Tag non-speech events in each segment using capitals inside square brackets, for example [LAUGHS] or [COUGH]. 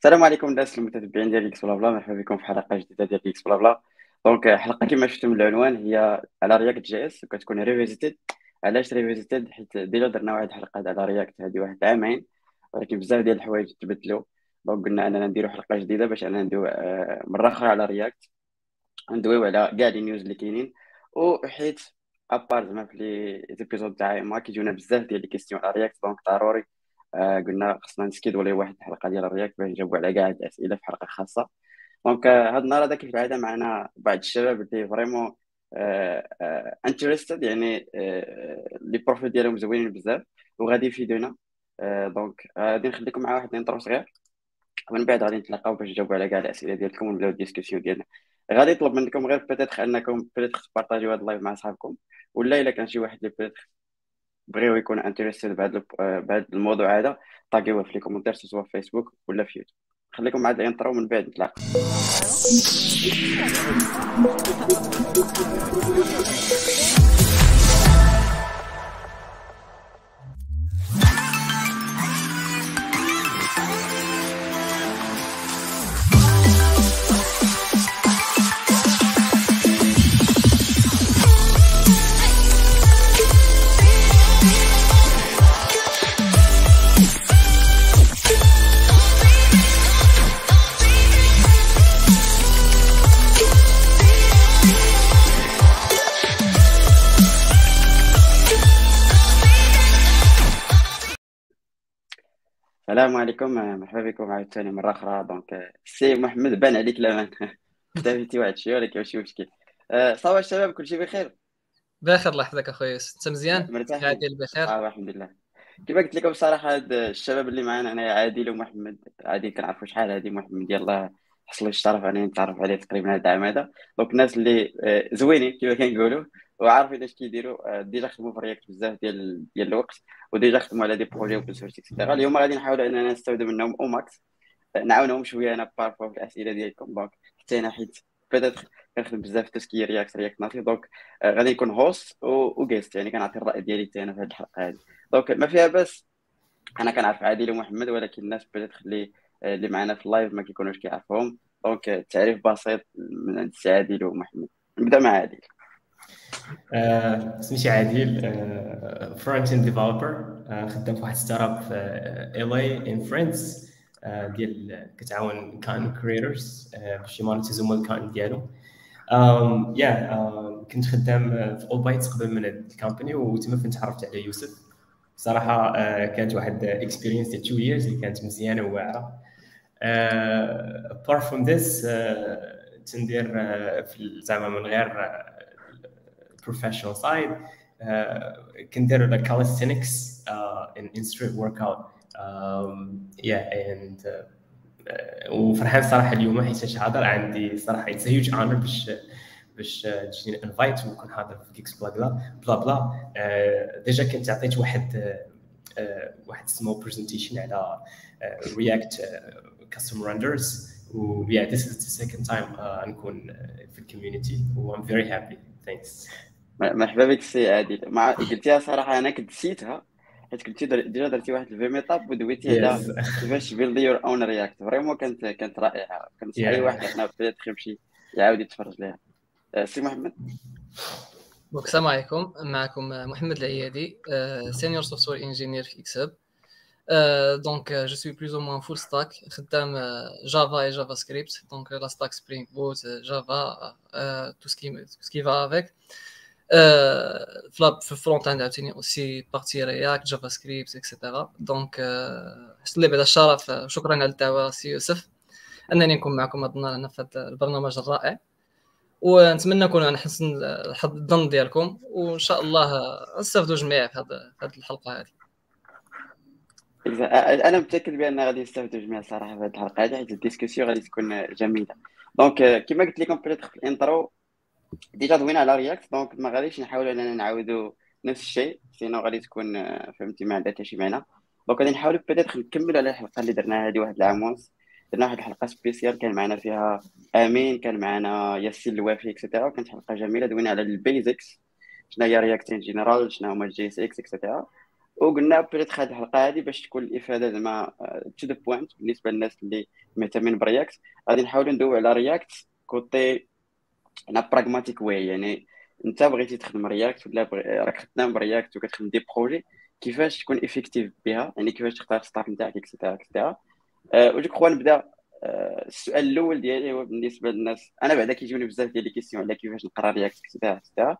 السلام عليكم الناس المتتبعين ديال GeeksBlaBla. مرحبا بكم في حلقة جديدة ديال GeeksBlaBla. donc حلقة كما شفتم من العنوان هي على React JS وكتكون revisited علاش revisited حيت déjà درنا واحد الحلقة على React هذه واحد عامين. ولكن بزاف ديال الحوايج تبدلوا donc قلنا أننا نديروا حلقة جديدة باش أننا ندوي آه، مرة أخرى على React ندويو على كاع les news اللي كاينين. وحيت à part زعما في les épisodes تاعي ما كيجونا بزاف ديال les questions على React donc ضروري آه قلنا خصنا ن schedule ي واحد الحلقة ديال ال React باش نجاوبوا على كاع الاسئله في حلقة خاصة. donc هذا النهار هذا كيف العاده معنا بعض الشباب اللي vraiment interested يعني les profils ديالهم زوينين بزاف وغادي يفيدونا. donc غادي نخليكم مع واحد ال intro صغير. ومن بعد غادي نتلاقاو باش نجاوبوا على كاع الاسئله ديالكم ونبدأو ال discussion ديالنا. غادي نطلب منكم غير peut-être أنكم peut-être ت partage يو هذا ال live مع صحابكم ولا إلا كان شي واحد اللي peut-être بغيو يكون interested بهذا بهذا الموضوع هذا. tag يوه في les commentaires سواء في فيسبوك ولا في يوتيوب خليكم مع ال intro ومن بعد نتلاقاو السلام عليكم مرحبا بكم عاوتاني مرة أخرى. donc سي محمد بان عليك الامان [LAUGHS] اختفيتي واحد شوية ولكن ماشي مشكل. أه، ça va الشباب كلشي بخير؟ بخير الله يحفظك اخويا أنت مزيان؟ مرتاح. عادل بخير آه الحمد لله. كما قلت لكم بصراحه هاد الشباب اللي معنا أنا عادل ومحمد عادل كنعرفو شحال هادي محمد. يلاه حصل الشرف انني نتعرف عليه تقريبا هذا العام هذا. donc الناس اللي زوينين كما كنقولوا وعارفين اش كيديروا أه، déjà خدموا في React بزاف ديال ديال الوقت و déjà خدموا على des projets open source et cetera اليوم غادي نحاولوا إننا نستافدوا منهم au max نعاونهم شوية أنا بارفوا في الأسئلة ديالكم. donc حتى أنا حيت peut-être كنخدم بزاف في tout ce qui React React Native donc غادي نكون host و guest يعني كنعطي الرأي ديالي حتى أنا في هذه الحلقة هذه donc ما فيها بس أنا كنعرف عادل ومحمد ولكن الناس peut-être اللي اللي معنا في ال live ما كيكونوش كيعرفوهم. donc تعريف بسيط من عند السي عادل ومحمد. نبدأ مع عادل. آه، سميتي عادل front-end developer خدام في واحد startup في ال اي en France ديال كتعاون content creators باش يمونيتيزو ال content ديالو. yeah كنت خدام في اول بايتس قبل من ال company وتما فين تعرفت على يوسف. صراحة آه، كانت واحد experience ديال 2 years اللي كانت مزيانة وواعرة. apart from this تندير في زعما من غير professional side uh, كندير like calisthenics uh, in, in street workout. Um, yeah and uh, وفرحان صراحة اليوم حيت حاضر عندي صراحة it's huge honor باش باش تجيني invite ونكون حاضر في كيكس بلا بلا بلا بلا déjà كنت عطيت واحد واحد small presentation على React custom renderers و yeah this is the second time uh, نكون في ال community و I'm very happy. Thanks. مرحبا بك السي عادل مع قلتيها صراحة أنا كنت نسيتها. حيت كنتي déjà درتي واحد الفي meetup ودويتي على كيفاش build your own React vraiment كانت كانت رائعة. كنت اي واحد هنا بدات يمشي يعاود يتفرج لها سي محمد؟ السلام عليكم. معكم محمد العيادي senior software engineer في إكسب. donc je suis plus ou moins full stack خدام Java et JavaScript donc la stack Spring Boot Java tout ce qui va avec في ال front-end عاوتاني aussi partie React JavaScript et cetera donc حسيت لي بعدا الشرف شكرا على الدعوه سي يوسف انني نكون معكم هذا النهار في هذا البرنامج الرائع ونتمنى نكون عن حسن الظن ديالكم وان شاء الله نستافدوا جميع في هذه الحلقة هذه أنا متاكد بان غادي نستافدوا جميع صراحة في هذه الحلقة هذه حيت ال discussion غادي تكون جميله donc كما قلت لكم في ال intro déjà دوينا على React donc ما غاديش نحاولوا أننا نعاودوا نفس الشيء sinon غادي تكون فهمتي ما عندها حتى شي معنى. donc غادي نحاولوا peut-être نكملوا على الحلقة اللي درناها هذه واحد العام ونص درنا واحد الحلقة spéciale كان معنا فيها آمين كان معنا ياسين الوافي et cetera وكانت حلقة جميلة. دوينا على ال basics شنو هي React en général شنو هما ال JSX et cetera وقلنا بريت هذه الحلقة هذه باش تكون الإفادة زعما to the point بالنسبة للناس اللي مهتمين ب React غادي نحاولوا ندويو على React côté in a pragmatic way يعني أنت بغيتي تخدم React ولا راك خدام ب React وكتخدم des projets كيفاش تكون effective بها؟ يعني كيفاش تختار stack نتاعك et cetera et cetera و جو نبدأ آه، السؤال الأول ديالي هو بالنسبة للناس أنا بعدا كيجوني بزاف ديال les questions على كيفاش نقرأ React et cetera et cetera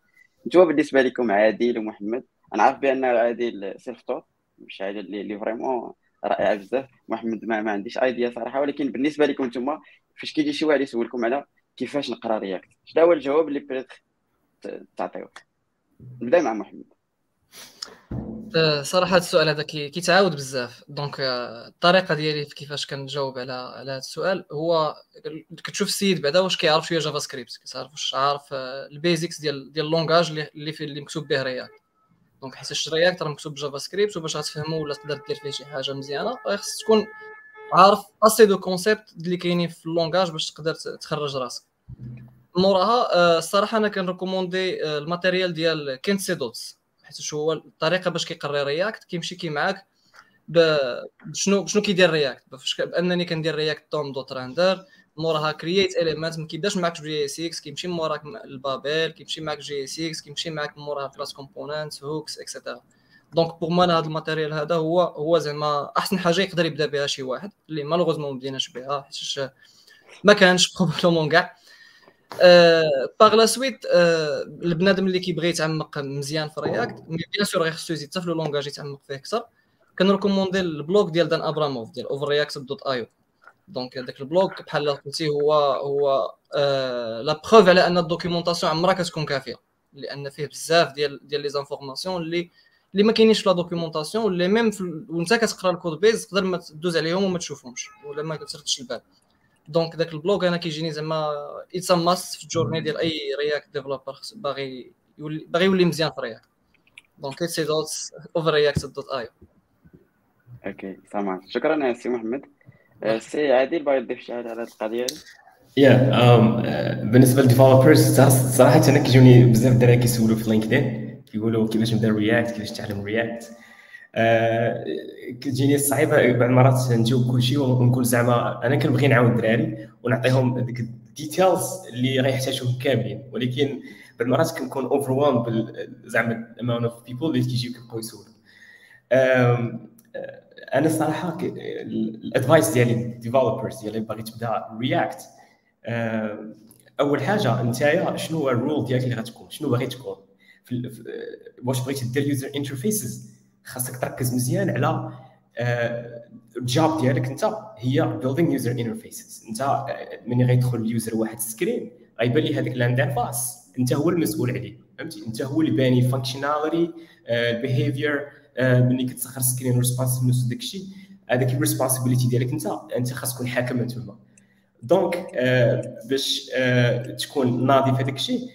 نتوما بالنسبة لكم عادل ومحمد؟ أنا عارف بأن عادل self-taught مش عادل اللي, vraiment رائع بزاف. محمد ما, ما عنديش idea صراحة ولكن بالنسبة لكم نتوما فاش كيجي شي واحد يسولكم على كيفاش نقرا React؟ شنو هو الجواب اللي بريت تعطيوه؟ نبدأ مع محمد. أه، صراحة السؤال هذا كيتعاود بزاف. donc أه، الطريقة ديالي في كيفاش كنجاوب على على هذا السؤال هو كتشوف السيد بعدا واش كيعرف شوية JavaScript كيعرف واش عارف أه، ال basics ديال ديال ال langage اللي في اللي مكتوب به React. donc حيت React راه مكتوب ب JavaScript وباش غتفهمو ولا تقدر دير فيه شي حاجة مزيانة خصك تكون عارف assez de concepts اللي كاينين في ال langage باش تقدر تخرج راسك. موراها الصراحه أنا كنريكوموندي ال material ديال Kent C. Dodds حيت هو الطريقة باش كيقري React كيمشي كي معاك بشنو شنو كيدير React بأنني كندير ReactDOM.render موراها createElement ما كيبداش معاك JSX كيمشي موراك ال Babel كيمشي معاك JSX كيمشي معاك موراها class component hooks et cetera donc pour moi هذا ال material هذا هو هو زعما أحسن حاجة يقدر يبدا بها شي واحد اللي malheureusement ما بديناش بها حيت ما كانش probablement كاع. par la suite البنادم اللي كيبغي يتعمق مزيان في React bien sûr خصو يزيد في langage يتعمق فيه أكثر كنريكوموندي ال blog ديال Dan Abramov ديال overreacted.io donc هذاك ال blog بحال قلتي هو هو la preuve على ان ال documentation عمرها كتكون كافيه لأن فيه بزاف ديال ديال les informations اللي اللي ما كاينينش في la documentation اللي même وانت كتقرا ال code base تقدر ما تدوز عليهم وما تشوفهمش ولا ما كتردش البال donc داك ال blog أنا كيجيني زعما it's must في ال journey ديال اي React developer باغي يولي باغي يولي مزيان في React donc it's dot overreacted.io okay تمام شكرا سي محمد. آه، سي عادل باغي تضيف شي حاجة على هذه القضية يا بالنسبة لل developers صراحة أنا كيجوني بزاف الدراري كيسولوا في LinkedIn كيقولوا كيفاش نبدا React كيفاش تعلم React كتجيني صعيبه بعض المرات نجاوب كل شيء ونقول زعما أنا كنبغي نعاون الدراري ونعطيهم ديك ال details اللي غيحتاجوهم كاملين. ولكن بعض المرات كنكون over زعما ال amount of people اللي كيجيو كيبقاو يسولوا. آه، أنا الصراحه ال advice ديالي developers ديالي باغي تبدا React أول حاجة انت شنو هو ال role ديالك اللي غتكون؟ شنو باغي تكون؟ واش بغيتي دير user interfaces خاصك تركز مزيان على ال job آه، ديالك انت هي building user interfaces انت آه، ملي غيدخل ال user واحد ال screen غيبان لي هذاك ال interface. انت هو المسؤول عليه فهمتي؟ انت هو اللي باني functionality ال behavior ملي كتسخر ال screen responsiveness وداك الشيء هذاك ال responsibility ديالك انت انت خاص تكون حاكم تما donc باش آه، تكون ناضي في هذاك الشيء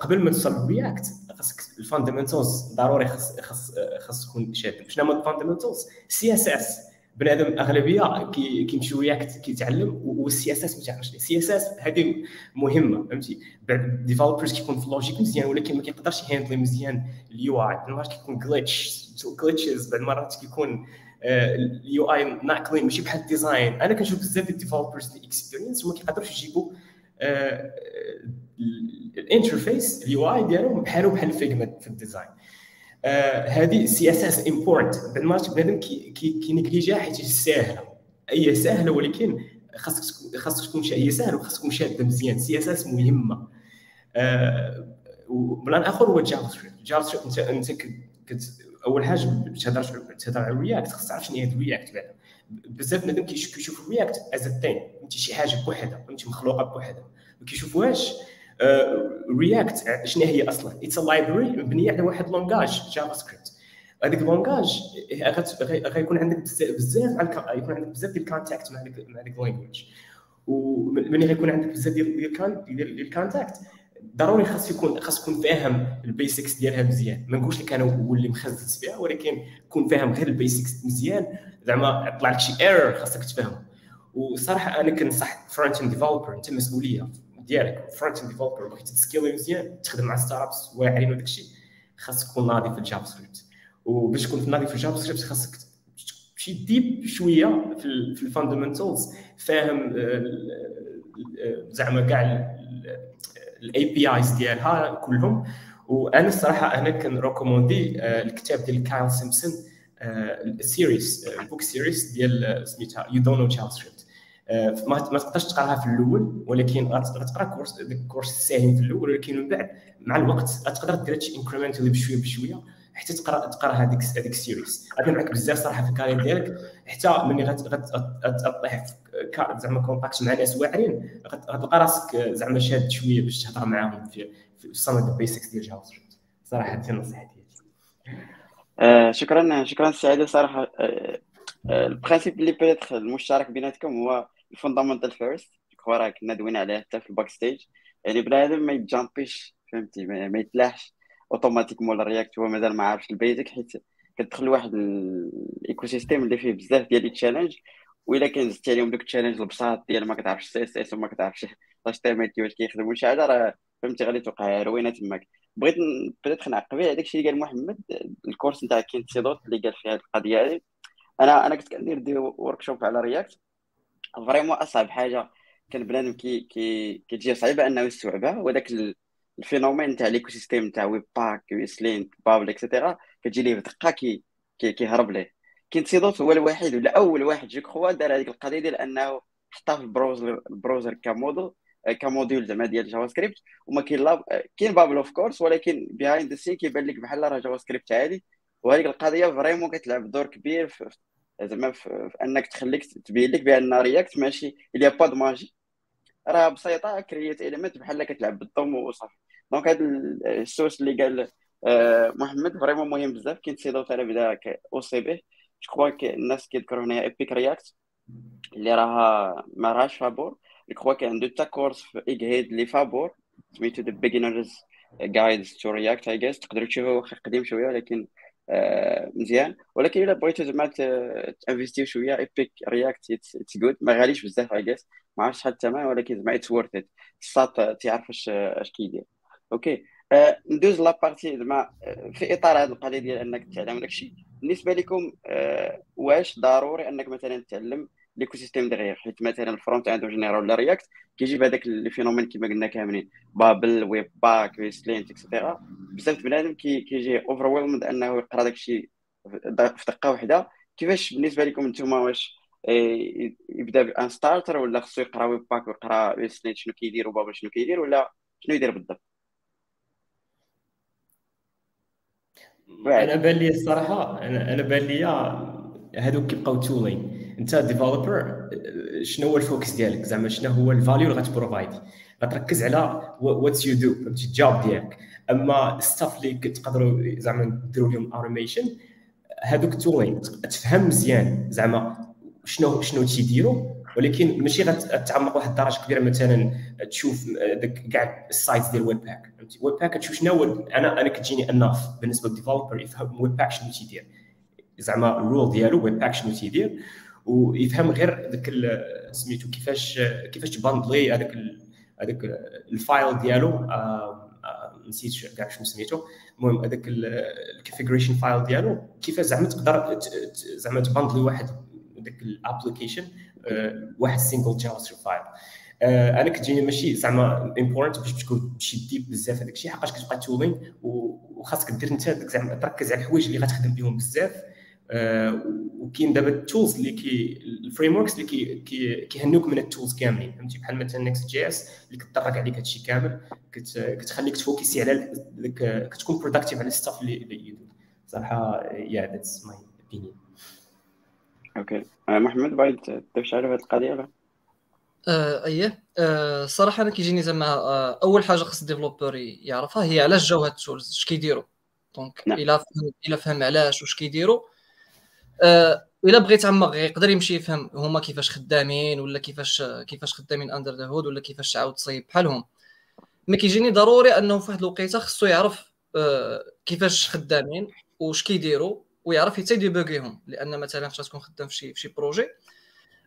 قبل ما توصل React خاصك ال fundamentals ضروري خاص خاص خاص تكون شاد شنو هما ال fundamentals CSS بنادم أغلبية كيمشي React كيتعلم وال CSS ما تعرفش ال CSS هذه مهمة فهمتي؟ بعد developers كيكون في ال logic مزيان ولكن ما كيقدرش ي handle ي مزيان ال UI. بعض المرات كيكون glitch glitches بعض المرات كيكون ال UI not clean ماشي بحال ال design. أنا كنشوف بزاف ديال ال developers experience وما كيقدروش يجيبوا ال interface ال UI ديالهم بحالو بحال figment في ال design. هذه CSS important بعد المرات بنادم كي néglige يها حيت ساهلة. هي ساهلة ولكن خاصك خاصك تكون هي ساهلة وخاصك تكون شاده مزيان. CSS مهمة. آه وبلان آخر هو JavaScript JavaScript انت انت أول حاجة تهضر تهضر على React خاصك تعرف شنو هي React بعدا. بزاف بنادم كيشوف React as thing انت شي حاجة بوحدها انت مخلوقة بوحدها. ما كيشوفوهاش. React uh, شنو هي أصلا؟ it's a library مبنية على واحد langage JavaScript هذيك ال langage غيكون عندك بزاف على يكون عندك بزاف ديال ال contact مع هذيك مع ال language وملي غيكون عندك بزاف ديال ال contact ضروري خاص يكون خاص يكون فاهم ال basics ديالها مزيان. ما نقولش لك أنا هو اللي مخزز فيها ولكن كون فاهم غير ال basics مزيان. زعما طلع لك شي error خاصك تفهمه. وصراحة أنا كنصح front-end developer أنت مسؤولية. ديالك front-end developer بغيتي ت scale ي مزيان تخدم مع startups واعرين وداك الشيء خاصك تكون ناضي في ال JavaScript. وباش تكون ناضي في الجافا سكريبت خاصك تمشي deep شوية في ال fundamentals فاهم زعما كاع ال APIs ديالها كلهم. وأنا الصراحة أنا كن recommande ي الكتاب ديال كايل سيمسون ال series ال book series ديال سميتها You Don't Know JavaScript ما تقدرش تقراها في الأول ولكن غتقرأ course ديك ال course الساهل في الأول ولكن من بعد مع الوقت غتقدر دير هادشي incrementally بشوية بشوية حتى تقرا تقرا هذيك هذيك ال series غادي معك بزاف صراحة في ال career ديالك حتى ملي غتطيح زعما contact مع ناس واعرين غتلقى راسك زعما شاد شوية باش تهضر معاهم في في ال basics ديال JavaScript صراحة هذه ديالي آه شكرا شكرا سعيد صراحة. آه آه ال principe اللي بيتخ المشترك بيناتكم هو ال fundamental first راه كنا دوينا عليه حتى في ال backstage يعني بنادم ما يت jump يش فهمتي؟ ما يتلاحش. automatiquement ال React هو مازال ما عارفش ال basic حيت كتدخل واحد ال ecosystem اللي فيه بزاف ديال ال challenge وإلا كان زدتي عليهم دوك ال challenge البساط ديال ما كتعرفش CSS وما كتعرفش HTML واش كيخدم شي حاجة راه فهمتي؟ غادي توقع روينة تماك. بغيت بدات نعقب على داكشي اللي قال محمد ال course نتاع Kent C. Dodds اللي قال فيها القضية هذه أنا أنا كنت كندير des workshops على React vraiment أصعب حاجة كان بنادم كي كي كتجي صعيبة أنه يستوعبها هو داك ال phénomène تاع l'écosystème تاع Webpack و ESLint Babel et cetera كتجي ليه بدقة كي كيهرب ليه. Kent C. Dodds هو الوحيد ولا أول واحد je crois دار هذيك القضية ديال أنه حطها في البروزر البروزر كموديل كموديول زعما ديال JavaScript وما كاين لا كاين Babel of course ولكن behind the scene كيبان لك بحال راه JavaScript عادي. وهذيك القضية vraiment كتلعب دور كبير في زعما في انك تخليك تبين لك بان React ماشي il y a pas de magie راه بسيطة create element بحال كتلعب بال DOM وصافي. Donc هذا ال source اللي قال آه، محمد vraiment مهم بزاف. Kent C. Dodds بدا أو سي بي جو كخوا الناس كيذكروا هنا Epic React اللي راها ما راهاش فابور. Je crois كان عنده تا course في Egghead اللي فابور. سميتو The Beginner's Guide to React اي je sais تقدروا تشوفوه قديم شوية ولكن مزيان. ولكن إلا بغيتو زعما ت investir يو شوية Epic React it's good ما غاليش بزاف I guess ما عرفتش شحال الثمن ولكن زعما it's worth it الساط تيعرف اش اش كيدير. أوكي. آه ندوز la partie زعما آه، في إطار هذه القضية ديال إنك تعلم داكشي بالنسبة لكم آه واش ضروري إنك مثلا تتعلم l'écosystème دغيغ حيت مثلا ال front-end général ولا React كيجيب هذاك ال phénomène كما قلنا كاملين. Babel Webpack و ESLint et cetera بزاف بنادم كيجي over أنه يقرأ داكشي في دقة واحدة كيفاش بالنسبة لكم نتوما واش آه، يبدأ بأن starter ولا خصو يقرأ Webpack ويقرأ و ESLint شنو كيدير و Babel شنو كيدير ولا شنو يدير بالضبط؟ أنا بان لي الصراحة أنا بان لي هذوك كيبقاو tooling انت developer شنو هو ال focus ديالك؟ زعما شنو هو ال value اللي غت provide غتركز على واتس يو دو فهمتي؟ ال job ديالك. أما ال stuff اللي كتقدروا زعما ديروا لهم automation هذوك tooling تفهم مزيان. زعما شنو شنو تيديروا ولكن ماشي غتعمق واحد الدرجة كبيرة مثلا تشوف داك كاع ال sites ديال Webpack فهمتي؟ Webpack تشوف شنو أنا أنا كتجيني enough بالنسبة لل developer يفهم Webpack شنو تيدير. زعما الrôle ديالو Webpack شنو تيدير. ويفهم غير داك سميتو كيفاش كيفاش ت bundle ي هذاك هذاك ال file ديالو. نسيت كاع شنو سميتو. المهم هذاك ال configuration file ديالو كيفاش زعما تقدر زعما ت bundle ي واحد داك ال application آه، واحد single JavaScript file أنا كتجيني ماشي زعما important باش تكون شي deep بزاف هذاك الشيء حقاش كتبقى tooling وخاصك دير انت زعما تركز على الحوايج اللي غتخدم بهم بزاف. وكاين دابا ال tools اللي كي ال frameworks اللي كي كي كيهنوك من ال tools كاملين فهمتي؟ بحال مثلا Next.js اللي كتطرق عليك هادشي كامل كتخليك ت focus ي على كتكون productive على ال stuff اللي يدوز صراحة يا that's my opinion okay محمد بغيت تضيف شي في هذه القضية ولا؟ آه أيه. آه أنا كيجيني زعما آه أول حاجة خص ال developer يعرفها هي علاش جاو هاد ال tools؟ اش كيديروا؟ donc نعم. إلا فهم إلا فهم علاش واش كيديروا آه إلا بغيت تعمق يقدر يمشي يفهم هما كيفاش خدامين ولا كيفاش كيفاش خدامين under the hood ولا كيفاش تعاود تصايب بحالهم. mais كيجيني ضروري أنه في واحد الوقيتة خصو يعرف آه كيفاش خدامين واش كيديروا ويعرف حتى ي debug يهم. لأن مثلا فاش تكون خدام في شي في شي projet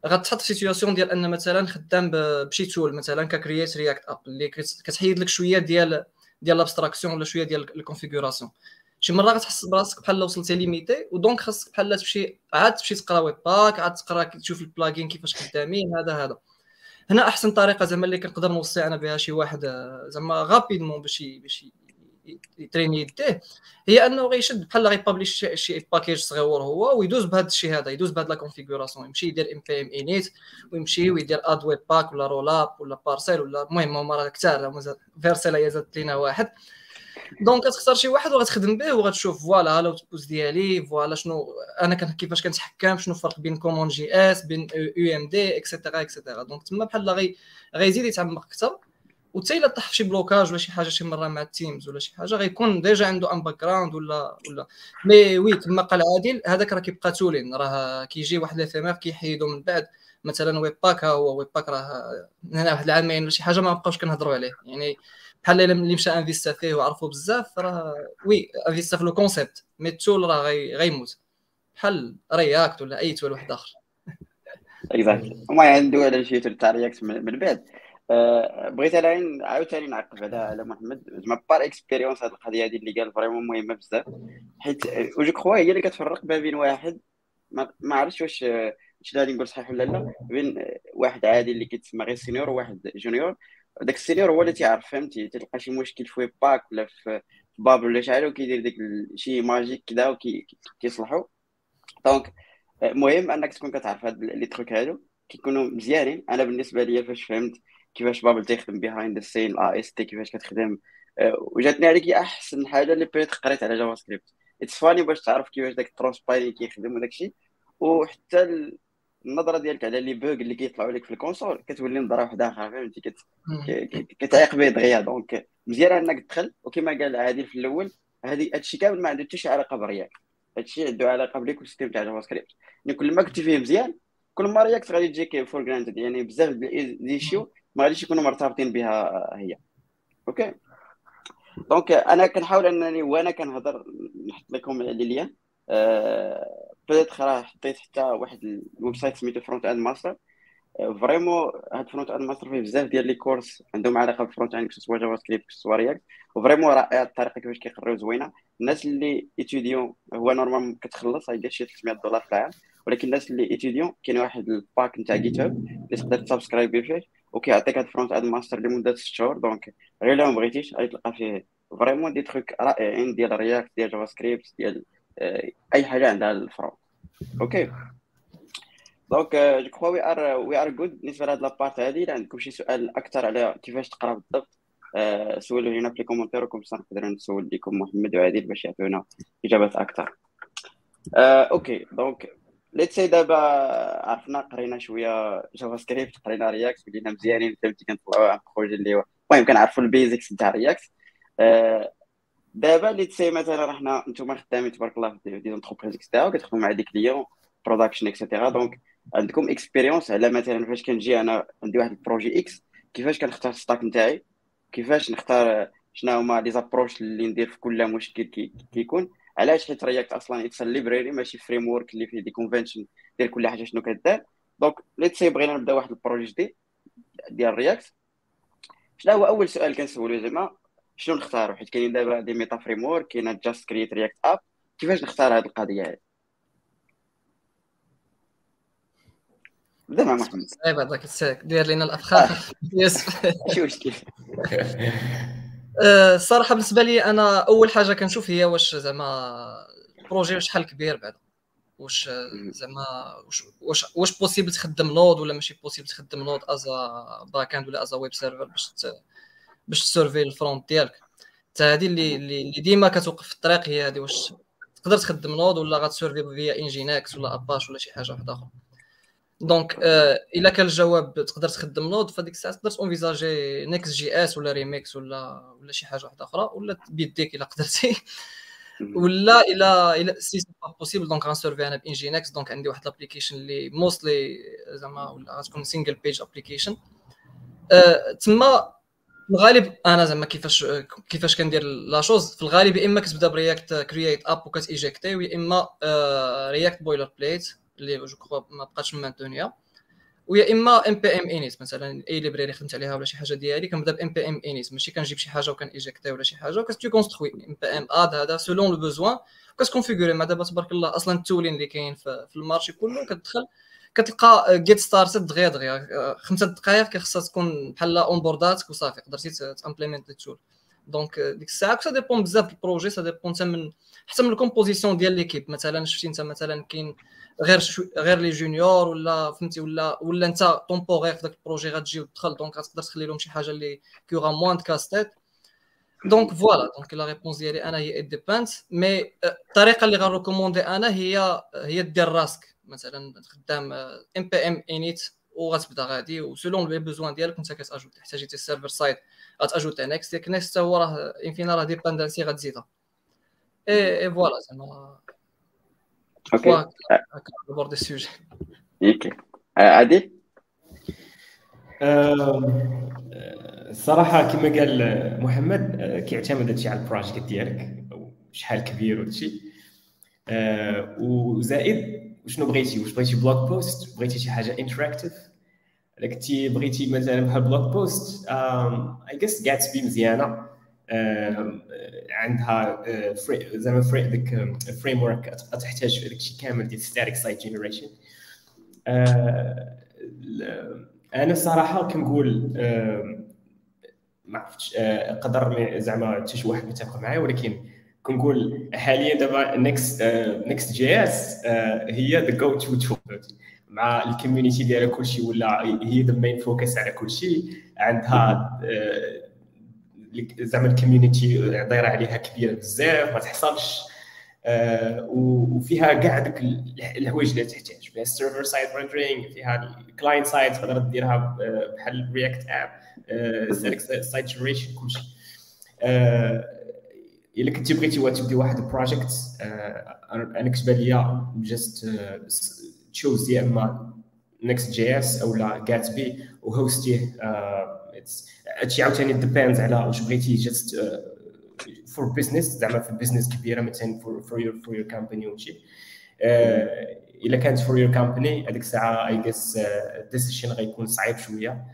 غتحط في situation ديال أن مثلا خدام بشي tool مثلا ك create React app اللي كتحيد لك شوية ديال ديال ال abstraction ولا شوية ديال ال configuration شي مرة غتحس براسك بحال وصلتي limité و donc خاصك بحال تمشي عاد تمشي تقرا Webpack عاد تقرا تشوف ال plugin كيفاش خدامين هذا هذا. هنا أحسن طريقة زعما اللي كنقدر نوصي أنا بها شي واحد آه، زعما rapidement باش باش ي train ي يديه هي أنه غيشد بحال غي publish شي package صغيور هو ويدوز بهذا الشيء هذا يدوز بهذا la configuration يمشي يدير npm init ويمشي ويدير add Webpack ولا Rollup ولا Parcel ولا المهم هما راه كثار Vercel هي زادت لينا واحد. donc غتختار شي واحد وغتخدم به وغتشوف voilà ال output ديالي voilà شنو أنا كيفاش كنتحكم شنو الفرق بين CommonJS بين UMD et cetera et cetera donc تما بحال غي غيزيد يتعمق أكثر. وحتى إلا طاح في شي blocage ولا شي حاجة شي مرة مع ال teams ولا شي حاجة غيكون déjà عنده un background ولا ولا. mais oui كما قال عادل هذاك راه كيبقى tooling. راه كيجي واحد l'éphémère كيحيدو من بعد. مثلا Webpack ها هو Webpack راه هنا واحد العامين ولا شي حاجة ما بقاوش كنهضروا عليه. يعني بحال اللي مشى investa فيه وعرفوا بزاف راه oui investa في le concept mais ال tool راه غيموت. بحال React ولا أي tool واحد آخر؟ exactly وما عنده على شي تاع React من بعد. أه بغيت أنا عاوتاني نعقب على على محمد. زعما par expérience هذه القضية هذه اللي قال vraiment مهمة بزاف. حيت و je crois هي اللي كتفرق ما بين واحد ما, ما عرفتش واش واش غادي نقول صحيح ولا لا بين واحد عادي اللي كيتسمى غير senior وواحد junior داك ال senior هو اللي تيعرف فهمتي؟ تلقى شي مشكل في pack ولا في Babel ولا شي حاجة وكيدير ديك شي magic كذا وكيصلحو donc المهم أنك تكون كتعرف هاد les trucs هادو كيكونوا مزيانين. أنا بالنسبة ليا فاش فهمت كيفاش Babel تيخدم behind ال scene ال AST كيفاش كتخدم. آه، وجاتني عليك أحسن حاجة اللي بيت قريت على JavaScript it's funny باش تعرف كيفاش داك ال transpiler كيخدم وداك الشيء. وحتى النظرة ديالك على les bugs اللي كيطلعوا لك في ال console كتولي نظرة واحدة أخرى فهمتي؟ كتعيق به دغيا donc مزيان انك تدخل وكما قال عادل في الأول هذه هادشي كامل ما عنده حتى شي علاقة ب React هادشي عنده علاقة ب l'écosystème تاع JavaScript يعني كل ما كنتي فيه مزيان كل ما React غادي تجيك for granted يعني بزاف ديشيو ما غاديش يكونوا مرتبطين بها هي. okay? donc أنا كنحاول أنني وأنا كنهضر نحط لكم les liens أه peut-être راه حطيت حتى واحد ال website سميتو Frontend Masters vraiment هاد Frontend Masters فيه بزاف ديال les cours عندهم علاقة بال frontend soit JavaScript soit React و vraiment رائع الطريقة كيفاش كيقريو زوينة. الناس اللي étudiants هو normal كتخلص غيدير شي 300 دولار في العام. ولكن الناس اللي étudiants كاين واحد ال pack نتاع GitHub اللي تقدر ت subscribe ي فيه. وكيعطيك هاد Frontend Masters لمدة 6 شهور. donc غير لو بغيتيش غتلقى فيه. vraiment des trucs رائعين ديال React ديال JavaScript ديال أي حاجة عندها ال front okay. donc je crois we are we are good بالنسبة لهاد la part هادي الا عندكم شي سؤال أكثر على كيفاش تقرأ بالضبط. uh, سولوا هنا في les commentaires وكم نقدر نسول لكم محمد وعادل باش يعطيونا إجابات أكثر. okay. donc let's say دابا عرفنا قرينا شوية JavaScript قرينا React ولينا مزيانين فهمتي كنطلعوا un projet اللي هو المهم كنعرفوا ال basics نتاع React دابا let's say مثلا رحنا نتوما خدامين تبارك الله في des entreprises et cetera كتخدموا مع des clients production et cetera donc عندكم expérience على مثلا فاش كنجي أنا عندي واحد ال projet X كيفاش كنختار ال stack نتاعي؟ كيفاش نختار شنو هما les approches اللي ندير في كل مشكل كي كيكون؟ علاش حيت React أصلا it's library ماشي framework اللي فيه des conventions ديال كل حاجة شنو كدار donc let's say بغينا نبدأ واحد ال projet جديد ديال React شنو هو أول سؤال كنسولو زعما؟ شنو نختارو؟ حيت كاينين دابا des meta framework كاينة just create React app. كيفاش نختار هذه القضية هذه بدا مع محمد. صعيب هذاك الساك دير لنا الافخاخ [LAUGHS] يوسف. شي مشكل الصراحه بالنسبة لي أنا أول حاجة كنشوف هي واش زعما ال projet شحال كبير بعدا. واش زعما واش واش واش possible تخدم Node ولا ماشي possible تخدم Node as a backend ولا as a web server باش باش ت servir ال front ديالك. حتى هذه اللي اللي ديما كتوقف في الطريق هي هذه واش تقدر تخدم Node ولا غت servir via Nginx ولا اباش ولا شي حاجة واحدة أخرى. donc آه إلا كان الجواب تقدر تخدم Node فديك الساعة تقدر ت envisager Next.js ولا ريميكس ولا ولا شي حاجة واحدة أخرى ولا بيديك إلا قدرتي. ولا الا الا c'est c'est pas possible donc غن servir أنا ب Nginx donc عندي واحد l'application اللي mostly زعما ولا غتكون single page application تما الغالب أنا زعما كيفاش كيفاش كندير la chose في الغالب يا إما كتبدا ب React create app وكت éjecter يا إما React boilerplate اللي je crois ما بقاتش maintenue ويا إما npm init مثلا أي library خدمت عليها ولا شي حاجة ديالي كنبدا ب npm init ماشي كنجيب شي حاجة وكان éjecter ولا شي حاجة وكت construire npm add هذا selon le besoin كت configurer مع دابا تبارك الله أصلا ال tooling اللي كاين في ال marché كله كتدخل كتلقى get started دغيا. دغيا خمسة دقائق كيخصها تكون بحال onboard اتك وصافي قدرتي ت implémenter ال tool donc ديك الساعة ça dépend بزاف ال projet ça dépend حتى من حتى من ال composition ديال l'équipe مثلا شفتي انت مثلا كاين غير شو غير les juniors ولا فهمتي ولا ولا انت temporaire في ذاك ال projet غتجي وتدخل. donc غتقدر تخلي لهم شي حاجة اللي qui aura moins casse-tête donc voilà donc la réponse ديالي أنا هي dépend mais الطريقة اللي غن recommander أنا هي هي دير راسك. مثلا خدام npm init وغتبدا غادي و selon les besoins ديالك انت كت ajouter حتاجيتي ال server side غت ajouter Next ديك Next هو راه enfin راه dependency غتزيدها. اي اي voilà زعما. okay بورد ال sujet okay عادي الصراحه كما قال محمد كيعتمد هادشي على ال project ديالك شحال كبير وداكشي وزائد شنو بغيتي؟ واش بغيتي blog post؟ بغيتي شي حاجة interactive الا كنتي بغيتي مثلا بحال blog post I guess Gatsby مزيانة. عندها زعما فري ديك framework تحتاج داك الشيء كامل ديال static site generation أنا الصراحه كنقول ما عرفتش قدر زعما حتى شي واحد متفق معايا ولكن كنقول حاليا دابا Next Next.js هي the go-to tool مع ال community ديالها كلشي ولا هي the main focus على كلشي عندها زعما ال community دايرة عليها كبيرة بزاف ما تحصلش وفيها كاع دوك الحوايج اللي تحتاج. فيها ال server side rendering فيها ال client side تقدر ديرها بحال React app site generation كلشي. إلا كنتي بغيتي تبدي واحد ال project أنا كتبان ليا just choose يا إما Next.js أو لا Gatsby و host يه هادشي عاوتاني depends على واش بغيتي just for business زعما في business كبيرة مثلا for your for your company وشي إلا كانت for your company هذيك الساعة I guess ال decision غيكون صعيب شوية.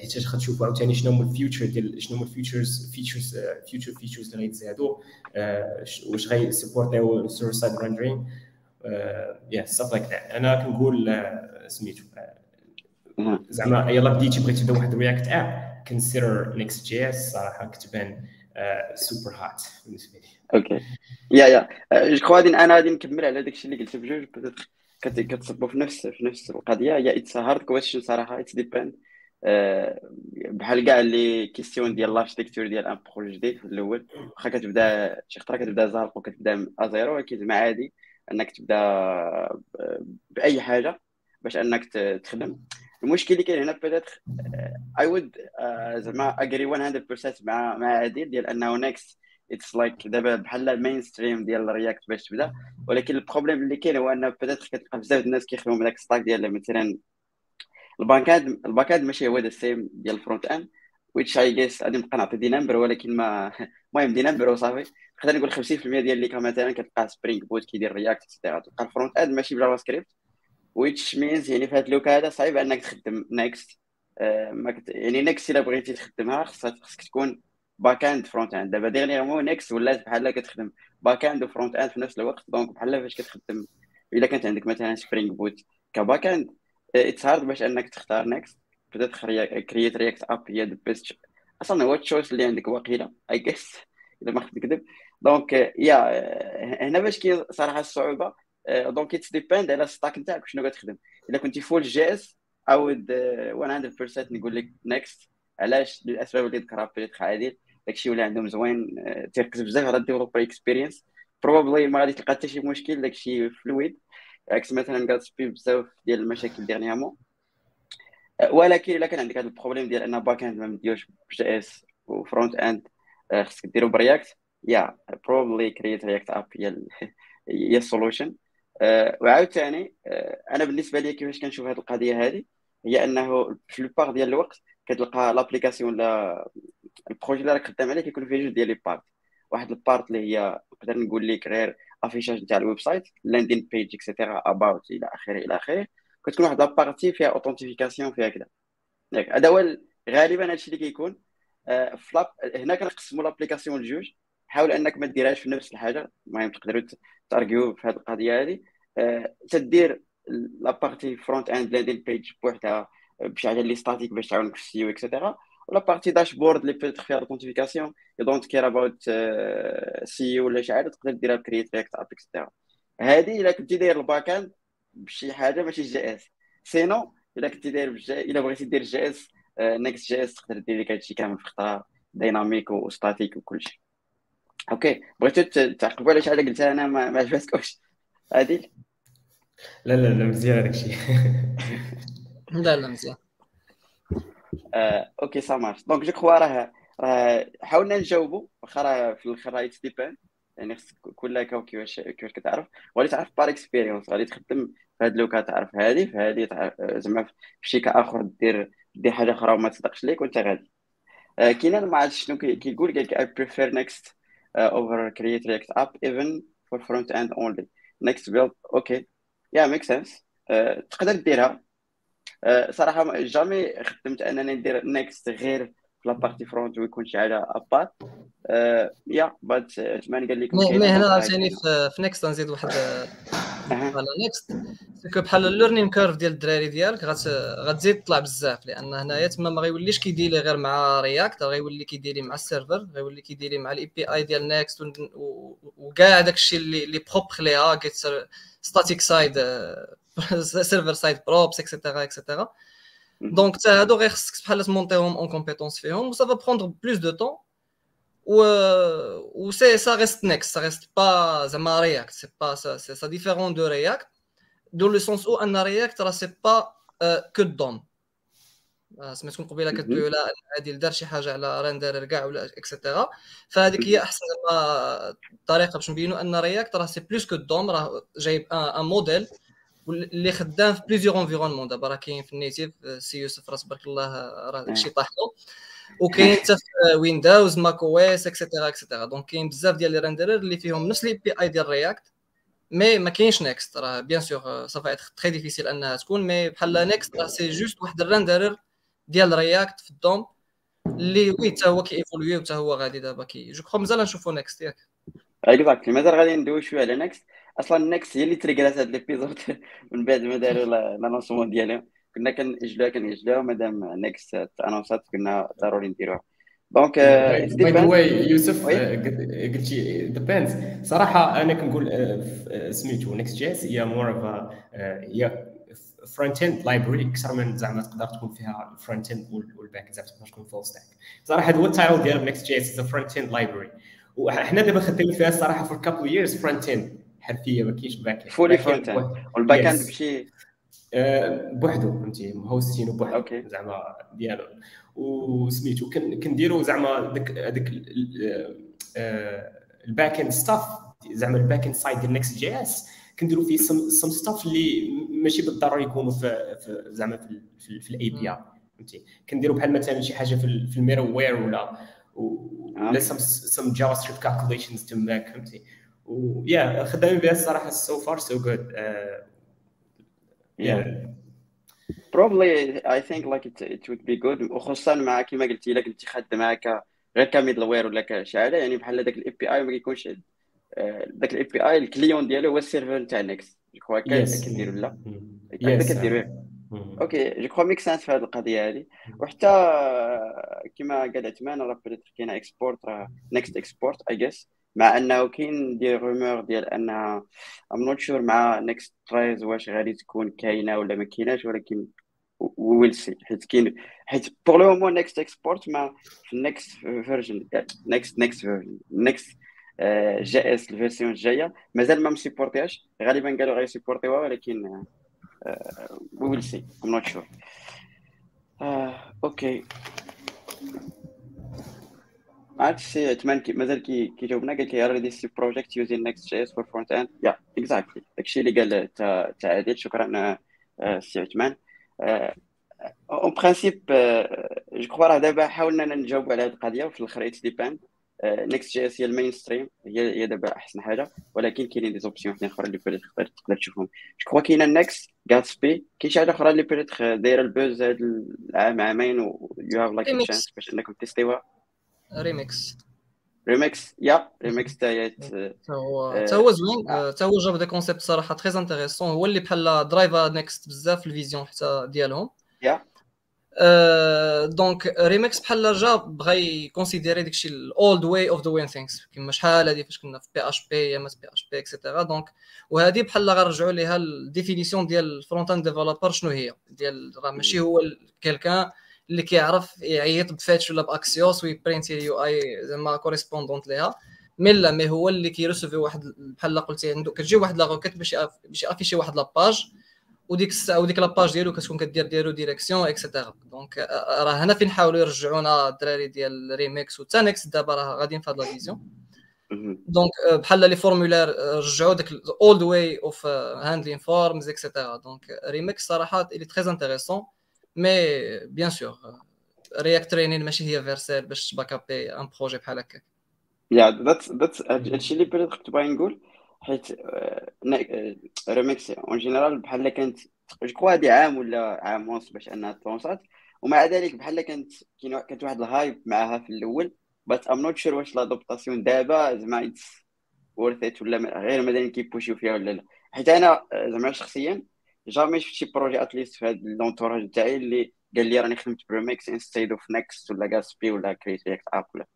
حيت غتشوفوا عاوتاني شنو هما ال feature ديال شنو هما ال features features feature features اللي غيتزادوا واش غي support يو ال server side rendering yeah stuff like أنا كنقول سميتو زعما يلا بديتي بغيتي تبدا واحد React app consider Next.js صراحة كتبان super hot بالنسبة لي. okay yeah yeah je crois غادي أنا غادي نكمل على داكشي اللي قلت بجوج كتصبوا في نفس في نفس القضية. هي it's hard question صراحة. it's depend بحال كاع les questions ديال l'architecture ديال un projet جديد في الأول واخا كتبدا شي خطرة كتبدا زارق وكتبدا à zéro ولكن زعما عادي أنك تبدا بأي حاجة باش أنك تخدم. المشكل اللي كاين هنا peut-être I would زعما agree 100% مع مع عادل ديال أنه Next it's like دابا بحال ال mainstream ديال React باش تبدا. ولكن ال problem اللي كاين هو أنه peut-être كتلقى بزاف الناس كيخدموا بداك stack ديال مثلا ال backend ال backend ماشي هو the same ديال ال frontend which I guess غادي نبقى نعطي des nombres ولكن ما [LAUGHS] المهم des nombres وصافي. نقدر نقول 50% ديال اللي مثلا كتلقى Spring Boot كيدير React etcetera تلقى ال frontend ماشي ب JavaScript which means يعني في هذا le cas هذا صعيب أنك تخدم Next كت... يعني Next إلا بغيتي تخدمها خصك خصك تكون backend frontend دابا dernièrement Next ولات بحال كتخدم backend و frontend في نفس الوقت donc بحال فاش كتخدم إلا كانت عندك مثلا Spring Boot ك backend it's hard باش انك تختار Next بدأت create React app هي the best أصلا هو ال choice اللي عندك واقيلا I guess إذا ما خفت نكذب donc yeah هنا باش كاين صراحة الصعوبة donc it's depend على ال stack نتاعك شنو كتخدم الا كنتي full JS عاود 100% نقول لك Next علاش؟ للأسباب اللي ذكرها peut-être عادل داكشي ولا عندهم زوين تركز بزاف على ال developer experience probably ما غادي تلقى حتى شي مشكل داكشي fluide عكس مثلا Gatsby بزاف ديال المشاكل dernièrement. ولكن إلا كان عندك هذا ال problem ديال أن backend ما مديوش ب JS و frontend خصك ديرو ب React yeah probably create React app هي [LAUGHS] هي solution. وعاود ثاني أنا بالنسبة لي كيفاش كنشوف هذه القضية هذه هي أنه في la plupart ديال الوقت كتلقى l'application ولا ال projet اللي راك خدام عليه كيكون فيه جوج ديال les parts واحد ال part اللي هي نقدر نقول لك غير affichage نتاع ال website landing page et cetera about إلى اخره إلى اخره كتكون واحد la partie فيها authentification فيها كذا ياك هذا هو غالبا هادشي اللي كيكون آه، فل app هنا كنقسموا l'application لجوج. حاول أنك ما ديرهاش في نفس الحاجة. المهم تقدروا تارجيو في هذه القضية هذه آه، تدير la partie front-end landing page بوحدها بشي حاجة اللي statique باش تعاونك في ال SEO et cetera و la partie dashboard اللي بيتر فيها ال authentification you don't care about SEO ولا شي حاجة تقدر ديرها ب create react app et cetera هذه الا كنتي داير ال back-end بشي حاجة ماشي JS sinon الا كنتي داير الا بغيتي دير JS Next.js تقدر دير لك هادشي كامل في خطره dynamique و statique وكل شيء okay بغيتو تعقبوا على شي حاجة قلتها أنا ما عجبتكمش عادل لا لا لا مزيان هذاك الشيء. لا لا مزيان. آه، okay ça marche donc je crois راه راه حاولنا نجاوبوا واخا راه في الآخر راه ديبان يعني خصك كل هكا كيفاش كيفاش كتعرف. وغادي تعرف par expérience غادي تخدم في هاد le cas تعرف هادي في هادي زعما في شي كاخر دير دير حاجة أخرى وما تصدقش ليك وأنت غادي. آه، كاين ما عرفتش شنو كيقول قال لك prefer next uh, over create react app even for front end only. Next build okay yeah makes sense تقدر ديرها. Uh, صراحة jamais خدمت أنني ندير Next غير في la partie front ويكون شي حاجة à part ya pas عثمان قال لك mais هنا عاوتاني في Next نزيد واحد على Next c'est que بحال ال learning curve ديال الدراري ديالك غتزيد تطلع بزاف لأن هنايا تما ما غيوليش كيديلي غير مع React غيولي كيديلي مع ال server غيولي كيديلي مع ال API ديال Next وكاع داكشي اللي اللي propre ليها static side server side props et cetera et cetera donc حتى هادو غير خصك بحال تمونتيهم en compétence فيهم و ça va prendre plus de temps و و c'est ça reste Next ça reste pas زعما React c'est pas ça ça différent de React dans le sens où en React راه c'est pas que DOM سمعتكم قبيله كتقولوا لا عادي دار شي حاجة على render كاع ولا et cetera فهذيك هي احسن طريقه باش نبينوا أن React راه c'est plus que DOM راه جايب un modèle اللي خدام في plusieurs environnements دابا راه كاين في ال native سي يوسف راه تبارك الله راه داكشي طاح له وكاين حتى في ويندوز macOS et cetera et cetera donc كاين بزاف ديال les renderers اللي فيهم نفس l'API ديال React mais ما كاينش Next راه bien sûr صافي très difficile انها تكون mais بحال Next راه c'est juste واحد ال renderer ديال React في ال DOM اللي oui حتى هو كي évoluer وحتى هو غادي دابا que je crois مازال نشوفو Next ياك. exactly مازال غادي ندوي شوية على Next أصلا Next هي اللي triggerات هاد l'épisode من بعد ما داروا l'annoncement ديالهم. كنا كنجلوها كنجلوها مادام Next annonçات كنا ضروري نديروها donc by the way يوسف قلتي depends صراحة أنا كنقول سميتو Next.js هي more of هي front-end library أكثر من زعما تقدر تكون فيها ال front-end وال back زعما تقدر تكون full stack صراحة هذا هو ال title ديال Next.js front-end library وحنا دابا خدامين فيها الصراحه for couple years front-end حرفية ما كاينش back-end fully front-end وال back-end بشي؟ بوحدو فهمتي؟ hosting بوحدو زعما ديالو. وسميتو كنديروا زعما داك هذاك ال back-end stuff زعما ال back-end side ديال Next.js كنديروا فيه some stuff اللي ماشي بالضروره يكونوا في, في زعما في, في, في ال API فهمتي؟ كنديروا بحال مثلا شي حاجة في, في ال middleware ولا ولا some some JavaScript calculations تماك فهمتي؟ ويا خدامين بها الصراحه so far so good yeah. Probably I think like it, it would be good وخصوصا مع كما قلتي الا كنتي خادم معاك غير ك middleware ولا كشي يعني بحال داك ال API ما كيكونش داك ال API ال client ديالو هو ال server تاع Next جو لا؟ هكا كديروا okay je crois makes sense في هذه القضية هذه. وحتى كما قال عثمان راه بدات كاين export راه Next export I guess مع انه كاين des rumeurs ديال أن I'm not sure مع Next 13 واش غادي تكون كاينة ولا ما كايناش ولكن we'll see حيت كاين حيت pour le moment Next export ما في ال next version next next version Next.js ال version الجايه مازال ما مsupportيهاش غالبا قالوا غيsupportيوها ولكن we'll see I'm not sure okay. ما عرفتش سي عثمان مازال كيجاوبنا قال لك already see project using Next.js for front end? Yeah. Exactly. داكشي اللي قال تاع عادل شكرا سي عثمان en principe je crois راه دابا حاولنا نجاوبوا على هذه القضية وفي الآخر it depends Next.js هي ال mainstream هي هي دابا احسن حاجة ولكن كاينين des options وحدين اخرين اللي بيريت تقدر تقدر تشوفهم je crois كاينة Next Gatsby كاين شي حاجة أخرى اللي بيريت دايره ال buzz هاد العام عامين يو هاف لايك. تشانس باش انكم تيستيوها ريميكس ريميكس يا ريميكس تا هي ت- حتى هو حتى هو زوين حتى هو جاب دي كونسيبت صراحة تري انتريسون هو اللي بحال درايفا نيكست بزاف في الفيزيون حتى ديالهم. يا دونك ريميكس بحال جا بغا يكونسيديري داكشي الاولد واي اوف دوين ثينكس كيما شحال هادي فاش كنا في بي اش بي يا ما بي اش بي اكسيتيرا دونك وهذه بحال غنرجعوا ليها الديفينيسيون ديال الفرونت اند ديفلوبر شنو هي؟ ديال راه ماشي هو كيلكان اللي كيعرف يعيط بفاتش ولا بأكسيوس ويبرينتي اليو آي زعما كوريسبوندونت ليها. مي لا مي هو اللي كيرسوفي واحد بحال قلتي عنده كتجي واحد لا روكيت باش باش يأفيشي واحد لاباج وديك الساعة وديك لاباج ديالو كتكون كدير ديالو ديريكسيون اكسيتيرا دونك راه هنا فين نحاولوا يرجعونا الدراري ديال ريميكس وتا نيكس دابا راه غاديين في هاد لا فيزيون. دونك آه، بحال لي فورمولير آه، رجعوا داك الاولد واي اوف هاندلين فورمز اكسيتيرا دونك ريميكس صراحة اللي تري انتريسون مي بيان سور رياكت ترينين ماشي هي فيرسال باش تباك ابي ان بروجي بحال هكاك يا ذاتس ذاتس هادشي اللي بيريت كنت باغي نقول حيت ريميكس اون جينيرال بحال كانت جو كوا هادي عام ولا عام ونص باش انها تلونسات ومع ذلك بحال كانت كانت واحد الهايب معاها في الأول بس ام نوت شور واش لادوبتاسيون دابا زعما اتس ورث ات ولا غير مادام كيبوشيو فيها ولا لا حيت أنا زعما شخصيا جامي شفت شي بروجي اتليست في هاد لونتوراج تاعي اللي قال لي راني خدمت بريميكس انستيد اوف نيكست ولا غاسبي ولا كريت رياكت اب ولا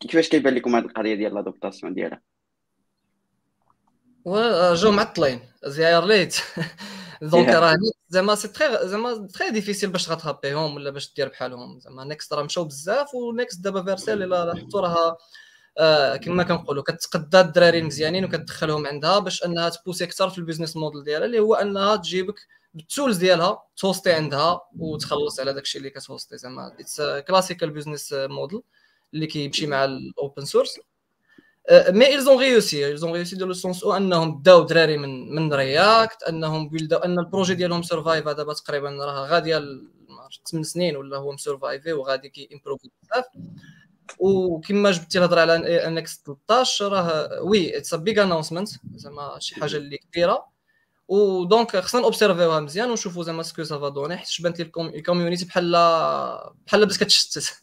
كيفاش كيبان لكم هاد القضية ديال لادوبتاسيون ديالها وجاو معطلين زي ليت دونك. راه زعما سي تري زعما تري ديفيسيل باش تغاترابيهم ولا باش دير بحالهم زعما نيكست راه مشاو بزاف ونيكست دابا فيرسال الا حطوا راها آه كما كنقولوا كتقدا الدراري المزيانين وكتدخلهم عندها باش أنها تبوسي أكثر في ال business model ديالها اللي هو أنها تجيبك بال tools ديالها توستي عندها وتخلص على داكشي اللي كتوستي زعما. It's classical business model اللي كيمشي مع ال open source mais ils ont réussi. Ils ont réussi dans le أنهم داو دراري من من React أنهم بيلداو أن ال projet ديالهم survive دابا تقريبا راه غادية ل- ما عرفتش 8 سنين ولا هو مسرفايفي وغادي كي امبروفي بزاف. وكما جبتي الهضرة على انكس 13 راه وي اتس ا بيغ اناونسمنت زعما شي حاجة اللي كبيرة. ودونك خصنا نوبسيرفيوها مزيان ونشوفوا زعما سكو سافا دوني حيت بانت لي الكوم- الكوميونيتي بحال بحال بس كتشتت.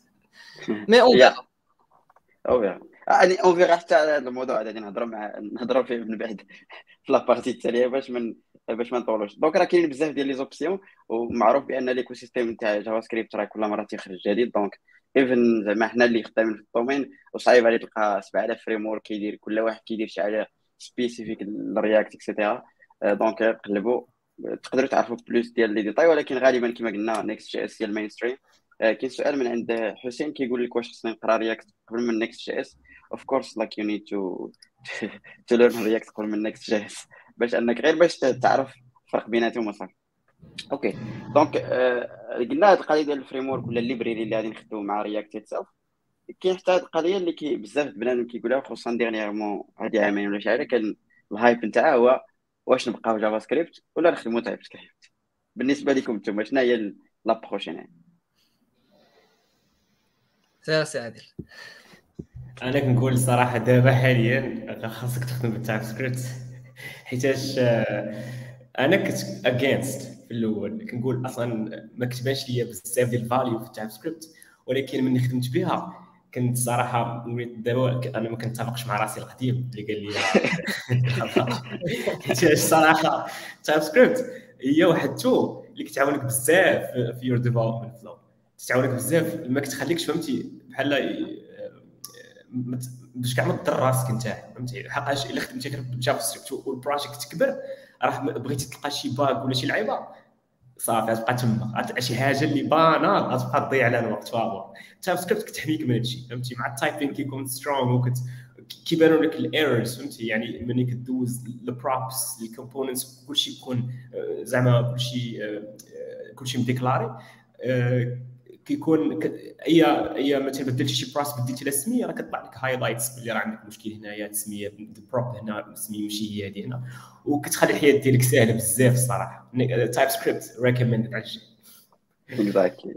مي اون فيغا يعني اون فيغا حتى على هذا الموضوع هذا نهضروا مع نهضروا فيه من بعد [LAUGHS] في لابارتي التالية باش من باش ما نطولوش. دونك راه كاينين بزاف ديال لي زوبسيون ومعروف بأن ليكو سيستيم تاع جافا سكريبت راه كل مرة تيخرج جديد دونك even زعما حنا اللي خدامين في ال domaine وصعيب عليه تلقى 7000 framework كيدير كل واحد كيدير شي حاجة spécifique لل React et cetera donc قلبوا تقدروا تعرفوا plus ديال les détails ولكن غالبا كما قلنا Next JS هي ال mainstream كاين سؤال من عند حسين كيقول لك واش خصني نقرا React قبل من Next JS of course like you need to [LAUGHS] to learn React قبل من next JS باش أنك غير باش تعرف الفرق بيناتهم وصافي. OK donc آه، قلنا هذه القضية ديال ال framework ولا ال library اللي غادي نخدموا مع React itself كاين حتى هذه القضية اللي كي بزاف بنادم كيقولها خصوصا dernièrement هذه عامين ولا شي حاجة كان ال hype نتاعها هو واش نبقاو JavaScript ولا نخدموا TypeScript بالنسبة لكم أنتم شنو هي l'approche يعني سير سي عادل. أنا كنقول صراحة دابا حاليا خاصك تخدم بال TypeScript حيتاش آه، أنا كنت against في الأول كنقول أصلا ما كتبانش ليا بزاف ديال ال value في ال TypeScript ولكن ملي خدمت بها كنت صراحة وليت دابا أنا ما كنتفقش مع راسي القديم اللي قال لي [LAUGHS] حيتاش [LAUGHS] صراحة ال TypeScript هي واحد ال tool اللي كتعاونك بزاف في- your development flow تعاونك بزاف ما كتخليكش فهمتي بحال آه، باش كاع ما تضر راسك انت فهمتي حقاش إلا خدمتي غير بال JavaScript وال project تكبر راه بغيتي تلقى شي bug ولا شي لعيبة؟ صافي غتبقى تما. شي حاجة اللي banale غتبقى تضيع على الوقت. فابور ال TypeScript كتحميك من هادشي فهمتي؟ مع ال typing كيكون strong وكت كيبانوا لك ال errors فهمتي؟ يعني ملي كدوز ال props ال components كلشي يكون آه، زعما كلشي آه، آه، كلشي مديكلاري. كيكون اي اي مثلا بدلتي شي props بديتي لها سميه راه كطلع لك highlights باللي راه عندك مشكل هنايا السمية ال prop هنا السمية ماشي هي هذه هنا. وكتخلي الحياة ديالك ساهله بزاف الصراحة. TypeScript recommended على الجميع Exactly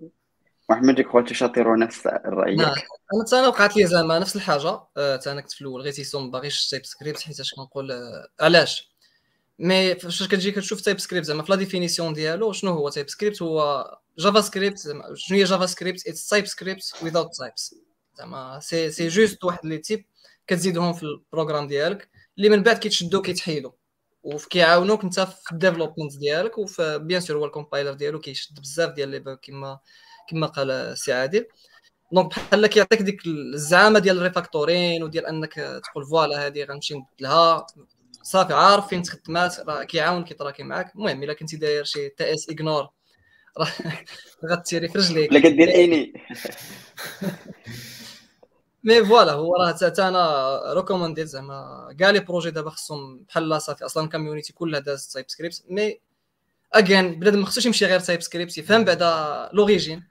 محمد يكون تشاطر نفس الرأي نعم. أنا حتى أنا وقعت لي زعما نفس الحاجة. حتى أنا كنت في الأول غير تيسون باغيش TypeScript حيت كنقول آه، علاش؟ mais فاش كتجي كتشوف TypeScript زعما في la définition ديالو شنو هو TypeScript هو جافا سكريبت شنو هي جافا سكريبت اتس تايب سكريبت ويزاوت تايبس زعما سي سي جوست واحد لي تيب كتزيدهم في البروغرام ديالك. اللي من بعد كيتشدو كيتحيدوا وكيعاونوك انت في الديفلوبمنت ديالك. وفي بيان سور هو الكومبايلر ديالو كيشد بزاف ديال لي كما كما قال سي عادل. دونك بحال كيعطيك ديك الزعامة ديال الريفاكتورين وديال أنك تقول فوالا هذه غنمشي نبدلها صافي عارف فين تخدمات راه كيعاون كيتراكي معاك. المهم إلا كنتي داير شي تي إس اغنور راه غ تيري في رجليك. ولا كدير عيني. mais voilà هو راه حتى أنا recommandéت زعما. كاع les projets دابا خصهم بحال لا صافي أصلا ال community كلها داز TypeScript mais again بنادم ما خصوش يمشي غير TypeScript يفهم بعدا l'origine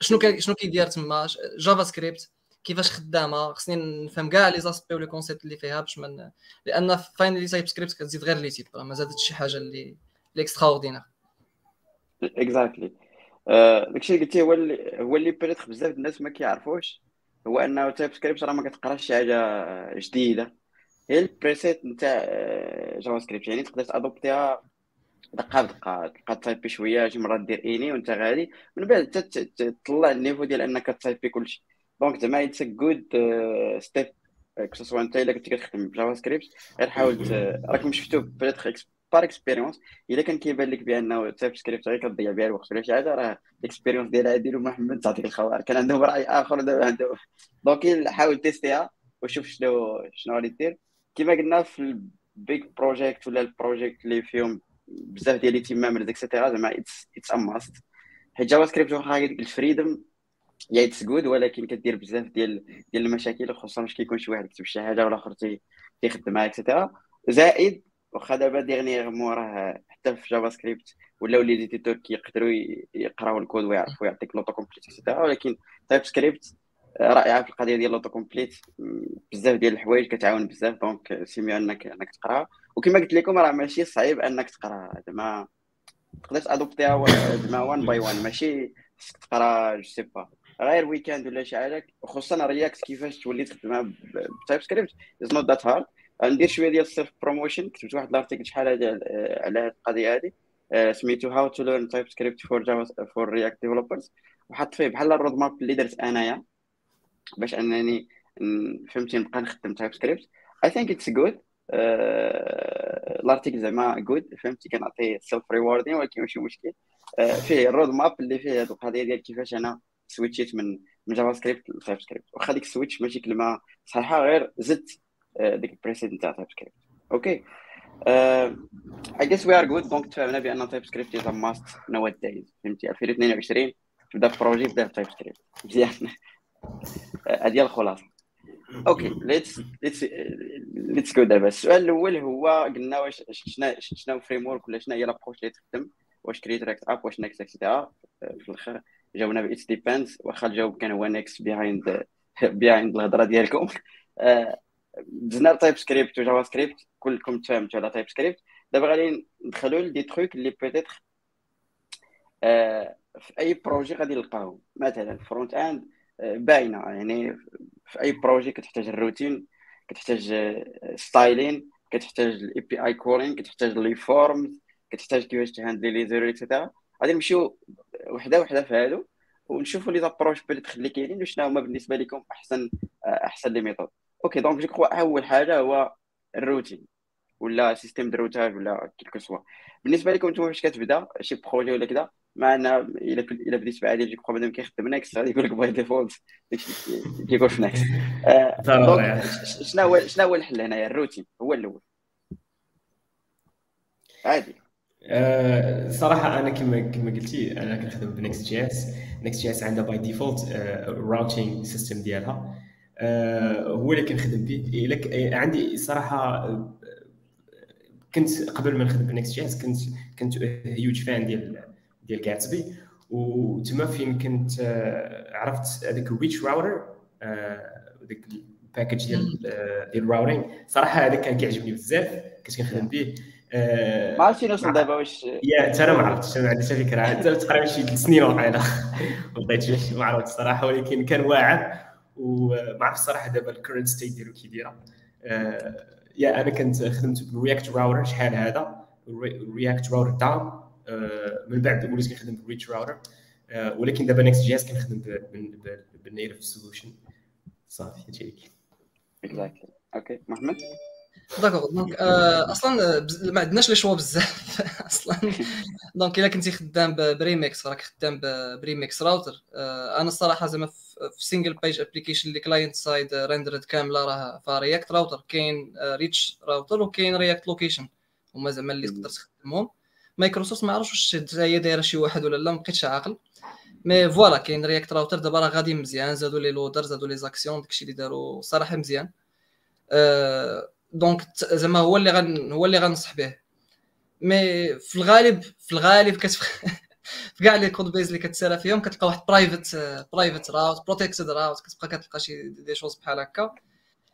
شنو كي شنو كيدير تما؟ JavaScript كيفاش خدامة؟ خصني نفهم كاع les aspects و les concepts اللي فيها باش من لأن finally TypeScript كتزيد غير les types ما زادتش شي حاجة اللي اكسترا اوردينير اكزاكتلي داكشي اللي قلتي هو اللي هو اللي peut-être بزاف الناس ما كيعرفوش هو أنه TypeScript راه ما كتقراش شي حاجة جديدة. هي ال superset نتاع JavaScript يعني تقدر تadoptيها دقة بدقة تلقى typeي شوية شي مرات دير any وأنت غادي. من بعد تطلع ال niveau ديال أنك typeي كلشي. donc زعما it's good step que ce soit أنت إلا كنتي كتخدم ب JavaScript غير حاول راكم شفتو peut-être par expérience الا كان كيبان لك بانه TypeScript غير كتضيع بها الوقت. ولا شي حاجة راه ال expérience ديال عادل ومحمد تعطيك الخبر كان عندهم رأي آخر دابا عندهم. donc حاول testيها وشوف شنو شنو غادي دير كما قلنا في ال big project ولا ال project اللي فيهم بزاف ديال team et cetera زعما it's a must حيت JavaScript واخا ال freedom yeah it's good ولكن كدير بزاف ديال ديال المشاكل خصوصا فاش كيكون شي واحد كتب شي حاجة والاخر تيخدمها et cetera زائد واخا دابا dernièrement راه حتى في JavaScript ولاو les éditeurs كيقدروا يقراو الكود ويعرفوا يعطيك l'auto-complete et cetera ولكن TypeScript رائعة في القضية ديال l'auto-complete. بزاف ديال الحوايج كتعاون بزاف donc c'est mieux انك أنك تقرا. وكما قلت لكم راه ماشي صعيب أنك تقرا. زعما تقدر adoptيها زعما one by one ماشي خصك تقرا je sais pas غير weekend ولا شي حاجة خصوصا React كيفاش تولي تخدمها ب TypeScript is not that hard ندير شوية ديال ال self promotion كتبت واحد ال article شحال هادي على هاد القضية هادي سميتو how to learn TypeScript for Java for React developers وحط فيه بحال ال roadmap اللي درت أنايا باش أنني فهمتي نبقى نخدم TypeScript I think it's good ال article زعما جود فهمتي كنعطي self rewarding ولكن ماشي مشكل. فيه ال roadmap اللي فيه هاد القضية ديال كيفاش أنا switchيت من من JavaScript ل TypeScript واخا ديك ال switch ماشي كلمة صحيحة غير زدت ديك ال superset نتاع TypeScript okay I guess we are good donc تفهمنا بأن TypeScript is must nowadays فهمتي 2022 تبدا في projet بدا TypeScript مزيان. هذه الخلاصه okay let's let's let's go دابا السؤال الأول هو قلنا واش شنو شنو framework ولا شنو هي l'approche اللي تخدم؟ واش Create React App واش Next et cetera في الآخر جاوبنا ب it's depends واخا الجواب كان هو Next behind behind الهضرة ديالكم. دزنا TypeScript و JavaScript كلكم تفهمتوا على TypeScript دابا غادي ندخلوا ل des trucs اللي peut-être في أي projet غادي نلقاهم مثلا front-end باينة. يعني في أي projet كتحتاج ال routing كتحتاج styling كتحتاج ال API calling كتحتاج les forms كتحتاج كيفاش تhandleي les erreurs et cetera غادي نمشيو وحده وحده في هادو ونشوفوا les approches peut-être اللي كاينين وشنو هما بالنسبة لكم أحسن أحسن les méthodes okay donc je crois أول حاجة هو ال routing ولا système de routage ولا quel que soit. بالنسبة لكم نتوما فاش كتبدا شي projet ولا كذا معنا إلا إلا بديت بعادي je crois بنادم كيخدم Next غادي يقول لك by default كيقول في Next [LAUGHS] شنو هو شنو هو الحل هنايا؟ ال routing هو الأول. عادي. أه صراحة أنا كما كما قلتي أنا كنخدم ب Next.js. Next.js عندها by default routing system ديالها. هو اللي كنخدم به لك عندي صراحة كنت قبل ما نخدم ب Next.js كنت كنت huge fan ديال ديال Gatsby وتما فين كنت عرفت هذاك ال Reach Router ديك ال package ديال ديال ال routing صراحة هذا كان كيعجبني بزاف كنت كنخدم به آه، ما عرفتش وصل دابا واش yeah انت أنا ما عرفتش ما عنديش فكرة. انت تقريبا شي ثلاث سنين واقيلا [LAUGHS] ما عرفتش الصراحه ولكن كان واعر. وما عرفتش الصراحه دابا ال current state ديالو كي دايره آه، yeah أنا كنت خدمت ب React Router شحال هذا؟ ال React Router دون من بعد وليت كنخدم ب Reach Router ولكن دابا Next.js كنخدم بال native solution صافي هادشي اللي exactly okay محمد d'accord donc آه، أصلا ما عندناش les choix بزاف. [LAUGHS] أصلا donc [LAUGHS] إلا كنتي خدام بريميكس راك خدام ب Remix Router آه، أنا الصراحة زعما في single page application اللي client-side rendered كاملة راه فيها React Router كاين Reach Router وكاين React Location هما زعما اللي تقدر تخدمهم. مايكروسوفت ما عرفتش واش حتى هي دايرة شي واحد ولا لا ما بقيتش عاقل. mais voilà كاين React Router دابا راه غادي مزيان. زادوا les loaders زادوا les actions داكشي اللي داروا صراحة مزيان. آه، donc زعما هو اللي غن هو اللي غنصح به. mais في الغالب في الغالب كت [LAUGHS] في كاع les codebases اللي كتسالي فيهم كتلقى واحد private private route protected route كتبقى كتلقى شي des choses بحال هكا.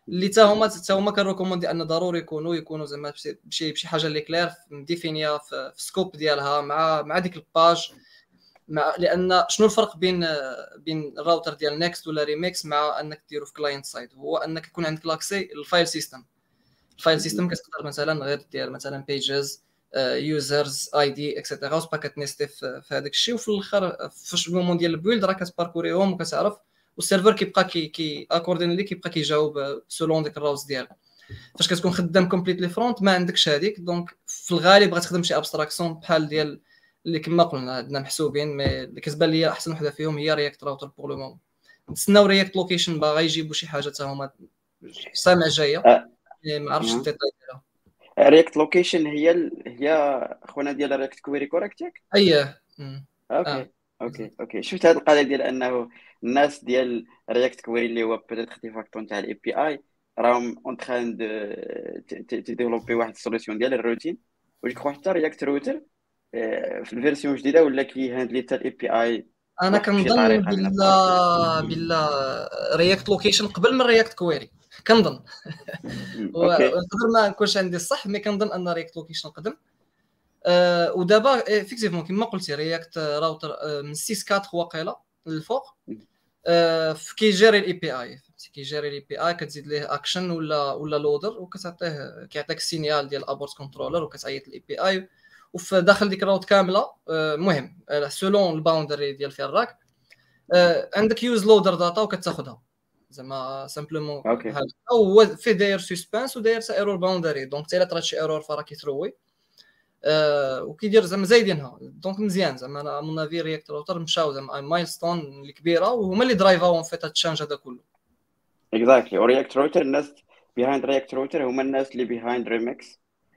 اللي تا هما تا هما كنrecommandي أن ضروري يكونوا يكونوا زعما بشي- بشي حاجة اللي كلير مديفينيا في scope ديالها مع مع ديك ال page مع لأن شنو الفرق بين بين الراوتر ديال Next ولا ريميكس مع أنك ديرو في client side هو أنك يكون عندك l'accès لل file system ال file system كتقدر مثلا غير دير مثلا pages users ID et cetera وتبقى كتنيستي في في هذاك الشيء. وفي الآخر فاش ال moment ديال ال build راه كتباركوريهم وكتعرف. وال server كيبقى كي كي accordingly كيبقى كيجاوب selon ديك ال routes ديالك. فاش كتكون خدام completely front ما عندكش هذيك. donc في الغالب غتخدم شي abstraction بحال ديال اللي كما قلنا عندنا محسوبين mais اللي كتبان لي أحسن وحدة فيهم هي React Router pour le moment نتسناو React Location باغا يجيبوا شي حاجة حتى هما سامع جاية. mais ما عرفتش. ال détails ديالها. React Location هي ال... هي خونا ديال React Query correct ياك؟ اييه. okay. آه. okay. okay. شفت هذه القضية ديال أنه الناس ديال React Query اللي هو peut-être de facto نتاع ال API راهم en train de développer واحد ال solution ديال ال routing. crois حتى React Router في ال version الجديدة ولا كي هاندلي حتى ال API أنا كنظن بلا بلا React Location قبل من React Query كنظن. ونقدر ما نكونش عندي الصح mais كنظن أن React Location قدم آه ودابا effectivement كما قلتي React Router آه من 6 4 واقيلا للفوق. في كيجيري ال API كيجيري ال API كتزيد ليه اكشن ولا ولا لودر وكتعطيه كيعطيك ال signal ديال ال abort controller وكتعيط ال API وفي داخل ديك ال route كاملة المهم selon ال boundary ديال فين راك آه عندك useLoaderData وكتاخذها زعما simplement هكا هو فيه داير Suspense وداير error boundary donc حتى الا طرات شي error فراه كيثروي آه وكيدير زعما زايدينها. donc مزيان زعما. à mon avis React Router مشاو زعما. milestone اللي كبيره وهما اللي درايفاو فيت هاد التشانج هذا كله. exactly و React Router الناس behind React Router هما الناس اللي behind Remix.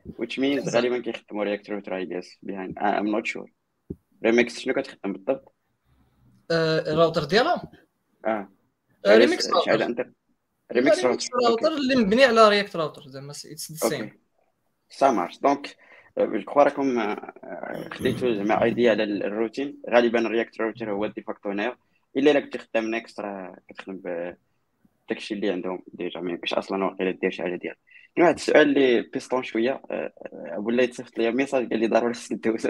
Which means. غالبا كيخدموا React Router I guess behind. Uh, I'm not sure. Remix شنو كتخدم بالضبط؟ الراوتر ديالها آه. Remix Router. انت. Remix Router. اللي مبني على React Router زعما it's the same ça marche donc je crois راكم آه، خديتوا زعما idée على ال- ال routing غالبا ال React Router هو ال de facto هنايا إلا إلا كنت خدام Next راه كتخدم ب- داكشي اللي عندهم déjà ما يمكنش أصلا واقيلا دير شي حاجة ديالك. كاين واحد السؤال اللي بيستون شوية ولا يتصيفط لي message قال لي ضروري خصك دوزو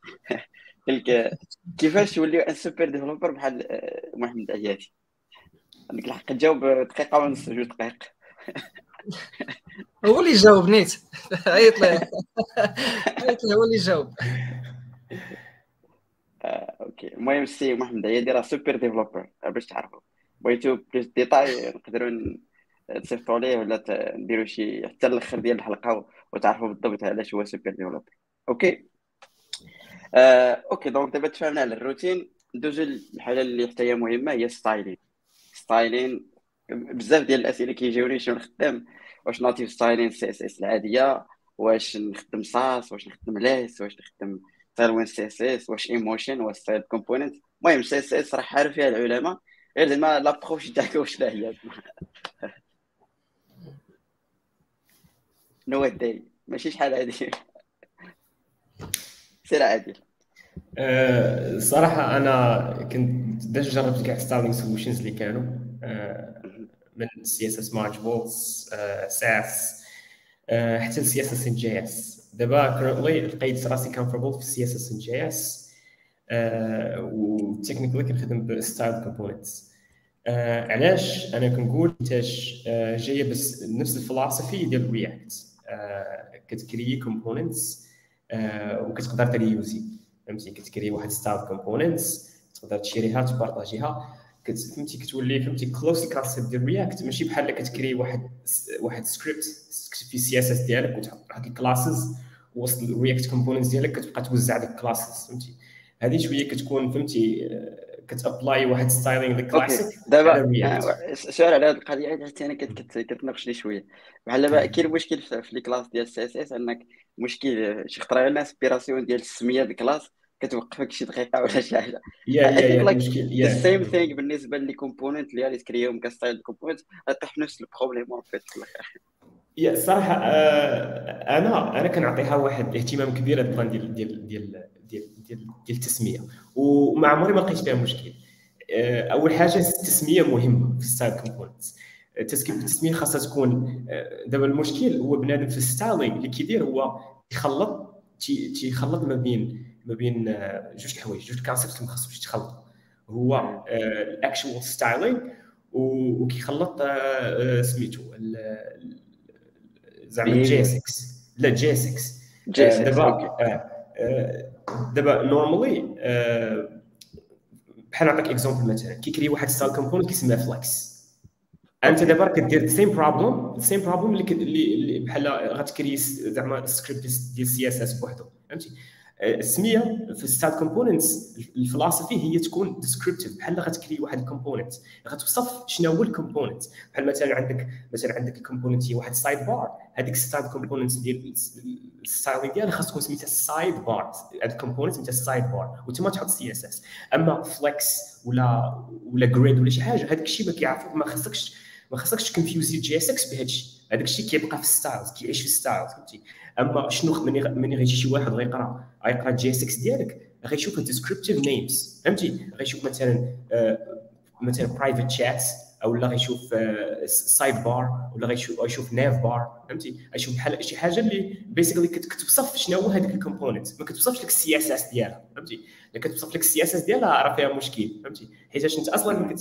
[LAUGHS] قال لك كيفاش تولي un super developer بحال آه، محمد عياتي عندك الحق تجاوب دقيقة ونص جوج دقائق. هو اللي جاوب نيت. عيط له. عيط له هو اللي جاوب. آه، okay. المهم السي محمد عيادي راه super developer باش تعرفوا بغيتو plus détails نقدروا تصيفطوا ليه ولا نديروا شي حتى الأخر ديال الحلقة وتعرفوا بالضبط علاش هو super developer okay؟ آه، okay. donc دابا تفاهمنا على ال routing. ندوزو للحاجه اللي حتى هي مهمة هي styling styling بزاف ديال الأسئلة كيجيوني شنو نخدم واش native styling CSS العادية واش نخدم Sass واش نخدم Less واش نخدم Tailwind CSS واش Emotion واش styled component. المهم CSS راه حاروا فيها العلماء غير زعما l'approche تاعك واش لا هي. نو داي ماشي شحال هادي. [LAUGHS] سير عادل. آه، الصراحة أنا كنت déjà جربت كاع styling solutions اللي كانوا آه، من سي اس اس موديولز ساس حتى سي اس اس ان جي اس دابا currently لقيت راسي comfortable في ال CSS in JS و technically كنخدم ب styled components آه علاش؟ أنا كنقول آه جاية بس نفس ال philosophie ديال React آه كتكري components آه وكتقدر تريوزي. فهمتي كتكري واحد styled components تقدر تشريها تبارطاجيها. فهمتي كتولي فهمتي close ال concept ديال React ماشي بحال كتكري واحد واحد سكريبت في ال CSS ديالك وتحط واحد ال classes وسط ال React components ديالك كتبقى توزع ديك ال classes فهمتي هذه شوية كتكون فهمتي كت apply واحد styling classique دابا سؤال على هذه القضية حتى أنا كتناقشني شوية. بحال دابا كاين مشكل في les classes ديال ال CSS انك مشكل شي خطرة ال inspiration ديال السميه ديال ال class كتوقفك شي دقيقة ولا شي حاجة. [LAUGHS] يا يا يا same thing بالنسبة les components اللي غادي تكريهم ك styled component غطيح في نفس ال problem في الآخر يا الصراحه آه أنا أنا كنعطيها واحد الاهتمام كبير هذا البلان ديال ديال ديال ديال ديال, التسمية. وما عمري ما لقيت فيها مشكل. آه أول حاجة التسمية مهمة في styled components التسمية خاصها تكون دابا المشكل هو بنادم في ال styling اللي كيدير هو يخلط تيخلط ما بين ما بين جوج الحوايج جوج ال concept ما خاصهمش يتخلطوا هو ال actual styling وكيخلط سميتو زعما جي 6 لا جي 6 دابا دابا normally بحال نعطيك exemple مثلا كيكري واحد styled component كيسميها flex أنت دابا كدير same problem same problem اللي بحال غتكري زعما سكريبت ديال الـ CSS بوحدو فهمتي؟ السمية في الـ styled components الفلسفة هي تكون descriptive بحال غتكري واحد الـ component غتوصف شنو هو الـ component بحال مثلا عندك مثلا عندك الـ component هي واحد sidebar هذيك الـ styled component ديال الـ styling ديالها خاص تكون سميتها sidebar هذا الـ component سميتها sidebar وتما تحط CSS. أما flex ولا ولا grid ولا شي حاجة هذاك الشيء ما كيعرفوك ما خاصكش ما خاصكش ت confuse ي JSX بهذا الشيء هذاك الشيء كيبقى في styles كيعيش في styles فهمتي؟ أما شنو مني مني غيجي شي واحد غيقرأ غيقرأ JSX ديالك غيشوف الـ descriptive names فهمتي؟ غيشوف مثلا آه مثلا private chat أو لا غيشوف sidebar ولا غيشوف غيشوف navbar فهمتي؟ غيشوف بحال شي حاجة اللي basically كتوصف شنو هو هذاك الـ component ما كتوصفش لك الـ CSS ديالها فهمتي؟ الا كتوصف لك الـ CSS ديالها راه فيها مشكل فهمتي؟ حيت انت أصلا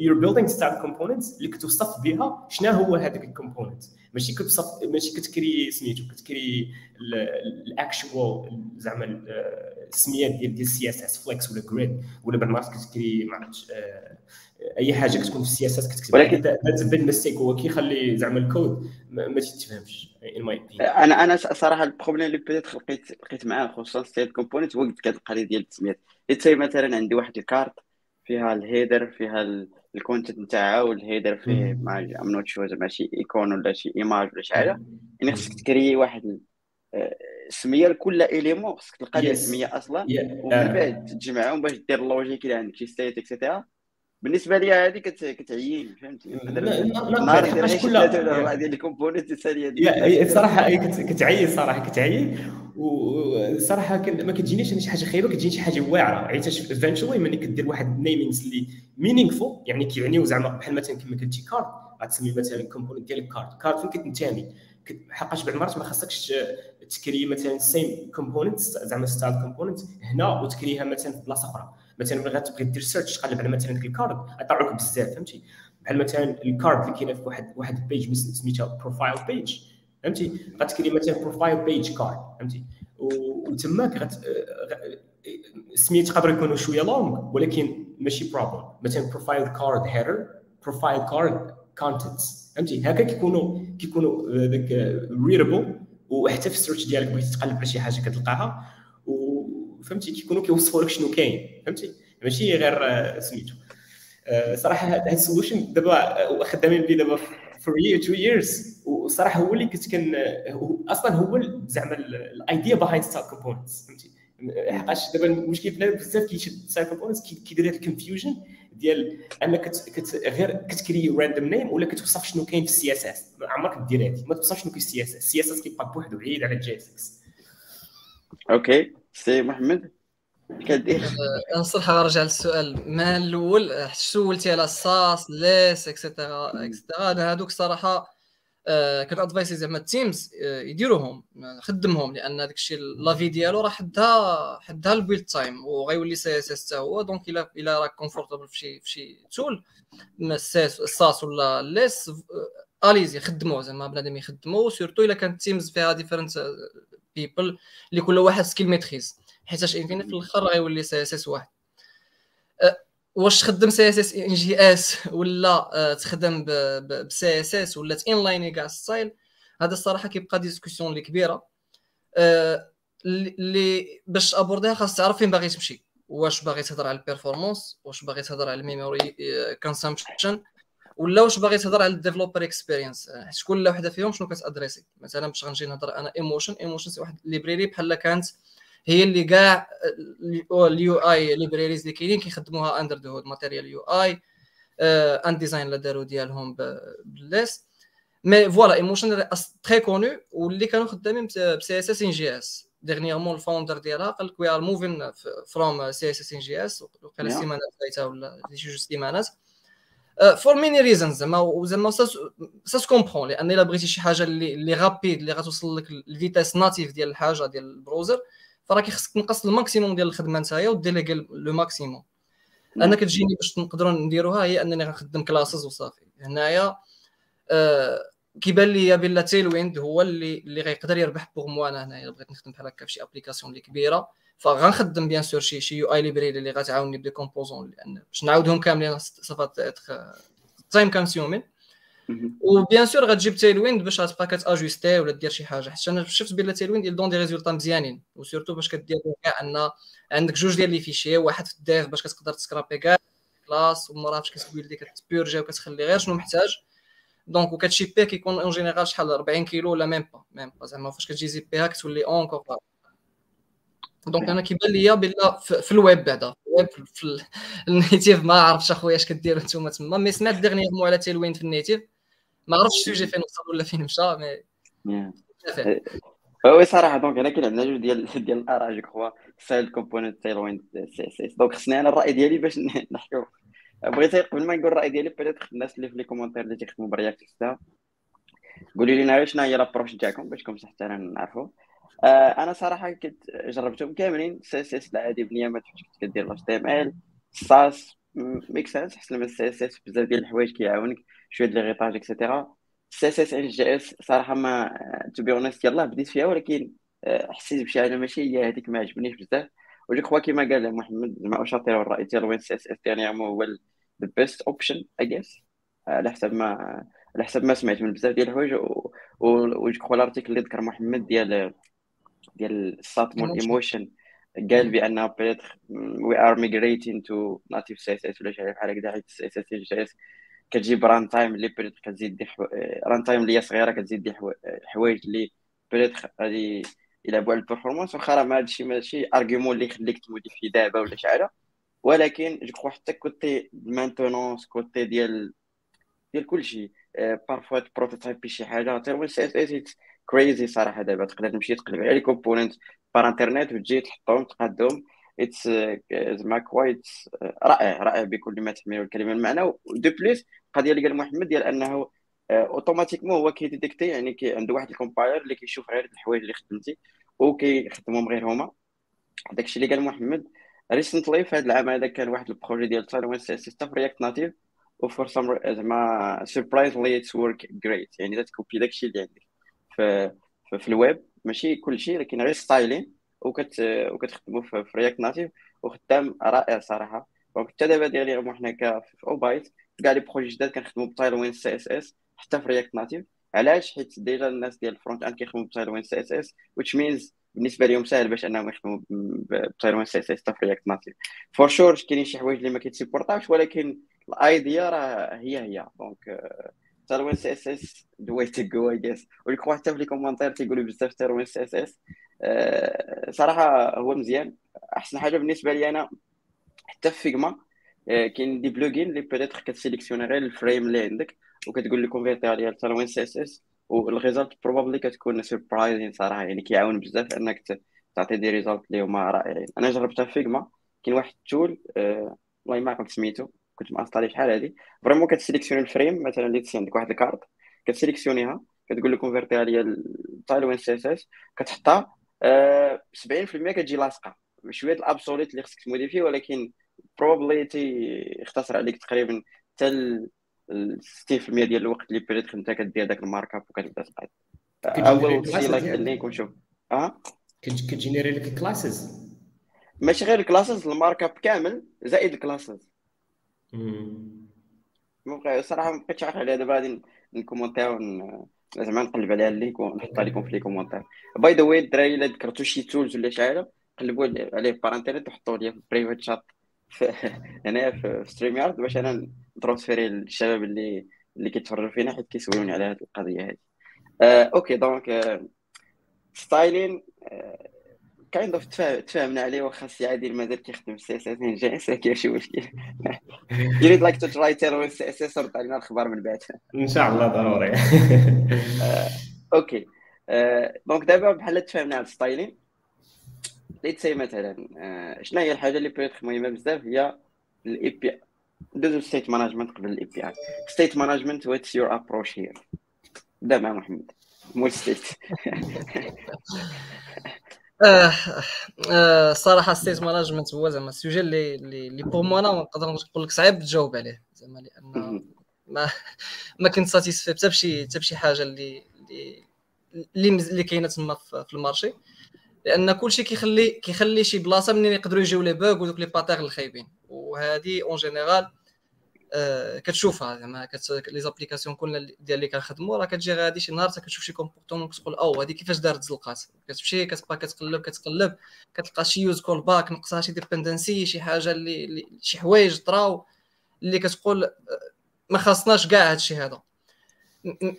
you're building styled component اللي كتوصف بها شنو هو هذاك الـ component ماشي كتصف ماشي كتكري سميتو كتكري الـ actual زعما السميات ديال الـ CSS flex ولا grid ولا بالمرات كتكري ما عرفتش أي حاجة كتكون في الـ CSS كتكتب. ولكن ذات بيج ميستيك هو كيخلي زعما الكود ما تتفهمش أنا أنا صراحة الـ problème اللي بديت لقيت لقيت معاه خصوصا styled component هو القضية ديال التسميات حيت مثلا عندي واحد الـ card فيها الـ header فيها الكونتنت نتاعها والهيدر فيه ما ام نوت شو زعما شي ايكون ولا شي ايماج ولا شي حاجة. يعني خصك تكري واحد السميه لكل اليمون خصك تلقى ليه السميه أصلا ومن بعد تجمعهم باش دير اللوجيك اللي عندك شي ستيت اكسيتيرا بالنسبة لي هذه كتعين فهمتي؟ نهار يدير كل أربعة ديال الكومبوننت الثانية الصراحه كتعين صراحة كتعين وصراحه ما كتجينيش أنا شي حاجة خايبة كتجيني شي حاجة واعرة. حيت ايفينشولي ملي كدير واحد النيمينغز اللي meaningful يعني كيعنيو زعما بحال مثلا كما قلتي card غتسمي مثلا الـ component ديالك card card فين كتنتمي حقاش بعض المرات ما خاصكش تكري مثلا same component زعما styled component هنا وتكريها مثلا في بلاصة أخرى. مثلا ملي غتبغي دير search تقلب على مثلا ديك الـ card غيطلعوا لك بزاف فهمتي؟ بحال مثلا الـ card اللي كاينة في واحد واحد الـ page سميتها profile page فهمتي؟ غتكري مثلا profile page card فهمتي؟ وتماك غت سميت تقدر يكونوا شوية long ولكن ماشي problem مثلا profile card header profile card contents فهمتي؟ هكا كيكونوا كيكونوا ذاك readable وحتى في الـ search ديالك بغيتي تقلب على شي حاجة كتلقاها. وفهمتي كيكونوا كيوصفوا لك شنو كاين فهمتي؟ ماشي غير سميتو. صراحة هذا الـ solution دابا خدامين به دابا for year two years وصراحه هو اللي كنت كان أصلا هو زعما الـ idea behind styled components فهمتي؟ حقاش دابا المشكل بنادم بزاف كيشد styled components كيدير هذا الـ confusion ديال أنك كت غير كتكري random name ولا كتوصف شنو كاين في الـ CSS عمرك دير هذه ما توصف شنو كاين في الـ CSS الـ CSS كيبقى بوحدو بعيد على الـ JSX OK سي محمد؟ كدير. أنا الصراحه غنرجع للسؤال. ما الأول؟ سولتي على الـ Sass Less et cetera et cetera هذوك صراحة آه كنت ادفايسي زعما التيمز آه يديروهم خدمهم لأن داك الشيء لافي ديالو راه حدها حدها البيلد تايم وغيولي سي اس اس حتى هو دونك الا الا راك كومفورتابل في شي في شي تول الساس ولا ليس آليزي خدموه زعما بنادم يخدمو. سورتو إلا كانت تيمز فيها ديفرنت بيبل اللي كل واحد سكيل ميتريز حيتاش انفيني في الآخر غيولي سي اس اس واحد. أه، واش تخدم سي اس اس ان جي اس ولا أه، تخدم ب CSS ولا inline كاع style هذا الصراحة كيبقى discussion اللي كبيرة. أه، اللي باش aborder يها خاص تعرف فين باغي تمشي. واش باغي تهضر على الـ performance واش باغي تهضر على الـ memory consumption ولا واش باغي تهضر على الـ developer experience حيت كل وحده فيهم شنو كت adresser ي؟ مثلا باش غنجي نهضر أنا Emotion Emotion واحد library بحال كانت هي اللي كاع الـ UI libraries اللي كاينين كيخدموها under the hood Material UI ان ديزاين اللي داروا ديالهم بالليس مي فوالا ايموشن تري كونو واللي كانوا خدامين بسي اس اس ان جي اس ديغنيغمون الفاوندر ديالها قال لك وي ار موفين فروم سي اس اس ان جي اس وقال السيمانات فايته ولا شي جوج سيمانات فور ميني ريزونز زعما وزعما سا كومبخون لأن الا بغيتي شي حاجة اللي اللي رابيد اللي غتوصل لك الفيتاس ناتيف ديال الحاجة ديال البروزر فراه كيخصك تنقص الماكسيموم ديال الخدمه نتايا وديليغي لو ماكسيموم أنا كتجيني باش نقدروا نديروها هي انني غنخدم classes وصافي هنايا كيبان لي بلا Tailwind هو اللي اللي غيقدر يربح pour moi أنا هنايا بغيت نخدم بحال هكا في شي application اللي كبيره فغنخدم bien sûr شي شي UI library اللي غتعاوني ب des composants لأن باش نعاودهم كاملين ça va time consuming و bien sûr غتجيب Tailwind باش غتبقى كت ajuster ولا دير شي حاجة. حيت أنا شفت بلا Tailwind donne des résultats مزيانين. و surtout باش كدير كاع أن عندك جوج ديال لي فيشي واحد في الديف باش كتقدر تسكرابي كاع كلاس ومرات فاش كتبيلدي كتبيرجي وكتخلي غير شنو محتاج؟ دونك وكتشيبيه كيكون اون جينيرال شحال 40 كيلو ولا ميم با ميم با زعما فاش كتجي زيبيها كتولي اونكور دونك أنا كيبان ليا بلا في الويب بعدا. في [LAUGHS] النيتيف ما عرفتش أخويا اش كديروا نتوما تما. مي سمعت ديغنيغمون على تيلوين في النيتيف. ما عرفتش السوجي فين وصل ولا فين مشى مي oui صراحة donc هنا كاين عندنا جوج ديال [LAUGHS] ديال الآراء je crois side component Tailwind CSS. donc خصني أنا الرأي ديالي باش [LAUGHS] نحكيو. بغيت قبل ما نقول الرأي ديالي بيتيت الناس اللي في les commentaires اللي تيخدموا ب React قولوا لنا شنو هي l'approche ديالكم باش كم حتى نعرفوا أنا صراحة كنت جربتهم كاملين. CSS العادي بنية ما تحتاج كدير HTML. Sass make sense حسن من ال CSS بزاف ديال الحوايج كيعاونك شوية ديال les et cetera CSS in JS صراحة ما to be honest يلاه بديت فيها ولكن آه، حسيت بشي حاجة ماشي هي هذيك ما عجبنيش بزاف. و je crois كيما قال محمد زعما اشاطر الراي ديال wind CSS dernièrement هو the best option I guess على حسب ما على حسب ما سمعت من بزاف ديال الحوايج. و je crois ال article اللي ذكر محمد ديال ديال ال exactement Emotion قال بان peut-être we are migrating to native CSS ولا شي حاجة بحال هكذا حيت CSS JS كتجيب runtime اللي peut-être كتزيد des runtime اللي هي صغيرة. كتزيد des حوايج اللي peut-être غادي يلعبوا على ال performance واخا راه ما هادشي ماشي argument اللي يخليك تموديفي دابا ولا شي حاجة. ولكن je crois حتى côté maintenance côté ديال ديال كلشي parfois بروتوتايبي شي حاجة. Tailwind CSS crazy صراحة دابا تقدر تمشي تقلب على les component par internet وتجي تحطهم تقادهم it's زعما quite رائع رائع بكل ما تحمله الكلمة. المعنى de plus القضية اللي قال محمد ديال أنه automatiquement هو كيديتيكتي يعني كي عنده واحد ال compiler اللي كيشوف غير الحوايج اللي خدمتي وكيخدمهم غير هما داكشي اللي قال محمد recently في هذا العام هذا كان واحد ال projet ديال Tailwind CSS في React Native و for some زعما surprisingly it's work great يعني تكوبي داكشي اللي عندك. في في الويب ماشي كل شيء لكن غير styling وكت وكتخدموا في React Native وخدام رائع صراحة. donc حتى دابا ديالي حنا في اوبايت كاع les projets جداد كنخدموا ب Tailwind CSS حتى في React Native علاش؟ حيت déjà الناس ديال ال front end كيخدموا ب Tailwind CSS which means بالنسبة لهم ساهل باش أنهم يخدموا ب Tailwind CSS حتى في React Native for sure كاينين شي حوايج اللي ما كيتسيبورتاوش ولكن ال idea راه هي هي. donc Tailwind CSS the to go I guess ولكن حتى في les commentaires تيقولوا بزاف Tailwind CSS صراحة هو مزيان. أحسن حاجة بالنسبة لي أنا حتى في Figma آه، كاين des plugins اللي peut-être كتسيليكسيوني غير ال frame اللي عندك وكتقول لي كونفيرتي عليها ل Tailwind CSS وال result probably كتكون surprising صراحة يعني كيعاون بزاف أنك تعطي des result اللي هما رائعين. أنا جربتها في Figma كاين واحد ال tool أه والله ما عرفت سميتو. كنت مانستالي شحال هادي vraiment كتسيليكسيوني ال frame مثلا اللي عندك واحد ال card كتسيليكسيونيها كتقول له كونفيرتيها ليا ال Tailwind CSS كتحطها آه 70% كتجي لاصقة. شوية ال absolute اللي خصك تموديفي ولكن probability يختصر عليك تقريبا حتى 60% ديال الوقت اللي بريت انت كدير داك ال markup وكتبدا تقاد I'll see like ال link ونشوف أه؟ كتجينيري لك classes ماشي غير ال classes ال markup كامل زائد ال classes صراحة ما بقيتش عارف عليها دابا غادي نكومونتيو زعما نقلب عليها ال link ونحطها لكم في les commentaires by the way الدراري إلا ذكرتوا شي tools ولا شي حاجة قلبوا عليه par internet وحطوا لي في private [LAUGHS] chat هنايا في StreamYard باش أنا نترونسفيري للشباب اللي اللي كيتفرجوا فينا حيت كيسولوني على هذه القضية هذه آه، okay donc آه، styling آه، kind of تفاهمنا عليه واخا السي عادل مازال كيخدم ال CSS جاي كاين شي مشكل. you'd like to try Tailwind CSS رد علينا الخبر من بعد. إن شاء الله ضروري. [LAUGHS] okay. donc دابا بحال تفاهمنا على ال styling let's see مثلا شنو هي الحاجة اللي peut-être مهمة بزاف؟ هي ال API دوزو state management قبل ال API state management what's your approach here بدا مع محمد مول state [LAUGHS] الصراحه state management هو زعما ال sujet اللي اللي pour moi أنا نقدر نقول لك صعيب تجاوب عليه. زعما لأن ما ما كنت satisfait حتى بشي حتى بشي حاجة اللي اللي اللي كاينة تما في ال marché. لأن كلشي كيخلي كيخلي شي بلاصة منين يقدروا يجيو les bugs ودوك les patterns الخايبين. وهذه en général آه كتشوفها زعما les applications كلنا ديال اللي كنخدموا راه كتجي غادي شي نهار كتشوف شي comportement كتقول أو هذه كيفاش دارت زلقات؟ كتمشي كتبقى كتقلب كتقلب كتلقى شي useCallback نقصها شي dependency شي حاجة اللي, اللي شي حوايج طراو اللي كتقول آه، ما خاصناش كاع هادشي هذا.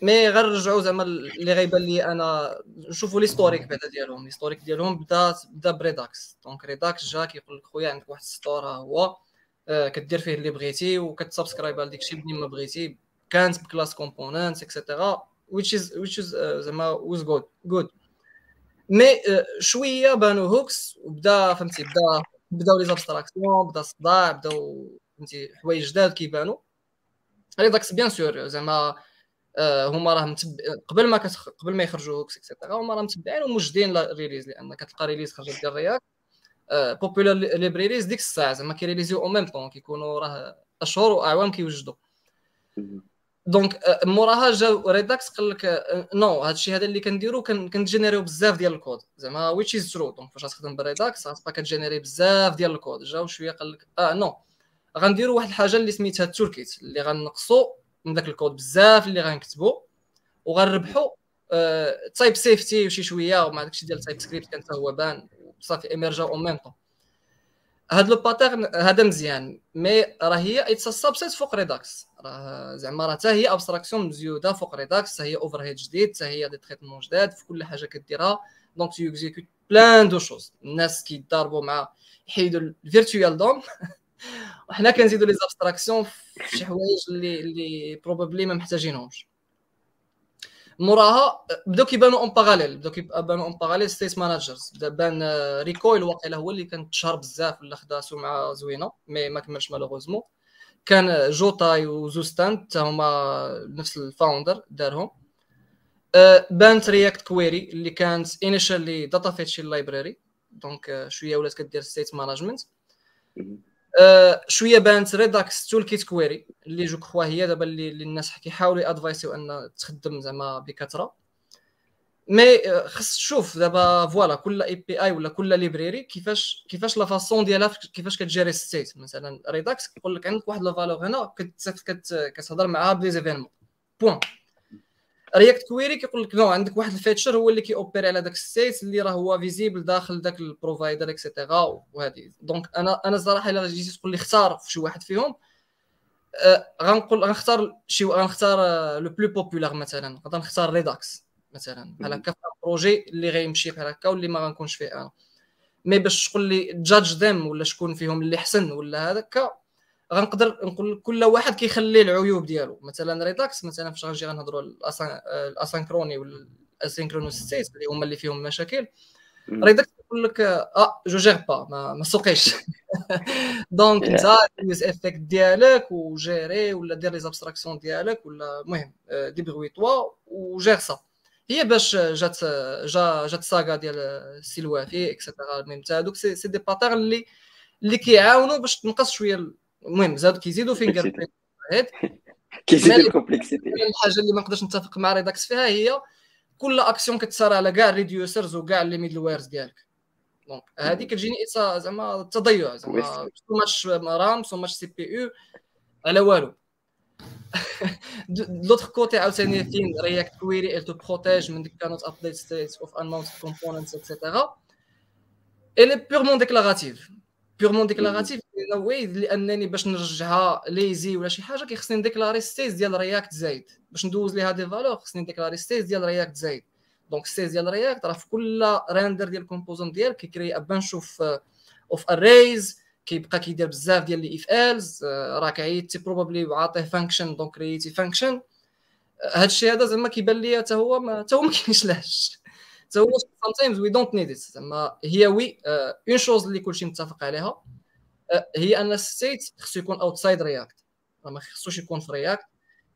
mais غير رجعوا زعما اللي غيبان لي أنا نشوفوا l'historique بعدا ديالهم. l'historique ديالهم بدا بدا ب Redux donc Redux جا كيقول لك خويا عندك واحد ال store هو آه كدير فيه اللي بغيتي وكت subscribe على داكشي منين ما بغيتي كانت ب class component et cetera which is which is uh, زعما was good good. mais uh, شوية بانو hooks وبدا فهمتي بدا بداو les abstractions بدا الصداع بداو فهمتي حوايج جداد كيبانو Redux bien sûr زعما آه، هما راه متب... قبل ما كتخ... قبل ما يخرجوا hooks et cetera هما راه متبعين وموجدين ال release لأن كتلقى release خرجت ديال React popular libraries ديك الساعة زعما كيريليزيو au même temps كيكونوا راه أشهر وأعوام كيوجدوا donc آه، موراها جا Redux قال لك no هذا الشيء هذا اللي كنديرو كنجينيريو بزاف ديال الكود زعما which is true donc فاش غتخدم ب Redux غتبقى كتجينيري بزاف ديال الكود. جاو شوية قال لك آه no. غنديروا واحد الحاجة اللي سميتها ال toolkit اللي غنقصوا من ذاك الكود بزاف اللي غنكتبوا وغنربحوا type safety وشي شوية ومع داكشي ديال TypeScript كان هو بان. صافي ايمرجا au même temps هاد le pattern هذا مزيان. mais راه هي it's subset فوق Redux راه زعما راه حتى هي abstraction مزيودة فوق Redux هي overhead جديد حتى هي des traitements جداد في كل حاجة كديرها. donc tu exécutes plein de choses الناس كيضاربوا مع يحيدوا ال virtual DOM [LAUGHS] وحنا كنزيدوا les abstractions في شي حوايج اللي اللي probably ما محتاجينهمش. موراها بداو كيبانوا en parallèle بداو كيبانوا en parallèle state managers بدا بان Recoil واقيلا هو اللي كان تشهر بزاف ولا خدا سمعه زوينة mais ما كملش malheureusement. كان Jotai و Zustand حتى هما نفس ال founder دارهم. بانت React Query اللي كانت initially data fetching library donc شوية ولات كدير state management آه، شوية بانت Redux Toolkit Query اللي je crois هي دابا اللي, الناس كيحاولوا ادفايسيو أن تخدم زعما بكثرة. mais آه، خص تشوف دابا voilà كل API ولا كل librairie كيفاش كيفاش la façon ديالها كيفاش كتجيري state مثلا Redux كيقول لك عندك واحد la valeur هنا كتهضر معاها ب les événements point React Query كيقول لك no عندك واحد ال feature هو اللي كيوبيري على داك ال state اللي راه هو visible داخل داك ال provider et cetera وهذه donc أنا أنا الصراحة إلا جيتي تقول لي اختار في شي واحد فيهم آه غنقول غنختار شي غنختار le plus populaire مثلا. نقدر نختار Redux مثلا. بحال هكا projet اللي غيمشي بحال هكا واللي ما غنكونش فيه أنا. mais باش تقول لي judge them ولا شكون فيهم اللي احسن ولا هذاك غنقدر نقول كل واحد كيخلي العيوب ديالو. مثلا ريداكس مثلا فاش غنجي غنهضروا الأسانكروني ولا الاسينكرونوس ستيت اللي هما اللي فيهم مشاكل. ريداكس يقول لك آه جو جير با ما, ما سوقيش. دونك انت دوز افيكت ديالك وجيري ولا دير لي زابستراكسيون ديالك ولا المهم ديبغوي توا وجير سا هي باش جات جا جات ساغا ديال السلوافي اكسيتيرا المهم هذوك سي دي باترن اللي اللي كيعاونوا باش تنقص شوية المهم زادوا كيزيدوا fingerprint كيزيد ال complexity الحاجة اللي ما نقدرش نتفق مع Redux فيها هي كل اكسيون كتصار على كاع ال reducers وكاع les middlewares ديالك. donc هذه كتجيني زعما تضيع زعما so much RAM so much CPU على والو. [LAUGHS] l'autre côté عاوتاني فين React Query il te protège من ديك كانوت ابديت ستيت اوف انماونت كومبوننتس اكسيتيرا الي بيغمون ديكلاراتيف بيغمون ديكلاراتيف واي لأنني باش نرجعها ليزي ولا شي حاجة كيخصني نديكلاري ستيز ديال رياكت زايد. باش ندوز ليها دي فالور خصني نديكلاري ستيز ديال رياكت زايد. دونك ستيز ديال رياكت راه في كل ريندر ديال الكومبوزون ديالك كيكري بانش اوف اوف اريز كيبقى كيدير بزاف ديال لي اف الز راك عيطتي بروبابلي عاطيه فانكشن دونك كريتي فانكشن هادشي هذا زعما كيبان لي حتى هو حتى هو ما كاينش لهاش حتى هو sometimes we don't need it. زعما هي oui une chose اللي كلشي متفق عليها هي أن ال state خصو يكون outside React ما خصوش يكون في React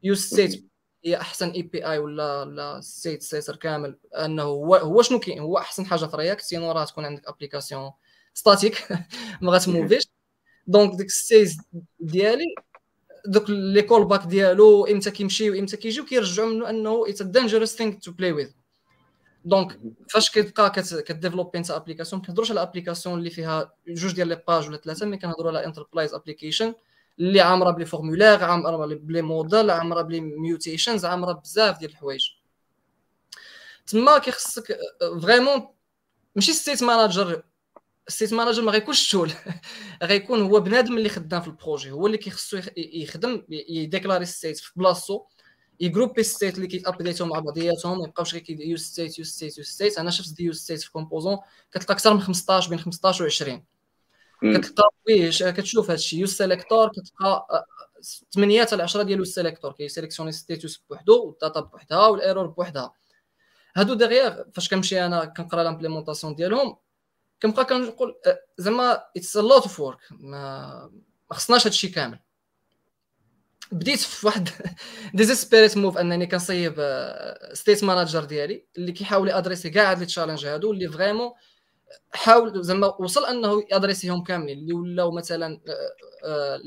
useState هي أحسن API ولا ولا state setter كامل. أنه هو هو شنو كاين هو أحسن حاجة في React sinon راه تكون عندك application statique [LAUGHS] ما غاتموفيش donc ديك states ديالي دوك les callbacks ديالو إمتى كيمشي وإمتى كيجيو كيرجعوا منه أنه it's dangerous thing to play with donc فاش كتبقى كديفلوبي انت application ما كنهضروش على application اللي فيها جوج ديال les pages ولا ثلاثة mais كنهضروا على enterprise application اللي عامرة ب les formulaires عامرة ب les modals عامرة بلي mutations عامرة بزاف ديال الحوايج. تما كيخصك vraiment ماشي state manager state manager ما غيكونش tool [LAUGHS] غيكون هو بنادم اللي خدام في ال projet هو اللي كيخصو يخدم يديكلاري state في بلاصتو. يجروبي state اللي كيتابديتو مع بعضياتهم ما يبقاوش غير useState useState useState. أنا شفت des useState في composant كتلقى أكثر من 15 بين 15 و 20 كتلقى فيه كتشوف هذا الشيء useSelector كتلقى 8 حتى 10 ديال useSelector. كيسيليكسيوني status بوحدو وال data بوحدها وال error بوحدها. هادو ديغيغ فاش كنمشي أنا كنقرا l'implémentation ديالهم كنبقى كنقول زعما it's a lot of work ما خصناش هادشي كامل. بديت في واحد [LAUGHS] desperate move أنني كنصيب state manager ديالي اللي كيحاول يادريسي كاع هاد les challenges هادو اللي vraiment حاول زعما وصل أنه يادريسيهم كاملين اللي ولاو مثلا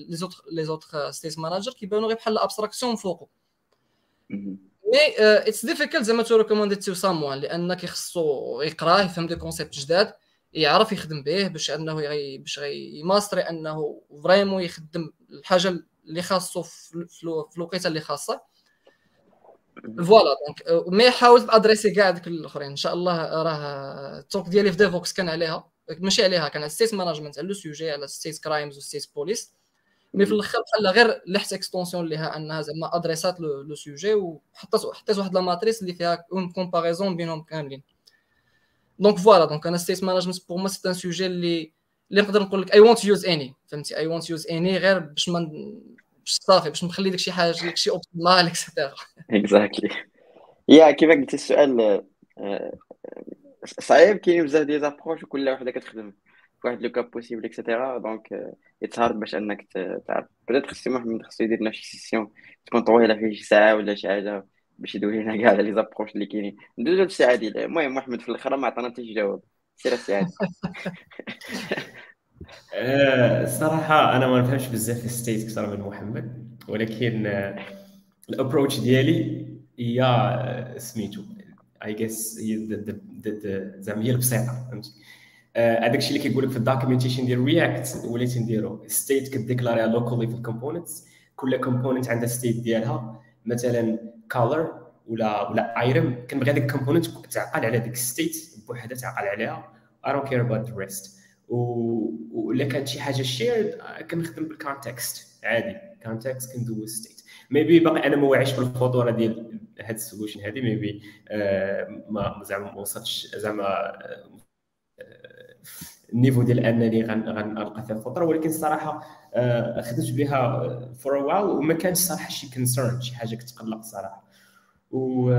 les autres les autres state managers كيبانوا غير بحال abstraction فوقو. mais it's difficult زعما to recommend to someone لأن كيخصو يقراه يفهم des concepts جداد يعرف يخدم به باش أنه باش يماستري أنه vraiment يخدم الحاجة اللي خاصو في الوقيته اللي خاصه. voilà donc mais حاولت ادريسي كاع دوك الأخرين. إن شاء الله راه ال talk ديالي في Devoxx كان عليها ماشي عليها كان على state management على le sujet على state crimes state police mais في الآخر بحال غير لحت extension ليها أنها زعما أدريسات le sujet وحطيت حطيت واحد la matrice اللي فيها une comparaison بينهم كاملين. donc voilà donc أنا state management pour moi c'est un sujet اللي اللي نقدر نقول لك I won't use any فهمتي؟ I won't use any غير باش ما صافي باش نخلي داكشي حاجة داكشي optimal et cetera exactly yeah كيف قلت السؤال آه، صعيب كاين بزاف ديال les approches وكل وحده كتخدم في واحد le cas possible et cetera donc it's hard باش انك تعرف. بدات خصي محمد خصو يدير لنا شي session تكون طويله فيه شي ساعة ولا شي حاجة باش يدوي لنا كاع les approches اللي كاينين. ندوزو لشي عادي المهم محمد في الآخر ما عطانا حتى شي جواب. سير السي [LAUGHS] عادي الصراحه أنا ما نفهمش بزاف في ال state أكثر من محمد ولكن ال approach ديالي هي سميتو I guess زعما هي البسيطة فهمتي؟ هذاك الشيء اللي كيقول لك في ال documentation ديال React وليت نديرو. state كديكلاريها locally في ال components كل component عندها state ديالها مثلا color ولا ولا ايرم كنبغي هذيك ال component تعقل على ديك state بوحدها تعقل عليها. I don't care about the rest. ولا كانت شي حاجة shared كنخدم بال context عادي. context كندوز state maybe باقي أنا ما واعيش بالخطوره ديال هاد ال solution هادي maybe آه ما زعما ما وصلتش زعما آه ال niveau ديال أنني غنلقى فيها الخطره ولكن الصراحة آه خدمت بها for a while وما كانش صراحة شي concern شي حاجة كتقلق صراحة. و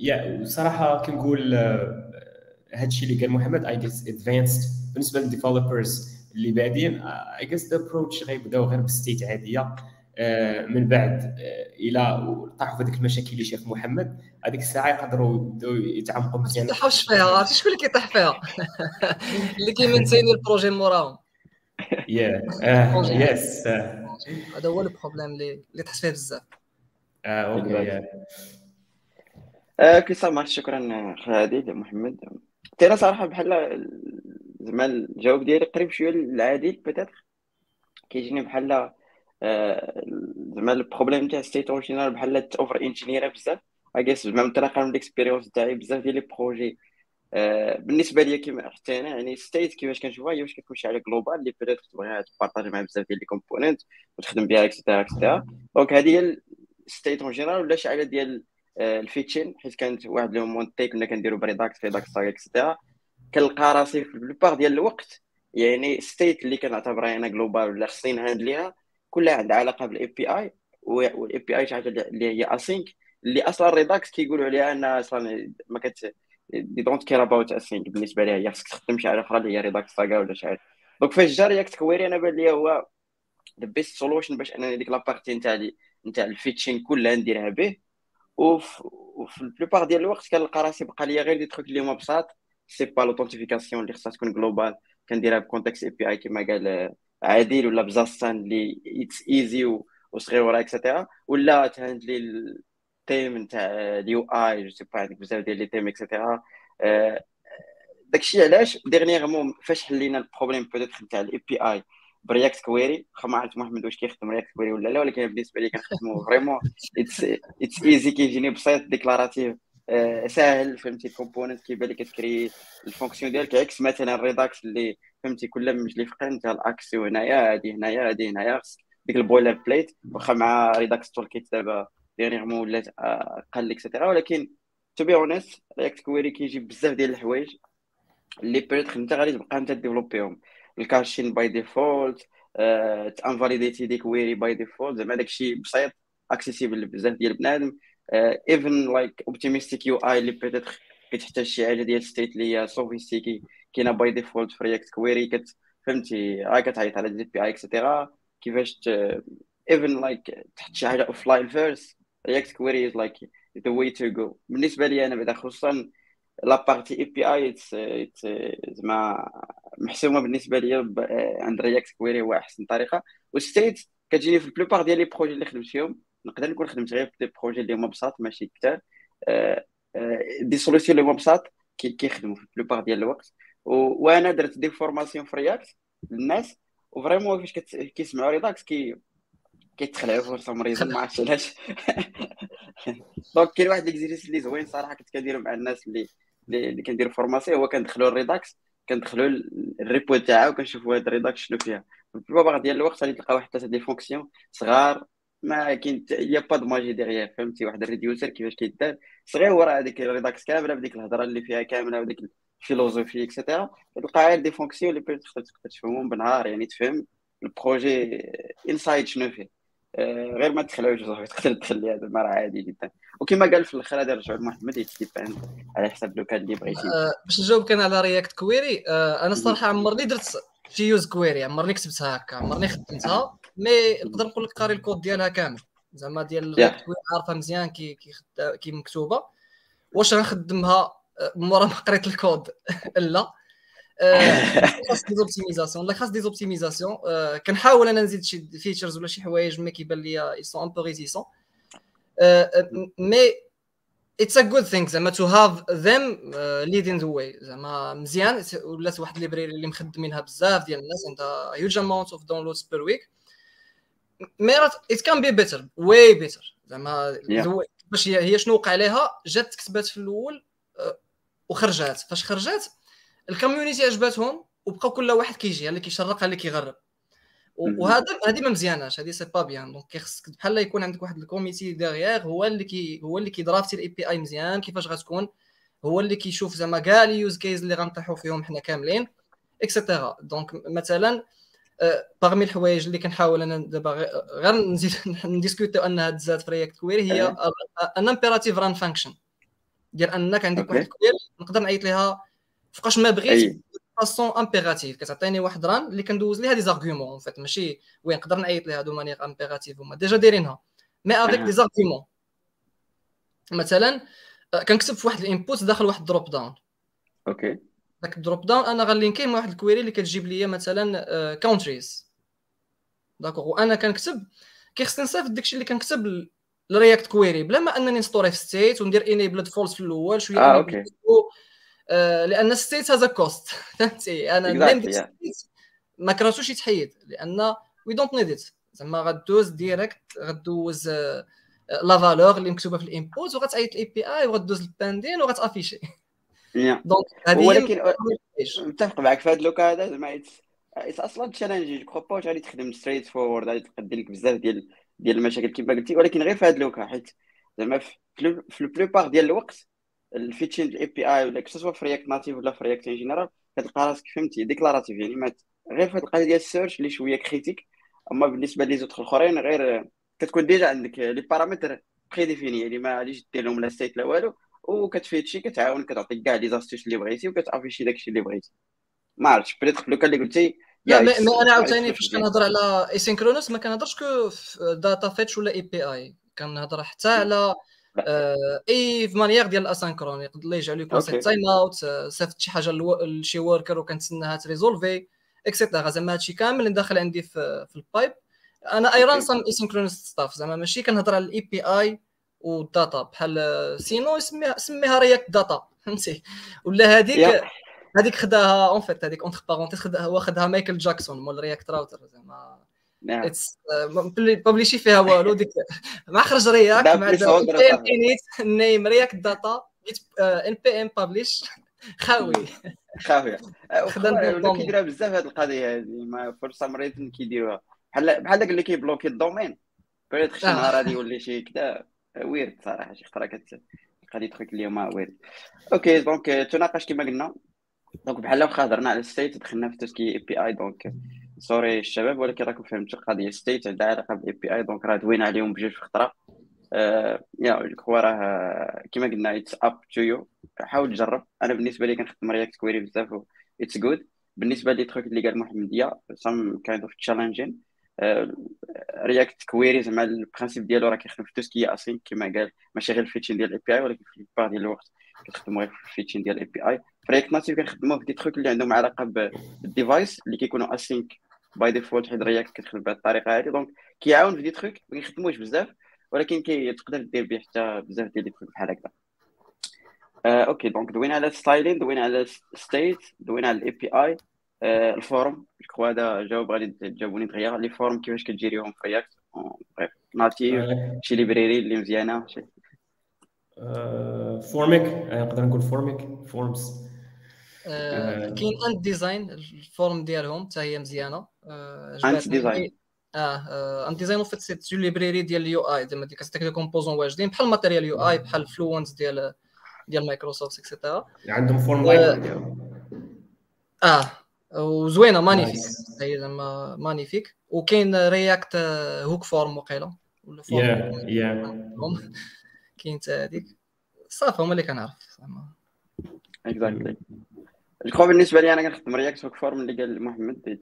yeah صراحة كنقول هذا الشيء اللي قال محمد advanced بالنسبة لل developers اللي بادين I guess the approach غيبداو غير ب state عادية آه، من بعد آه، إلى طاحوا في هذيك المشاكل اللي شاف محمد. هذيك الساعة يقدروا يبداو يتعمقوا مزيان. ما تطيحوش فيها عرفتي شكون اللي كيطيح فيها؟ [LAUGHS] اللي كيمنتيني ال projet موراهم. yeah yes هذا هو ال problème اللي اللي تحس فيه بزاف. OK آه، OK صافي شكرا خالد محمد. أنا صراحة بحال زعما الجواب ديالي قريب شوية للعادل peut-être كيجيني بحال آه، زعما ال problème تاع state en général بحال over engineered بزاف. I guess زعما منطلقا من ال expérience تاعي بزاف ديال les projets آه، بالنسبة لي كيما حتى أنا يعني state كيفاش كنشوفها هي واش كتكون شي حاجة globale اللي peut-être تبغيها تبارطاجي مع بزاف ديال les composants وتخدم بها et cetera et cetera donc هذه هي state en général ولا شي حاجة ديال آه، ال fetching حيت كانت واحد le moment كنا كنديرو ب Redux Redux Saga et cetera كنلقى راسي في la plupart ديال الوقت. يعني state اللي كنعتبرها أنا globale ولا خصني نهاندليها كلها عندها علاقة بالاي API وال API بي اي شي حاجة اللي هي async اللي أصلا Redux كيقولوا عليها انها أصلا ما كت they don't care about async بالنسبة ليها هي خصك تخدم شي حاجة أخرى اللي هي Redux Saga ولا شي حاجة. donc فاش جا React Query أنا بان لي هو the best solution باش أنني ديك la partie نتاع نتاع ال fetching كلها نديرها به. وفي la plupart ديال الوقت كنلقى راسي بقى لي غير دي تخوك اللي هما بساط. c'est pas l'authentification اللي خصها تكون globale كنديرها ب context API كما قال عادل ولا ب Zustand اللي it's easy وصغيره et cetera ولا تهندلي ال thème نتاع ال UI c'est pas عندك بزاف ديال les thèmes et cetera داكشي علاش dernièrement فاش حلينا ال problème peut-être نتاع ال API ب React Query ما عرفت محمد واش كيخدم React Query ولا لا ولكن بالنسبة لي كنخدمو vraiment it's easy كيجيني بسيط déclaratif ساهل فهمتي؟ ال component كيبان لك كتكري ال fonction ديالك عكس مثلا ال Redux اللي فهمتي كل مجلي فقه انت الاكسيو هنايا هادي هنايا هادي هنايا ديك البويلر بليت واخا مع ريداكس تول كيت دابا ديريغمون ولات أقل اكسيتيرا ولكن تو بي اونست رياكت كويري كيجي بزاف ديال الحوايج اللي بيريتخ انت غادي تبقى انت ديفلوبيهم الكاشين باي ديفولت تانفاليديتي ديك ويري باي ديفولت زعما داكشي بسيط اكسيسيبل لبزاف ديال بنادم. ايفن لايك اوبتيميستيك يو اي اللي بيتيتر كتحتاج شي حاجة ديال state اللي هي sophistiquée كاينة by default في React Query كت فهمتي؟ راه كتعيط على des API et cetera كيفاش even like تحط شي حاجة offline first React Query is like the way to go بالنسبة لي أنا بعدا خصوصا la partie API زعما محسومة بالنسبة لي عند React Query هو أحسن طريقة. و state كتجيني في la plupart ديال les projets اللي خدمت فيهم. نقدر نكون خدمت غير في des projets اللي هما بساط ماشي كثار des solutions اللي هما بساط كيخدموا في la plupart ديال الوقت. وأنا درت des formations في React للناس و vraiment فاش كيسمعوا Redux كي كيتخلعوا في راسهم مريضين ما عرفتش علاش. [LAUGHS] donc كاين واحد l'exercice اللي زوين صراحة كنت كنديرو مع الناس اللي اللي كنديروا formation هو كندخلوا ال Redux كندخلوا ال repo تاعها وكنشوفوا هاد ال Redux شنو فيها. في la plupart ديال الوقت غادي تلقى واحد ثلاثة des fonctions صغار ما كاين y a pas de magie derrière فهمتي؟ واحد ال reducer كيفاش كيدار صغير وراه هذيك ال Redux كاملة بديك الهضرة اللي فيها كاملة وديك ال philosophie et cetera تلقى غير des fonctions اللي تقدر تفهمهم بنهار يعني تفهم ال projet inside شنو فيه. آه، غير ما تخلعوش صافي تقدر تخلي هذا راه عادي جدا. وكما قال في الآخر هذا رجع محمد يتديباند على حسب le cas اللي بغيتي. آه، باش نجاوبك أنا على React Query آه، أنا الصراحه عمرني درت شي use query عمرني كتبتها هكا عمرني خدمتها. mais نقدر نقول لك قاري الكود ديالها كامل. زعما ديال Yeah. عارفها مزيان كي كي خد- كي مكتوبة. واش غنخدمها؟ مورا ما قريت الكود. [LAUGHS] لا. آه، خاص des optimisations لا خاص des optimisations كنحاول أنا نزيد شي features ولا شي حوايج ما كيبان لي ils sont un peu réticents mais it's a good thing زعما to have them leading the way زعما مزيان ولات واحد ال library اللي مخدمينها بزاف ديال الناس عندها huge amount of downloads per week mais it can be better way better زعما باش هي هي شنو وقع لها جات كتبات في الأول آه، وخرجات. فاش خرجات ال community عجباتهم وبقى كل واحد كيجي اللي كيشرق اللي كيغرب. وهذا هذه ما مزياناش هذه c'est pas bien donc كيخصك بحال يكون عندك واحد ال comité derrière هو اللي كي هو اللي كي draftي ال API مزيان كيفاش غتكون. هو اللي كيشوف زعما كاع les use cases اللي غنطيحوا فيهم حنا كاملين et cetera donc مثلا parmi الحوايج اللي كنحاول أنا دابا غير- نزيد [LAUGHS] ن discutيو انها تزاد في React Query هي أن imperative run function ديال أنك عندك. واحد ال query نقدر نعيط لها فوقاش ما بغيت façon impérative كتعطيني واحد run اللي كندوز ليها des arguments فيت ماشي وين نقدر نعيط ليها de manière impérative هما déjà دايرينها. mais avec des arguments مثلا كنكتب في واحد ال input داخل واحد drop down okay. داك ال drop down أنا غن linkي مع واحد ال query اللي كتجيب لي مثلا countries d'accord وأنا كنكتب كيخصني نصيفط داكشي اللي كنكتب ال React Query. بلا ما أنني ن storeي في state وندير enabled false في الأول شوية آه okay. آه لأن state هذا cost فهمتي؟ أنا state ما كرهتوش يتحيد لأن we don't need it زعما غدوز direct غدوز la valeur اللي مكتوبة في ال input وغتعيط ال API وغدوز ال pending وغت afficheي [LAUGHS] donc ولكن متفق معك. في هذا le cas هذا زعما it's أصلا challenge جو با غادي تخدم straight forward غادي تقدر لك بزاف ديال ديال المشاكل كما قلتي. ولكن غير في هذا le cas حيت زعما في la plupart ديال الوقت ال fetching ال API ولا soit في React Native ولا في React en général كتلقى راسك فهمتي؟ ديكلاراتيف يعني ما غير في هذه القضية ديال السيرش اللي شوية كريتيك أما بالنسبة لي زوت الأخرين غير كتكون ديجا عندك لي بارامتر بري ديفيني يعني ما غاديش دير لهم لا ستيت لا والو. وكتفيد شي كتعاون كتعطيك كاع لي زاستوس اللي بغيتي وكتافيشي داكشي اللي بغيتي. ما عرفتش بريتخ لو كان اللي قلتي لا مي أنا عاوتاني فاش كنهضر على ايسينكرونوس ما كنهضرش كو داتا فيتش ولا اي بي اي كنهضر حتى على اي في مانيير ديال الأسانكرون. يقدر يجعل يكون سيت تايم اوت صيفط شي حاجة لشي وركر وكنتسناها تريزولفي اكسيتيرا زعما هادشي كامل اللي داخل عندي في, في البايب أنا اي ران سام ايسينكرونوس ستاف زعما ماشي كنهضر على الاي بي اي والداتا بحال سينو سميها سميها رياكت داتا فهمتي؟ ولا هذيك هذيك خداها اون فيت هذيك اونتر بارونتيز خداها هو خداها مايكل جاكسون مول رياكت راوتر زعما. اتس بابليشي فيها والو ديك مع خرج رياكت مع انيت نيم رياكت داتا ان بي ام بابليش خاوي. خاوي. [LAUGHS] كيديرها بزاف هذه القضية هذه ما فرصة مريت كيديروها بحال بحال داك اللي كيبلوكي الدومين. بريت شي نهار غادي [LAUGHS] يولي شي كذا. ويرد صراحة شي خطره كتلقى دي تخيك اللي هما ويرد أوكي دونك تناقش كما قلنا دونك بحال واخا هضرنا على الستيت دخلنا في توسكي اي بي اي دونك sorry الشباب ولكن راكم فهمتوا القضية state عندها علاقه بال API donc راه دوينا عليهم بجوج في خطره يا جو راه كما قلنا it's up to you حاول تجرب أنا بالنسبة لي كنخدم React Query بزاف it's good بالنسبة لي truc اللي قال محمد there's some kind of challenging React Query زعما ال principe ديالو راه كيخدم في tout ce qui async كما قال ماشي غير ال fetching ديال ال API ولكن في la plupart ديال الوقت كنخدموا غير في ال fetching ديال ال API في React Native كنخدموا في des trucs اللي عندهم علاقة بال device اللي كيكونوا async by default حيت React كتخدم بهذه الطريقة هذه donc كيعاون في des trucs ما كيخدموش بزاف ولكن كي تقدر دير به حتى بزاف ديال les trucs بحال هكذا. آه، okay donc دوينا على styling دوينا على state دوينا على ال API ال form جو هذا جاوب غادي تجاوبوني دغيا les forms كيفاش كت gérيهم في React Native شي library اللي مزيانة شي. Formik نقدر نقول Formik forms كاين Ant Design ال form ديالهم حتى هي مزيانة. Ant Design آه Ant Design en fait c'est une library ديال ال UI زعما ديك كتعطيك des composants واجدين بحال Material UI بحال Fluent ديال ديال مايكروسوفت et cetera عندهم form library آه. وزوينة magnifique. هي زعما magnifique. وكاين React Hook Form وقيلة. ولا form يا يا كاين حتى هذيك صافي هما اللي كنعرف. زعما. exactly جو بالنسبة لي أنا كنخدم React Hook Form اللي قال محمد.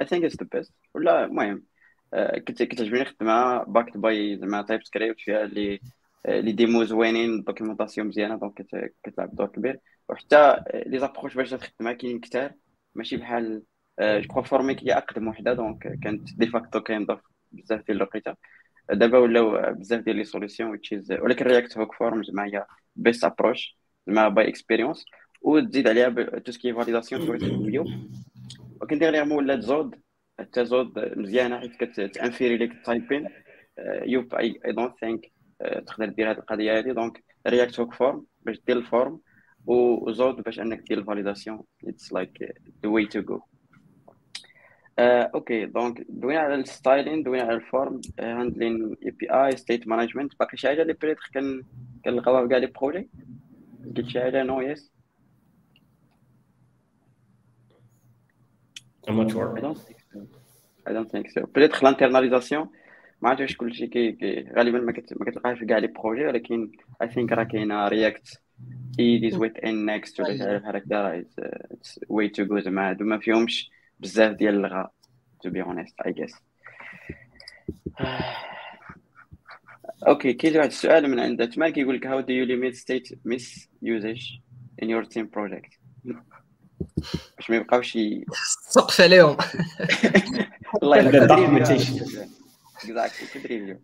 I think it's the best ولا المهم كنت كتعجبني نخدمها backed by زعما TypeScript فيها اللي les démos زوينين ال documentation مزيانة donc كتلعب دور كبير. وحتى les approches باش تخدمها كاينين كثار ماشي بحال je crois Formik هي اقدم وحده donc كانت de facto كينضاف بزاف ديال الوقيته دابا ولاو بزاف ديال les solutions ولكن React Hook Form زعما هي best approach زعما by experience وتزيد عليها tout ce qui validation توريت الفيديو ولكن dernièrement ولات Zod حتى Zod مزيانة حيت كت inférer ليك ال typing Yup I don't think تقدر دير هذه القضية هذه donc React Hook Form باش دير ال form و Zod باش انك دير ال validation it's like the way to go okay donc دوينا على ال styling دوينا على ال form handling API state management باقي شي حاجة اللي peut-être كان كنلقاوها في كاع les projets قلت شي حاجة؟ no yes I'm not sure. I don't think so. I don't think so. Peut-être l'internalisation. ما عرفتش كلشي كي, كي غالبا ما, كت... ما كتلقاهاش في كاع les projets ولكن I think راه كاينة React i18n Next ولا تعرف هكذا it's way to go زعما هادو ما فيهمش بزاف ديال اللغة to be honest I guess okay كاين واحد السؤال من عند تمال كيقول لك do you limit state misusage in your team project باش ما يبقاوش سقف عليهم الله documentation. exactly code review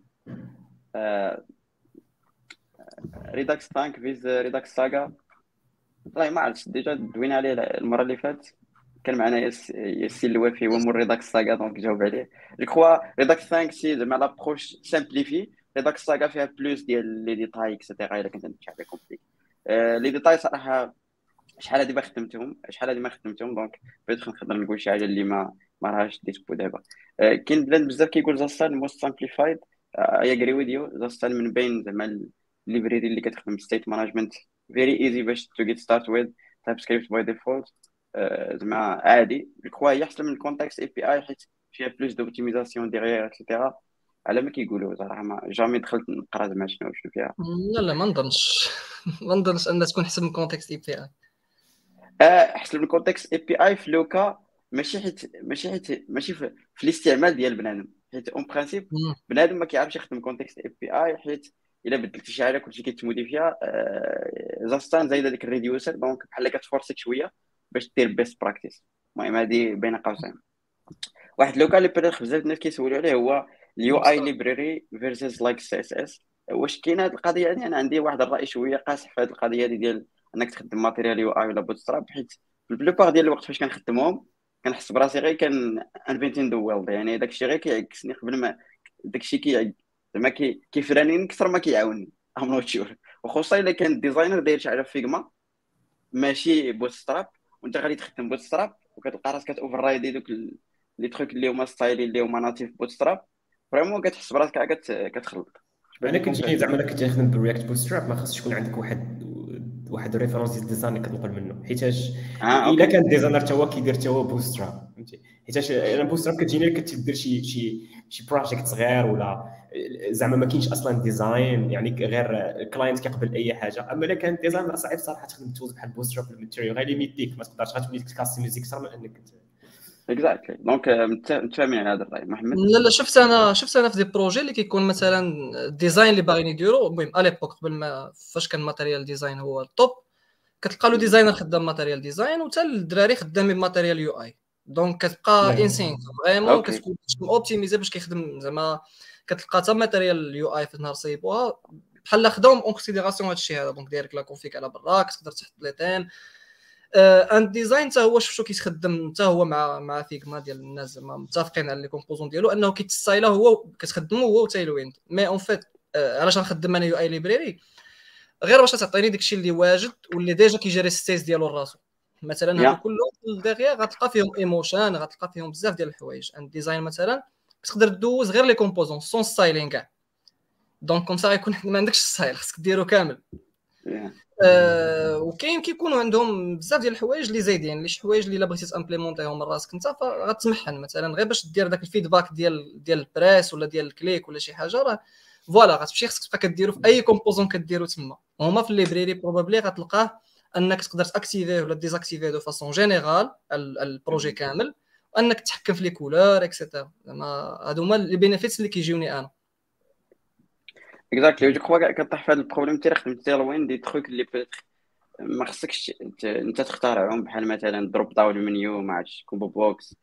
Redux Thunk versus Redux Saga والله ما عرفتش déjà دوينا عليه المرة اللي فاتت. كان معنا ياس- ياسين الوافي هو more Redux Saga donc جاوب عليه. je crois Redux Thunk c'est زعما l'approche simplifiée Redux Saga فيها plus ديال les détails et cetera إلا كنت نمشي على compliquer les détails صراحة شحال هادي ما خدمتهم شحال هادي ما خدمتهم donc بغيت نقدر نقول شي حاجة اللي ما ما راهاش dispo دابا. آه، كاين بلان بزاف كيقول Zustand most simplified I agree with you Zustand من بين زعما ال library اللي كتخدم state management very easy باش to get start with TypeScript by default زعما عادي. جو هي أحسن من ال context API حيت فيها plus d'optimisation derrière et cetera على ما كيقولوا صراحة ما jamais دخلت نقرا زعما شنو شنو فيها. لا لا ما نظنش. [LAUGHS] ما نظنش ان تكون أحسن من context API آه، حسب ال context API في le cas ماشي حيت ماشي حيت ماشي في, في الاستعمال ديال بنادم. حيت en principe بنادم ما كيعرفش يخدم context API حيت إلا بدلتي شي حاجة كلشي كيت modifie ها آه، Zustand زايدة ديك ال reducer donc بحال كت forcer ك شوية باش دير best practice المهم هذه بين قوسين. واحد le cas اللي peut-être بزاف الناس كيسولوا عليه هو ال UI library versus like CSS واش كاين هذه القضية هذه أنا عندي واحد الرأي شوية قاصح في هذه القضية هذه ديال إنك تخدم Material UI ولا Bootstrap حيت في la plupart ديال الوقت فاش كنخدمهم كنحس براسي غير reinventing the wheel يعني داكشي غير كيعكسني قبل ما داكشي كي زعما كي كي freiner ني أكثر ما كيعاوني I'm not sure وخصوصا إلا كان ال designer داير شي حاجة في Figma ماشي Bootstrap وأنت غادي تخدم Bootstrap وكتلقى راسك كت override ي دوك les trucs اللي هما stylés اللي هما natives Bootstrap. vraiment كتحس براسك كت- كتخلط. أنا كنت زعما كنت خدم بال React Bootstrap ما خاصش يكون عندك واحد واحد ال reference ديال ال design اللي كتنقل منه. حيتاش آه إلا كان ال designer تا هو كيدير تا هو Bootstrap فهمتي؟ حيتاش أنا Bootstrap كتجيني كتدير شي شي شي project صغير ولا زعما ما كاينش أصلا design يعني غير ال client كيقبل أي حاجة. أما إلا كان design راه صعيب صراحة تخدم tools بحال Bootstrap ال Material غير limit يك ما تقدرش غتولي ت customize ي أكثر من إنك exactly donc مت- متفاهمين على هذا الرأي. محمد؟ لا لا شفت أنا شفت أنا في des projets اللي كيكون مثلا ال design اللي باغيين يديروا. المهم l'époque قبل ما فاش كان Material Design هو ال top كتلقى له designer خدام Material Design وتا الدراري خدامين ب Material UI donc كتبقى نعم. انسين vraiment. كتكون optimisé باش كيخدم زعما كتلقى حتى Material UI في النهار صايبوها. بحال خداهم en considération هذا الشيء هذا. donc دايرك la config على برا كتقدر تحط les thèmes Ant Design حتى هو شفتو كيتخدم حتى هو مع مع Figma ديال الناس زعما متفقين على les composants ديالو. أنه كيت style ا هو كتخدمو هو و Tailwind mais en fait علاش غنخدم أنا UI library غير باش تعطيني داكشي اللي واجد واللي déjà كيجري ال states ديالو راسو مثلا يا. هادو كلهم derrière غتلقى فيهم Emotion غتلقى فيهم بزاف ديال الحوايج. Ant Design مثلا تقدر دوز غير les composants sans styling كاع donc comme ça غيكون ما عندكش style خصك ديرو كامل. آه، وكاين كيكونوا عندهم بزاف ديال الحوايج اللي زايدين اللي شي حوايج اللي الا بغيتي ت implémenter هم من راسك انت فغتسمحن مثلا غير باش دير داك ال feedback ديال ديال ال press ولا ديال ال click ولا شي حاجة راه voilà غتمشي خصك تبقى كديرو في اي composant كديرو تما هما في ال library probably غتلقاه انك تقدر ت activer ه ولا désactiver ه de façon générale ال projet كامل وأنك تحكم في les couleurs et cetera زعما هادو هما les benefits اللي كيجيوني أنا. exactly je crois كطيح في هذا ال problème تي خدمت وين دي تخوك اللي ما خصكش أنت تختارعهم بحال مثلا dropdown menu ما عرفتش combo box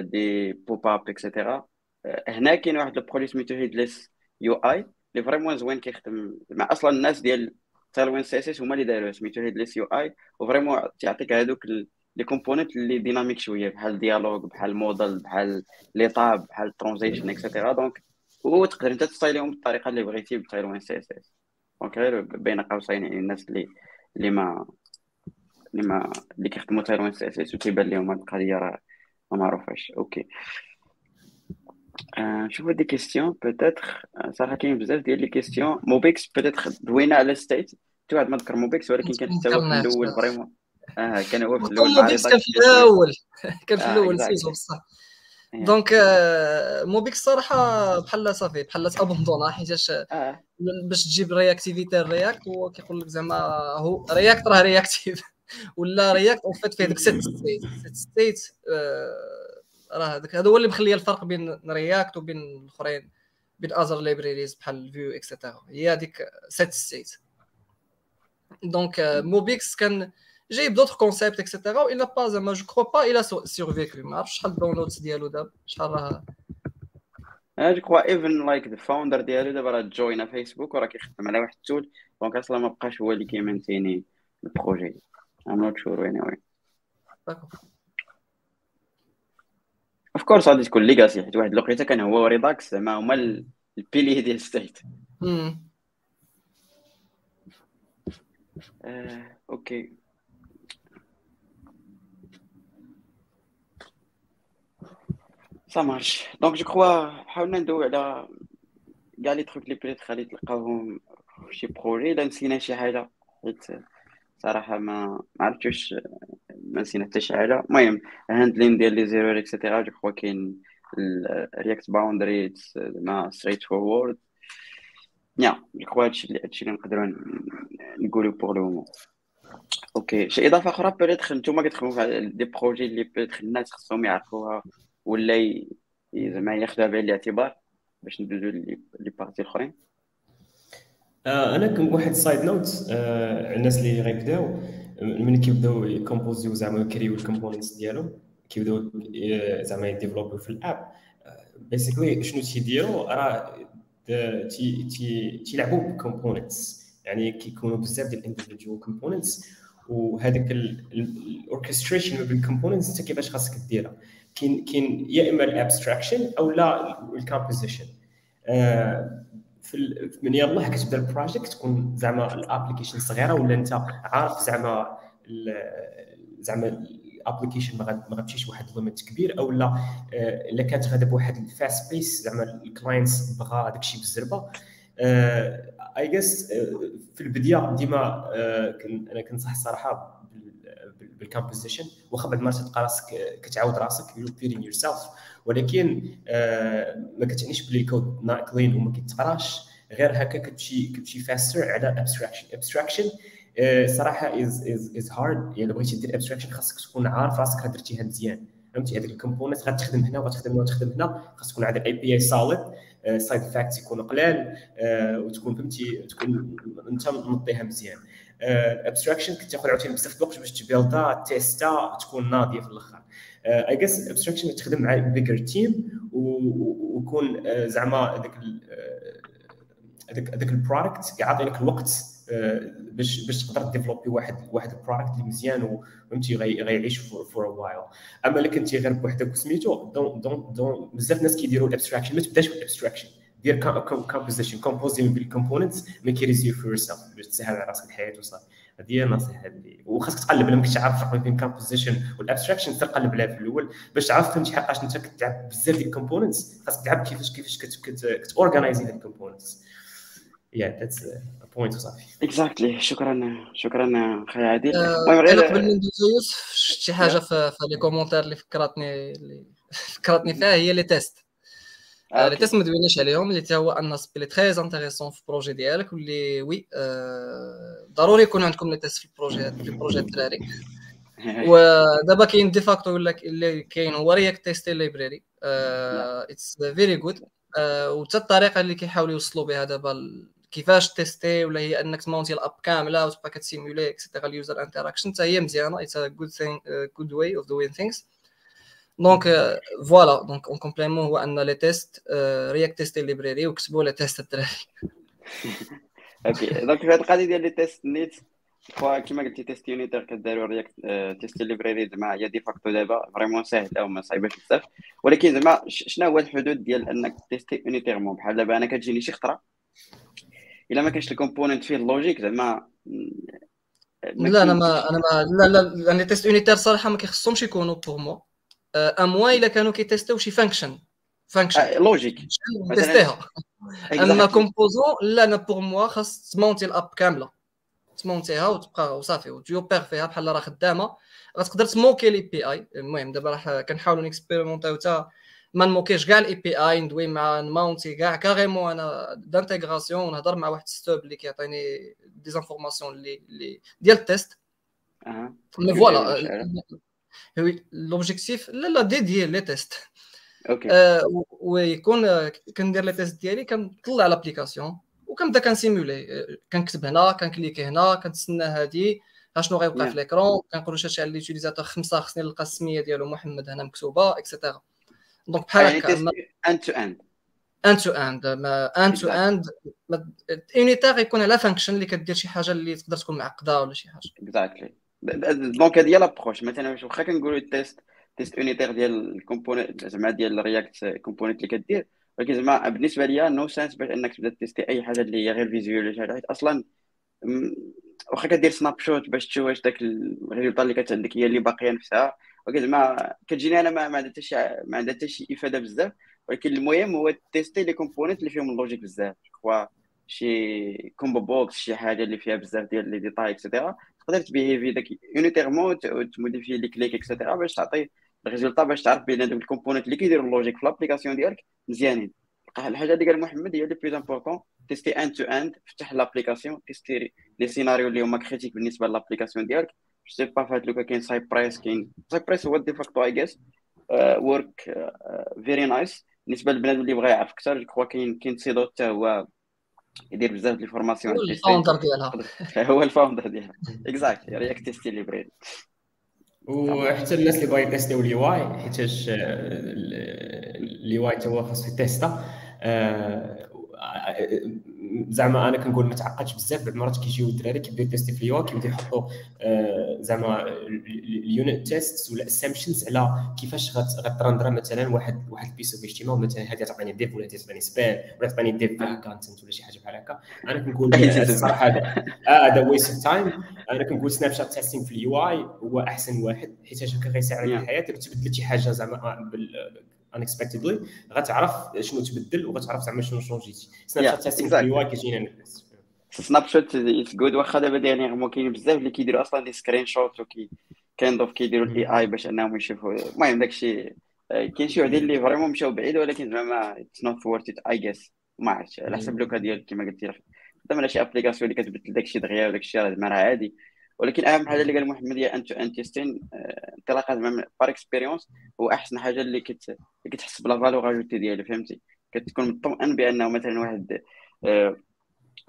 des pop-up et cetera هنا كاين واحد ال produit سميتو Headless UI اللي vraiment زوين كيخدم. مع أصلا الناس ديال Tailwind CSS هما اللي داروه سميتو Headless UI و vraiment تيعطيك هذوك les component اللي dynamiques شوية بحال dialog بحال modal بحال les tabs بحال transition et cetera donc وتقدر انت ت style يهم بالطريقة اللي بغيتي ب Tailwind CSS donc غير بين قوسين يعني الناس اللي اللي ما اللي ما اللي كيخدموا Tailwind CSS وكيبان لهم هاد القضية راه ما معروفاش okay نشوف des questions peut-être صراحة كاين بزاف ديال les questions MobX peut-être دوينا على state tout واحد ما ذكر MobX ولكن كان حتى الأول. vraiment آه كان هو في الأول MobX كان في الأول كان في آه، الأول. نسيتو بصح donc آه، MobX الصراحه بحال صافي بحال ت abandonna حيتاش آه. باش تجيب réactivité ال React هو كيقول لك زعما هو React راه réactif [LAUGHS] ولا React en fait فيه ديك setState setState راه هذا هو اللي مخلي الفرق بين React وبين الأخرين بين other libraries بحال Vue et cetera هي هذيك setState donc MobX كان جايب d'autres concepts et cetera الا با زعما je crois pas il a survécu ما عرفتش شحال ال downloads ديالو دابا شحال راه أنا je crois even like the founder ديالو دابا راه join ا Facebook وراه كيخدم على واحد ال tool دونك أصلا ما بقاش هو اللي كي maintenir ال projet I'm not sure anyway of course غادي تكون legacy حيت واحد الوقيته كان هو و Redux زعما هما ال- ال piliers ديال state okay ça marche donc je crois حاولنا ندوي على كاع les trucs les petites غادي تلقاوهم في شي projet الا نسينا شي حاجة حيت صراحة ما ما عرفتش واش ما نسينا حتى شي حاجة المهم handling ديال les erreurs et cetera je crois كاين ال React boundary زعما straightforward yeah je crois هادشي اللي هادشي اللي نقدروا نقولوا pour le moment okay شي اضافه أخرى peut-être نتوما كتخدموا في des projets اللي peut-être الناس خصهم يعرفوها ولا زعما ياخذوها بعين الاعتبار باش ندوزو les parties الاخرين. آه، أنا comme واحد side note آه، الناس اللي غيبداو ملي كيبداو ي compose يو زعما ي crée و ال components ديالو كيبداو آه، زعما ي développe يو في ال app basically شنو تيديروا راه تي تي تيلعبوا بال components يعني كيكونوا بزاف ديال ال individual components وهذاك ال orchestration ما بين ال components انت كيفاش خاصك ديرها. كاين كاين يا اما ال abstraction أو لا ال composition في ال- من يلاه كتبدا ال project تكون زعما ال application صغيرة ولا أنت عارف زعما زعما ال application ما غتمشيش واحد limit كبير أو لا آه، إلا كانت غادا بواحد ال fast pace زعما ال clients بغا داك الشيء بالزربة. I guess في البداية ديما آه، أنا كنصح الصراحه بال composition واخا بعد المرات تلقى راسك آه، كتعاود راسك you repeating yourself ولكن آه، ما كتعنيش بلي ال code not clean وما كيتقراش. غير هكا كتمشي كتمشي faster على abstraction abstraction صراحة is is is hard يعني بغيتي دير abstraction خاصك تكون عارف راسك درتيها مزيان. فهمتي؟ هذيك ال component غتخدم هنا وغتخدم هنا وتخدم هنا. خاص تكون عندك API solid side effects يكونوا قلال آه، وتكون فهمتي؟ تكون انت منطيها مزيان. abstraction كتاخذ عاوتاني بزاف الوقت باش ت build ا test ا تكون ناضيه في الأخر. I guess abstraction تخدم مع bigger team ويكون آه، زعما هذاك هذاك هذاك ال product يعطي لك الوقت آه، باش باش تقدر développer واحد واحد ال product اللي مزيان وفهمتي غي- غيعيش for a while أما إلا كنتي غير بوحدك وسميتو don't don't don't بزاف الناس كيديروا ال abstraction ما تبداش بال abstraction دير composition compose ي بال components make easy for yourself باش تسهل على راسك الحياة وصافي. هذه هي النصيحة اللي وخاصك تقلب الا ما كنتش عارف الفرق بين ال composition وال abstraction تقلب عليها في الأول. باش تعرف فهمتي حقاش أنت كتلعب بزاف ديال ال components خاصك تلعب كيفاش كيفاش كت organize ي هاد ال components yeah that's point وصافي. exactly شكرا شكرا أخي عادل. آه، أنا قبل ما ندوزو يوسف شي حاجة في في les commentaires اللي فكرتني اللي [LAUGHS] فكرتني فيها هي les tests les okay. tests ما دويناش عليهم اللي تا هو un sujet très intéressant في ال projet ديالك واللي oui آه، ضروري يكون عندكم les tests في ال projet في ال projet الدراري ودابا كاين de facto ولا ك- اللي كاين هو React Testing Library it's very good وحتى الطريقة اللي كيحاولوا يوصلوا بها دابا كيفاش tester ولا هي أنك ت monter ال app كاملة وتبقى كت simuler et cetera ال user interaction حتى هي مزيانة. it's a good thing good way of doing things donc voilà donc en complément هو un les tests React Testing Library وكتبوا les tests الدراري okay donc في هذه القضية ديال les tests نيت كيما قلتي tests unitaires كداروا React Testing Library زعما هي de facto دابا vraiment ساهل أو ما صعيباش بزاف ولكن زعما شنو هو الحدود ديال انك tester unitairement بحال دابا أنا كتجيني شي خطره الا ما كانش ال component فيه ال logique زعما ما لا أنا ما أنا ما لا لا لي تيست يونيتير صراحة ما كيخصهمش يكونوا بوغ مو اموا الا كانوا كيتيستيو شي فانكشن فانكشن لوجيك تيستيها أما. كومبوزون لا أنا بوغ موا خاص تمونتي الأب كاملة. تمونتيها وتبقى وصافي وتيوبير فيها بحال راه خدامة. غتقدر تموكي لي بي اي المهم دابا راح كنحاولوا نكسبيريمونتاو حتى ما نموكيش كاع الاي بي اي ندوي مع نماونتي كاع. كاريمون أنا دانتيغراسيون ونهضر مع واحد ستوب اللي كيعطيني دي زانفورماسيون اللي ديال التيست mais voilà l'objectif là là ديدي les tests OK ويكون كندير les tests ديالي كنطلع l'application وكنبدا كن simuler كنكتب هنا كن cliquer هنا كنتسنى هادي شنو غيوقع في l'écran كنقولوا شي على l'utilisateur خمسه خصني نلقى السميه ديالو محمد هنا مكتوبه et cetera donc بحال هكا end to end end to end end to end unitaire يكون على function اللي كدير شي حاجة اللي تقدر تكون معقده ولا شي حاجة exactly donc هذه هي l'approche مثلا واخا كنقولوا ال test test unitaire ديال ال component زعما ديال ال React component اللي كدير ولكن زعما بالنسبة ليا nonsense باش انك تبدا tester اي حاجة اللي هي غير visual ولا حاجة أصلا واخا كدير snapshot باش تشوف واش داك ال résultat اللي كانت عندك هي اللي باقيه نفسها ولكن زعما كتجيني أنا ما عندها حتى شي ما عندها حتى شي افاده بزاف ولكن المهم هو tester les components اللي فيهم ال logique بزاف شي combo box شي حاجة اللي فيها بزاف ديال les détails et cetera تقدر ت behave ي داك unitairement ت modifier les clics et cetera باش تعطي ال résultat باش تعرف بين هذوك ال component اللي كيديروا ال logique في l'application ديالك مزيانين. الحاجة اللي قال محمد هي اللي plus important tester end to end فتح l'application tester les scénarios اللي هما critiques بالنسبة l'application ديالك. je sais pas فهاد le cas كاين Cypress كاين Cypress هو de facto I guess ورك very nice بالنسبة للبنادم اللي بغى يعرف أكثر je crois كاين كاين سيدو حتى هو يدير بزاف ديال ال formations هو ال founder ديالها. [LAUGHS] هو ال founder ديالها. exactly React testing library وحتى الناس اللي باغي ي tester و ال UI حيتاش ال UI حتى هو خاصو ي test ا. زعما أنا كنقول ما تعقدش بزاف بعض المرات كيجيو الدراري كيبداو ي tester في ال UI كيبداو يحطوا آه، زعما ال unit test ولا assumptions على كيفاش غت render مثلا واحد واحد ال piece of اتش مثلا هذه تعطيني div ولا تعطيني span ولا تعطيني div content ولا شي حاجة بحال هكا. أنا كنقول [LAUGHS] الصراحة هذا. آه، هذا waste of time أنا كنقول snapshot testing في ال UI هو أحسن واحد حيت هكا غيساعدك في الحياة. تبدل شي حاجة زعما unexpectedly غتعرف شنو تبدل وغتعرف زعما شنو changer تي snapshot testing في ال UI كيجينا snapshot it's good واخا دابا dernièrement كاين بزاف اللي كيديروا أصلا des screenshots وكي كاين devs كيديروا ال AI باش أنهم يشوفوا. المهم داكشي كاين شي وحدين اللي vraiment مشاو بعيد ولكن زعما it's not worth it I guess ما عرفتش على حسب le cas ديال كما قلتي. خدام على شي application اللي كتبدل داكشي دغيا وداكشي راه راه عادي. ولكن أهم حاجة اللي قال محمد هي end to end testing انطلاقا زعما par expérience هو أحسن حاجة اللي كت كتحس ب la valeur ajoutée ديالو فهمتي؟ كتكون مطمئن بأنه مثلا واحد آه،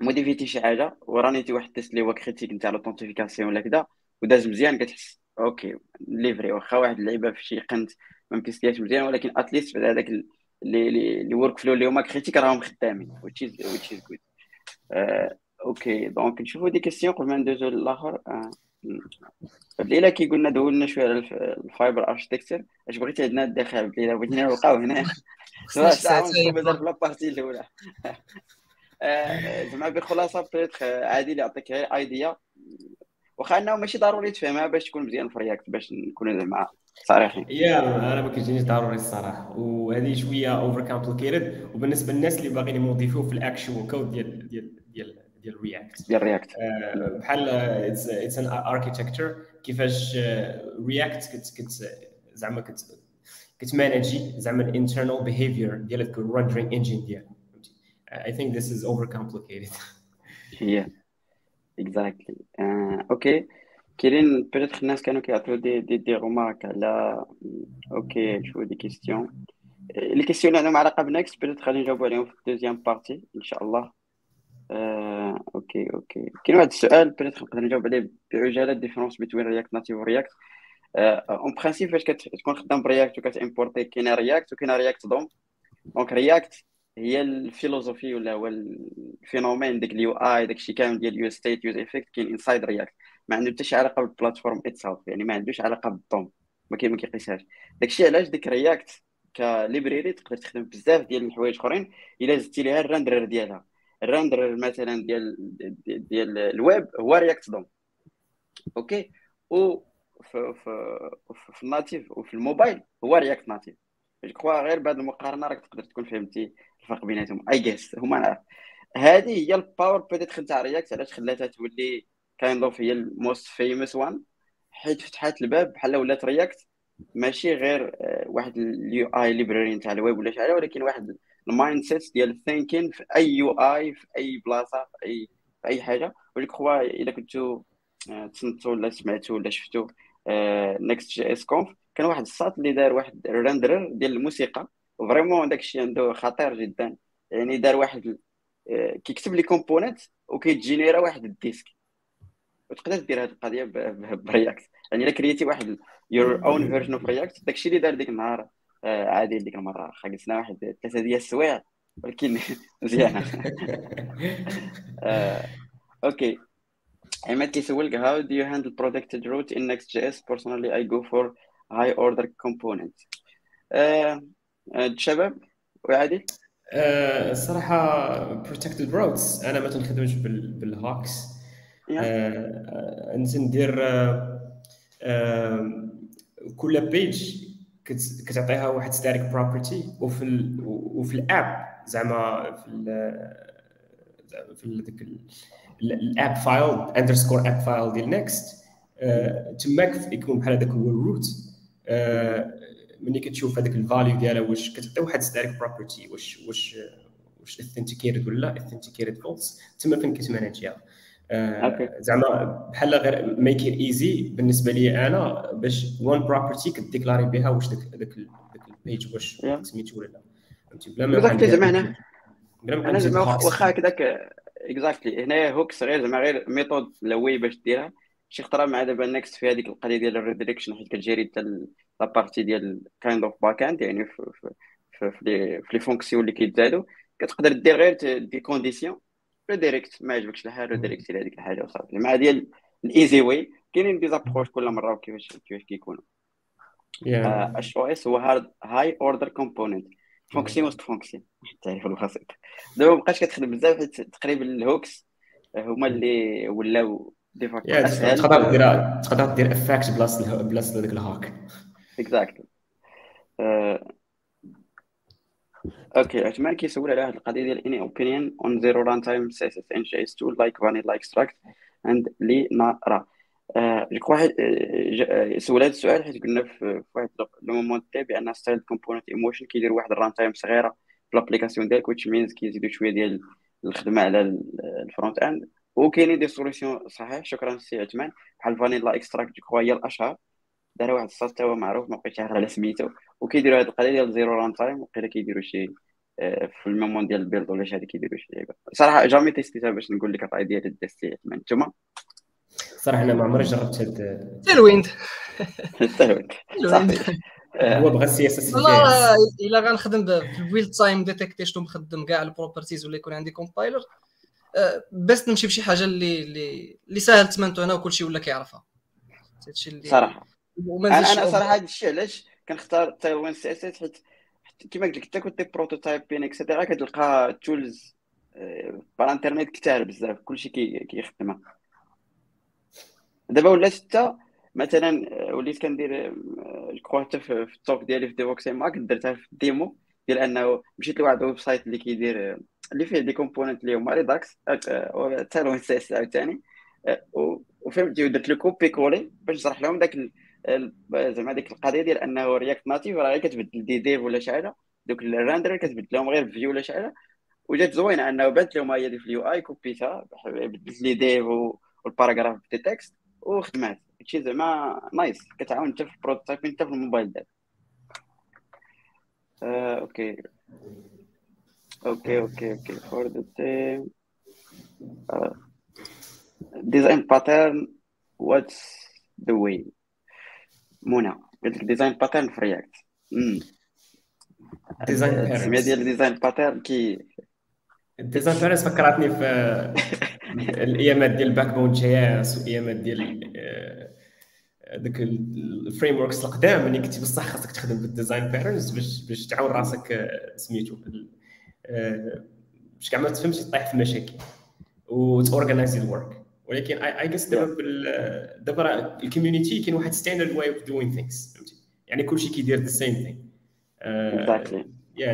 modifier تي شي حاجة و runner تي واحد ال test اللي هو critique نتاع l'authentification ولا كذا وداز مزيان كتحس OK livrer واخا واحد اللعيبه في شي قنت ما مكيستياش مزيان ولكن اتليست بعد هذاك اللي اللي ورك فلو اللي هما كريتيك راهم خدامين is good. uh, أوكي دونك نشوفوا دي كيسيون قبل ما ندوزو للاخر الليلة كي قلنا دولنا شوية على الفايبر اركتكتشر اش بغيتي عندنا الداخل الليلة بغيتينا نلقاو هنا مازال في لابارتي الاولى زعما بخلاصه بيتخ عادي يعطيك غير ايديا واخا انه ماشي ضروري تفهمها باش تكون مزيان في رياكت باش نكون زعما صريحين يا أنا ما كيجينيش ضروري الصراحة. وهذه شوية over complicated وبالنسبة للناس اللي باغيين ي modifier و في ال actual code ديال ديال ديال ديال رياكت ديال رياكت بحال it's an architecture كيفاش رياكت كت كت زعما كت كت manager زعما ال internal behavior ديال ال rendering engine ديالها. I think this is overcomplicated. yeah, exactly. Uh, OK كاينين peut-être الناس كانوا كيعطيو des des des remarques على OK نشوفو des questions les questions اللي عندهم علاقه ب Next peut-être غادي نجاوبو عليهم في ال deuxième partie ان شاء الله آه، OK OK. كاين واحد السؤال peut-être نقدر نجاوب عليه بعجالة différence بين React Native و React en principe فاش كتكون خدام ب React وكت importer كاين React وكاين React DOM donc React هي la philosophie ولا هو ال phénomène داك ال UI داك الشيء كامل ديال ال useState useEffect كاين inside React ما عنده حتى شي علاقة بال platform itself يعني ما عندوش علاقة بال DOM ما كاين ما كيقيسهاش. داك الشيء علاش ديك React ك library تقدر تخدم بزاف ديال الحوايج أخرين إلا زدتي ليها ال renderer ديالها. ال renderer مثلا ديال ديال الويب هو React DOM OK؟ و في في في ال native وفي الموبايل هو React Native je crois غير بعد المقارنة راك تقدر تكون فهمتي الفرق بيناتهم. I guess هما نعرف. هذه هي ال power peut-être تاع React علاش خلاتها تولي kind of هي ال most famous one حيت فتحات الباب بحال ولات React ماشي غير آه، واحد ال UI library نتاع الويب ولا شي حاجة ولكن واحد ال mindset ديال ال thinking في أي UI في أي بلاصة في أي في أي حاجة. وليك كخوا إلا كنتو آه، تصنتو ولا سمعتو ولا شفتو Next.js Conf كان واحد الساط اللي دار واحد renderer ديال الموسيقى. و vraiment داك الشيء عنده خطير جدا. يعني دار واحد آه، كيكتب les components وكيت générer ا واحد ال disque. وتقدر دير هذه القضية ب React. يعني إلا créer تي واحد your own version of React داكشي اللي دار ديك النهار. آه، عادي ديك المرة خلصنا واحد ثلاثة ديال السوايع ولكن [LAUGHS] مزيانه [LAUGHS] آه، okay. عماد كيسولك how do you handle protected route in Next.js personally I go for high order component شباب وعادي الصراحه protected routes أنا ما تنخدمش بال hooks أنت ندير كل page كتعطيها واحد static property وفي ال وفي ال app زعما في ال في ذاك ال app file underscore app file ديال Next تماك يكون بحال هذاك هو ال route ملي كتشوف هذاك ال value ديالها واش كتعطي واحد static property واش واش واش authenticated ولا authenticated false تما فين كتمانجيها آه، زعما بحال غير make it easy بالنسبة لي أنا باش one property كديكلاري بها واش داك داك داك ال page واش سميتو ولا لا. فهمتي؟ بلا ما exactly زعما هنا. أنا زعما واخا هكذاك exactly هنايا hooks غير زعما غير method لوي باش ديرها. شي خطرة مع دابا Next في هذيك القضية ديال ال redirection حيت كتجيري حتى la partie ديال kind of backend يعني في في في les fonctions اللي كيتزادوا كتقدر دير غير des conditions redirect ما عجبكش الحال redirect إلى هذيك الحاجة وصافي. مع ديال ال easy way كاينين des approches كل مرة وكيفاش كيفاش كيكونوا. HOC هو هاد high order component fonction وسط fonction التعريف البسيط. دابا مابقاش كتخدم بزاف حيت تقريبا ال hooks هما اللي ولاو دي تقدر دير تقدر دير افاكت بلاصة بلاصة هذاك ال HOC. exactly okay عثمان كيسول على هذه القضية ديال any opinion on zero runtime CSS in JS tool like vanilla extract and linaria آه واحد آه سول هذا السؤال حيت قلنا في واحد le moment تاع بان styled component emotion كيدير واحد runtime صغيره في ال application ديالك which means كيزيدوا شوية ديال الخدمه على ال front end وكاينين des solutions صحيح شكرا سي عثمان بحال Vanilla Extract je هي الاشهر دار واحد الصوت هو معروف ما بقيتش عارف على سميتو وكيديروا هذه القضية ديال zero runtime وقيلا كيديروا شي آه، في ال moment ديال ال build ولا شي هذه كيديروا شي لعيبة. صراحة jamais تيستيتها باش نقول لك الراي ديال الدستي انتما صراحة أنا ما عمري جربت هاد Tailwind Tailwind [LAUGHS] هو بغى ال CSS والله إلا غنخدم في ال build time ديتيكتي شنو مخدم كاع ال properties ولا يكون عندي compiler آه، بس نمشي بشي حاجة اللي اللي اللي ساهل تمنتو أنا وكلشي ولا كيعرفها. هادشي اللي صراحة. أنا أنا صراحة هذا الشيء علاش كنختار Tailwind CSS حيت كيما قلت لك حتى كنت prototyping et cetera كتلقى tools بار انترنيت كثار بزاف كلشي كيخدمها. دابا ولات حتى مثلا آه، وليت كندير جو حتى في التوك ديالي في ديفوكس ماك درتها في الديمو ديال أنه مشيت لواحد الويب سايت اللي كيدير اللي فيه دي كومبوننت اللي هما ريداكس لو سي اس عاوتاني وفهمتي ودرت له كوبي كولي باش نشرح لهم داك زعما ديك القضية ديال أنه رياكت ناتيف راه كتبدل دي ديف ولا شي حاجة. donc ال render كتبدل لهم غير view ولا شي حاجة. وجات زوينة أنه بانت لهم هي في ال UI كوبيتها بدلت لي ديف وال paragraphe des text وخدمات. هادشي زعما nice كتعاون حتى في ال prototyping حتى في الموبايل ديالك. آه، okay. okay okay okay. for the team design pattern what's the way منى قلت لك design pattern في React design السميه ديال design pattern كي design pattern فكرتني في الايامات ديال ال Backbone JS وايامات ديال ذاك ال frameworks القدام ملي كنتي بصح خاصك تخدم بال design patterns باش باش تعاون راسك سميتو باش كاع ما تفهمش تطيح في مشاكل وت organize ال work ولكن I guess دابا دابا ال community كاين واحد standard way of doing things فهمتي؟ يعني كلشي كيدير the same thing exactly يا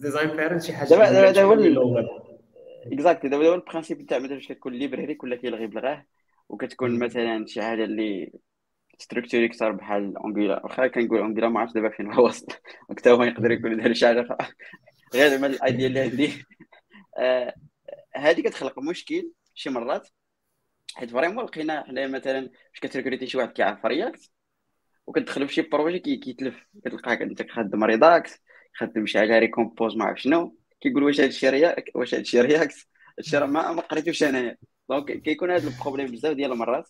design pattern شي حاجة دابا دابا دابا exactly دابا دابا ال principe تاع مثلا باش كتكون library كلها كيلغي بلغاه وكتكون مثلا شي حاجة اللي structuré أكثر بحال Angular واخا كنقول Angular ما عرفتش دابا فين هو وصل حتى هو يقدر يكون دار شي حاجة غير زعما ال idea اللي عندي. آه، هذه كتخلق مشكل شي مرات. حيت vraiment لقينا حنا مثلا فاش كتريكروتي شي واحد كيعرف React وكتدخل في شي projet كيتلف. كتلقاك انت خدام Redux خدام شي حاجة Recompose ما عرف شنو. كيقول واش هذا الشيء React واش هذا الشيء React. هادشي راه ما قريتوش انايا. donc كيكون هذا ال problème بزاف ديال المرات.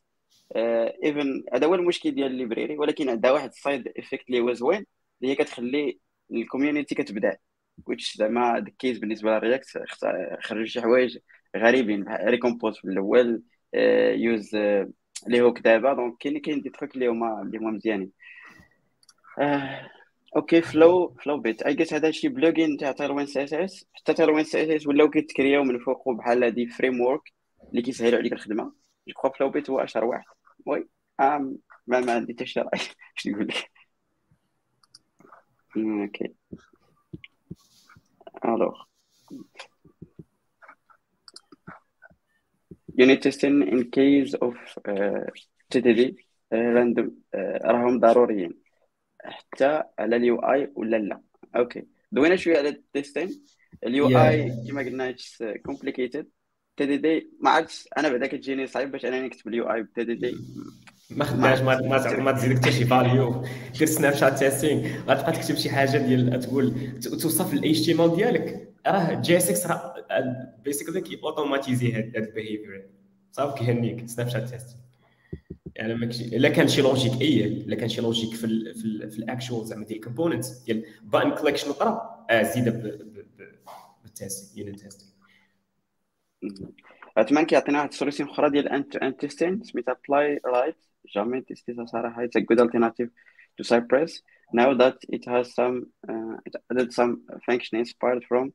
even هذا هو المشكل ديال ال library ولكن عندها واحد side effect اللي هو زوين اللي هي كتخلي ال community كتبدا which زعما ال case بالنسبة لل React خرج شي حوايج غريبين. Recompose في الأول use اللي هو دابا donc كاين كاين des trucs اللي هما اللي هما مزيانين okay Flow Flowbite I guess هذا شي plugin تاع Tailwind CSS حتى Tailwind CSS ولاو كيتكرياو من فوق بحال هادي framework اللي كيسهلوا عليك الخدمة. je crois Flowbite هو أشهر واحد. oui ما ما عندي حتى شي رأي. [LAUGHS] اش نقول لك؟ OK. alors unit testing in case of uh, TDD uh, random uh, راهم ضروريين حتى على ال UI ولا لا. OK دوينا شوية على ال testing ال UI كما قلنا complicated TDD ما عرفتش أنا بعدا كتجيني صعيب باش أنا نكتب ال UI ب TDD ما خدناش ما ما ما تزيد حتى شي فاليو دير سناب شات تيستينغ غتبقى تكتب شي حاجة ديال تقول توصف الاي تي ام ال ديالك. راه جي اس إكس راه بيسيكلي كي اوتوماتيزي هاد البيهيفير صافي كيهنيك سناب شات تيستينغ يعني ما الا كان شي لوجيك أي الا كان شي لوجيك في ال في, ال في الاكشوال زعما ديال الكومبوننتس ديال بان كليكشن أخرى آه زيد بالتيستينغ يونت تيستينغ أتمنى كيعطينا واحد ال solution أخرى ديال end to end testing سميتها Playwright jamais تيستيتها صراحة it's a good alternative to Cypress now that it has some uh, it added some function inspired from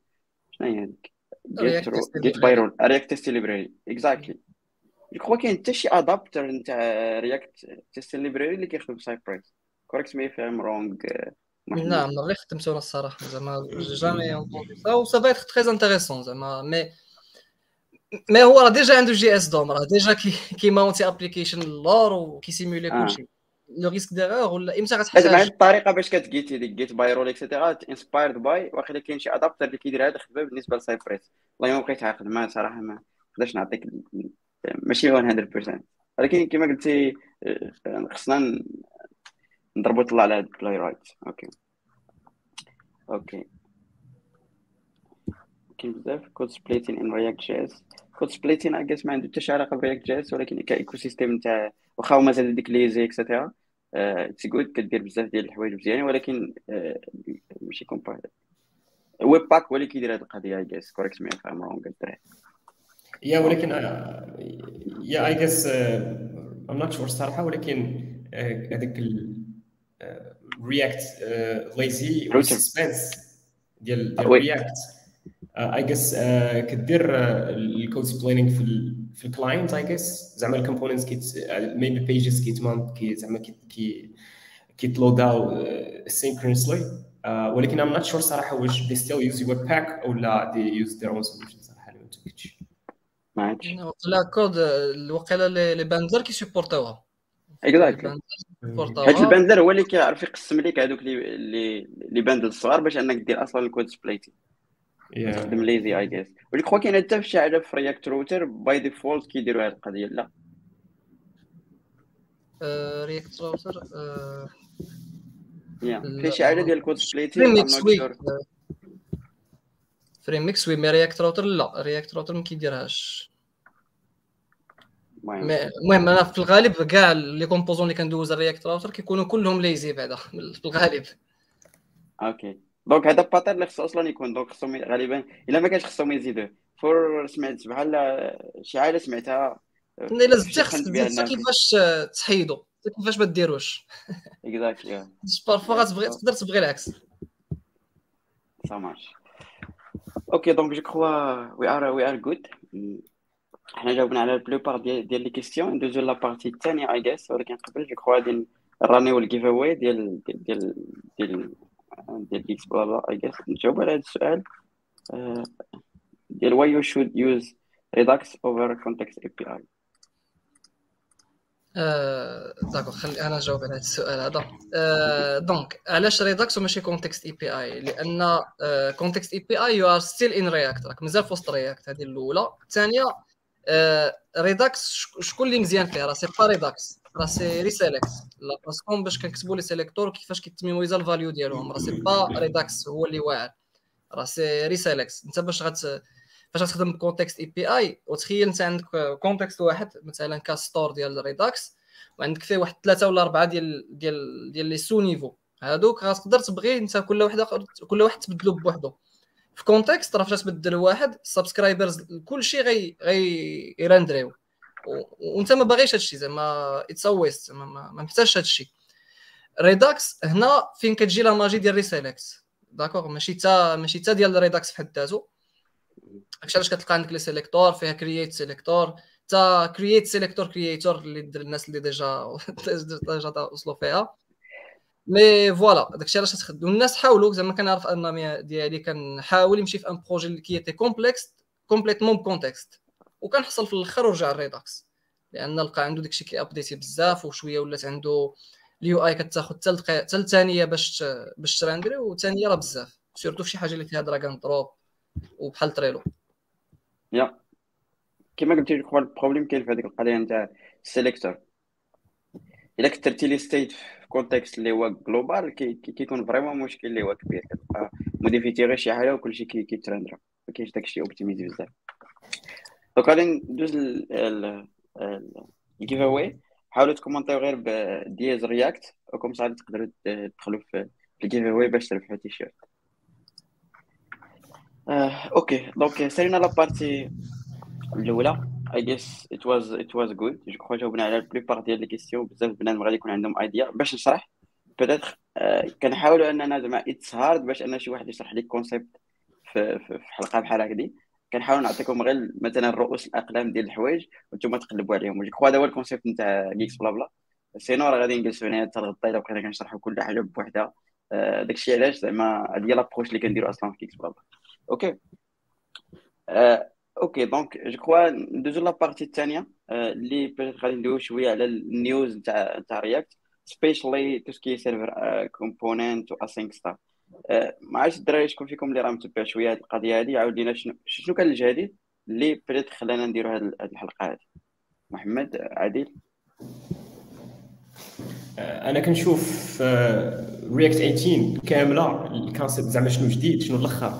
شنو هي هذيك by role React test library exactly je crois كاين حتى شي adapter نتاع React test library اللي كيخدم Cypress correct me if I'm wrong نعم اللي خدمته الصراحة. زعما jamais أو ça va être intéressant زعما. مي مي هو راه déjà عنده JSDOM. راه déjà كي كي monter application لور وكي simuler كلشي le risque d'erreur ولا إمتى غتحتاج هذه الطريقة باش كت get ديك get by role et cetera inspired by واخا كاين شي adapter اللي كيدير هذا الخدمه بالنسبة ل Cypress والله ما بقيت عاقل ما صراحة ما نقدرش نعطيك ماشي 100% ولكن كما قلتي آه، خصنا نضربوا طلع على ال Playwright OK. OK. كاين بزاف code splitting in React JS code splitting I guess ما عنده حتى شي علاقة ب React JS ولكن ك ecosystem نتاع واخا هو مازال ديك lazy et cetera it's good كدير بزاف ديال الحوايج مزيانين ولكن آه، ماشي كومبار Webpack هو اللي كيدير هذه القضية I guess correct me if I'm wrong الدراري yeah ولكن yeah I guess I'm not sure صراحة ولكن هذاك React lazy suspense ديال ديال React I guess كدير ال code splitting في في ال client I guess زعما ال components كيت maybe pages كيتمان كي زعما كي كيتلوداو asynchronously ولكن I'm not sure صراحة واش they still use Webpack أو لا they use their own solution صراحة ما متاكدش معاك لا كود الوقيله les bundlers كيسيبورتاوها exactly هاد ال bundler هو اللي كيعرف يقسم لك هذوك اللي les bundles الصغار باش انك دير أصلا ال code splitté تخدم lazy I guess ولكن خو كاين حتى في شي حاجة في React Router by default كيديروا هاد القضية لا. React Router في شي حاجة ديال ال code splitting ف Remix oui mais React Router لا. React Router ما كيديرهاش. المهم. أنا في الغالب كاع les composants اللي كندوز ال React Router كيكونوا كلهم lazy بعدا في الغالب. OK donc هذا ال pattern اللي خصو أصلا يكون. donc خصهم غالبا إلا ما كانش خصهم يزيدوه فور سمعت بحال شي حاجة سمعتها إلا زدتي خصك تزيد كيفاش تحيدو. كيفاش ما ديروش. [LAUGHS] exactly parfois غتبغي تقدر تبغي العكس. ça marche OK donc je crois we are we are good حنا جاوبنا على ال plupart ديال ديال les questions ندوزو la partie الثانية I guess ولكن قبل je crois غادي نرانيو ال giveaway ديال ديال ديال ديال إكس بلا بلا I guess نجاوب على هذا السؤال ديال why you should use Redux over context API آه، d'accord خلي أنا نجاوب على هذا السؤال هذا. donc علاش Redux وماشي context API لأن context API you are still in React راك مازال في وسط React هذه الأولى. الثانية Redux شكون اللي مزيان فيها؟ راه c'est pas Redux راه c'est Reselect là parce que باش كنكتبوا les sélecteurs كيفاش كيتميمويزا ال value ديالهم راه c'est pas Redux هو اللي واعر راه c'est Reselect انت باش غت فاش غتخدم ب context API وتخيل انت عندك context واحد مثلا ك store ديال Redux وعندك فيه واحد ثلاثة ولا اربعه ديال ديال ديال les sous-niveaux هادوك غتقدر تبغي انت كل واحد كل واحد تبدلو بوحدو في context راه فاش تبدل واحد ال subscribers كلشي غي غي يرندريو وانت ما باغيش هادشي زعما it's waste ما, محتاجش هادشي Redux هنا فين كتجي la magie ديال Reselect d'accord ماشي تا ماشي تا ديال Redux في حد ذاته داكشي علاش كتلقى عندك لي سيليكتور فيها كرييت سيليكتور تا كرييت سيليكتور كرييتور اللي الناس اللي ديجا ديجا وصلوا فيها مي فوالا داكشي علاش تخدم الناس حاولوا زعما كنعرف ان ديالي كنحاول يمشي في ان بروجي اللي كيتي كومبلكس كومبليتمون وكنحصل في الآخر ورجع الريداكس لأن لقى عنده داكشي كي ابديتي بزاف وشويه ولات عنده اليو اي كتاخذ حتى الثانية باش باش تراندري وثانية راه بزاف سورتو في شي حاجة اللي فيها دراغون دروب وبحال Trello yeah. كما قلتي je ال problème كاين في هذيك القضية نتاع ال selector إلا كثرتي les states في context اللي هو global كيكون vraiment مشكل اللي هو كبير كتبقى modifiيتي غير شي حاجة وكلشي كيترندرا ما كاينش داكشي optimisé بزاف. donc غادي ندوز ال giveaway حاولوا تكومونتيو غير بدياز React. وكم صافي تقدروا تدخلوا في ال giveaway باش تربحوا تيشيرت okay. donc سالينا la partie الأولى. I guess it was it was good je crois جاوبنا على la plupart ديال les questions بزاف بنادم غادي يكون عندهم idea باش نشرح peut-être كنحاولوا أننا زعما it's hard باش أن شي واحد يشرح لك concept في, حلقة بحال هكذا كنحاول نعطيكم غير مثلا رؤوس الأقلام ديال الحوايج وأنتم تقلبوا عليهم. je crois هذا هو ال concept نتاع GeeksBlabla سينو راه غادي نجلسوا هنا حتى الغدا الا بقينا كنشرحوا كل حاجة بوحدها. داكشي علاش زعما هذه هي l'approche اللي كنديروا أصلا في GeeksBlabla okay okay donc je crois ندوزو la partie الثانية اللي peut-être غادي ندويو شوية على ال news نتاع نتاع React specially tout ce qui server component و async stuff ما عرفتش الدراري شكون فيكم اللي راه متبع شوية هذه القضية هذه عاود لينا شنو شنو كان الجديد اللي peut-être خلانا نديرو هذه الحلقة هذه محمد عادل؟ أنا كنشوف React 18 كاملة ال concept زعما شنو جديد شنو الأخر.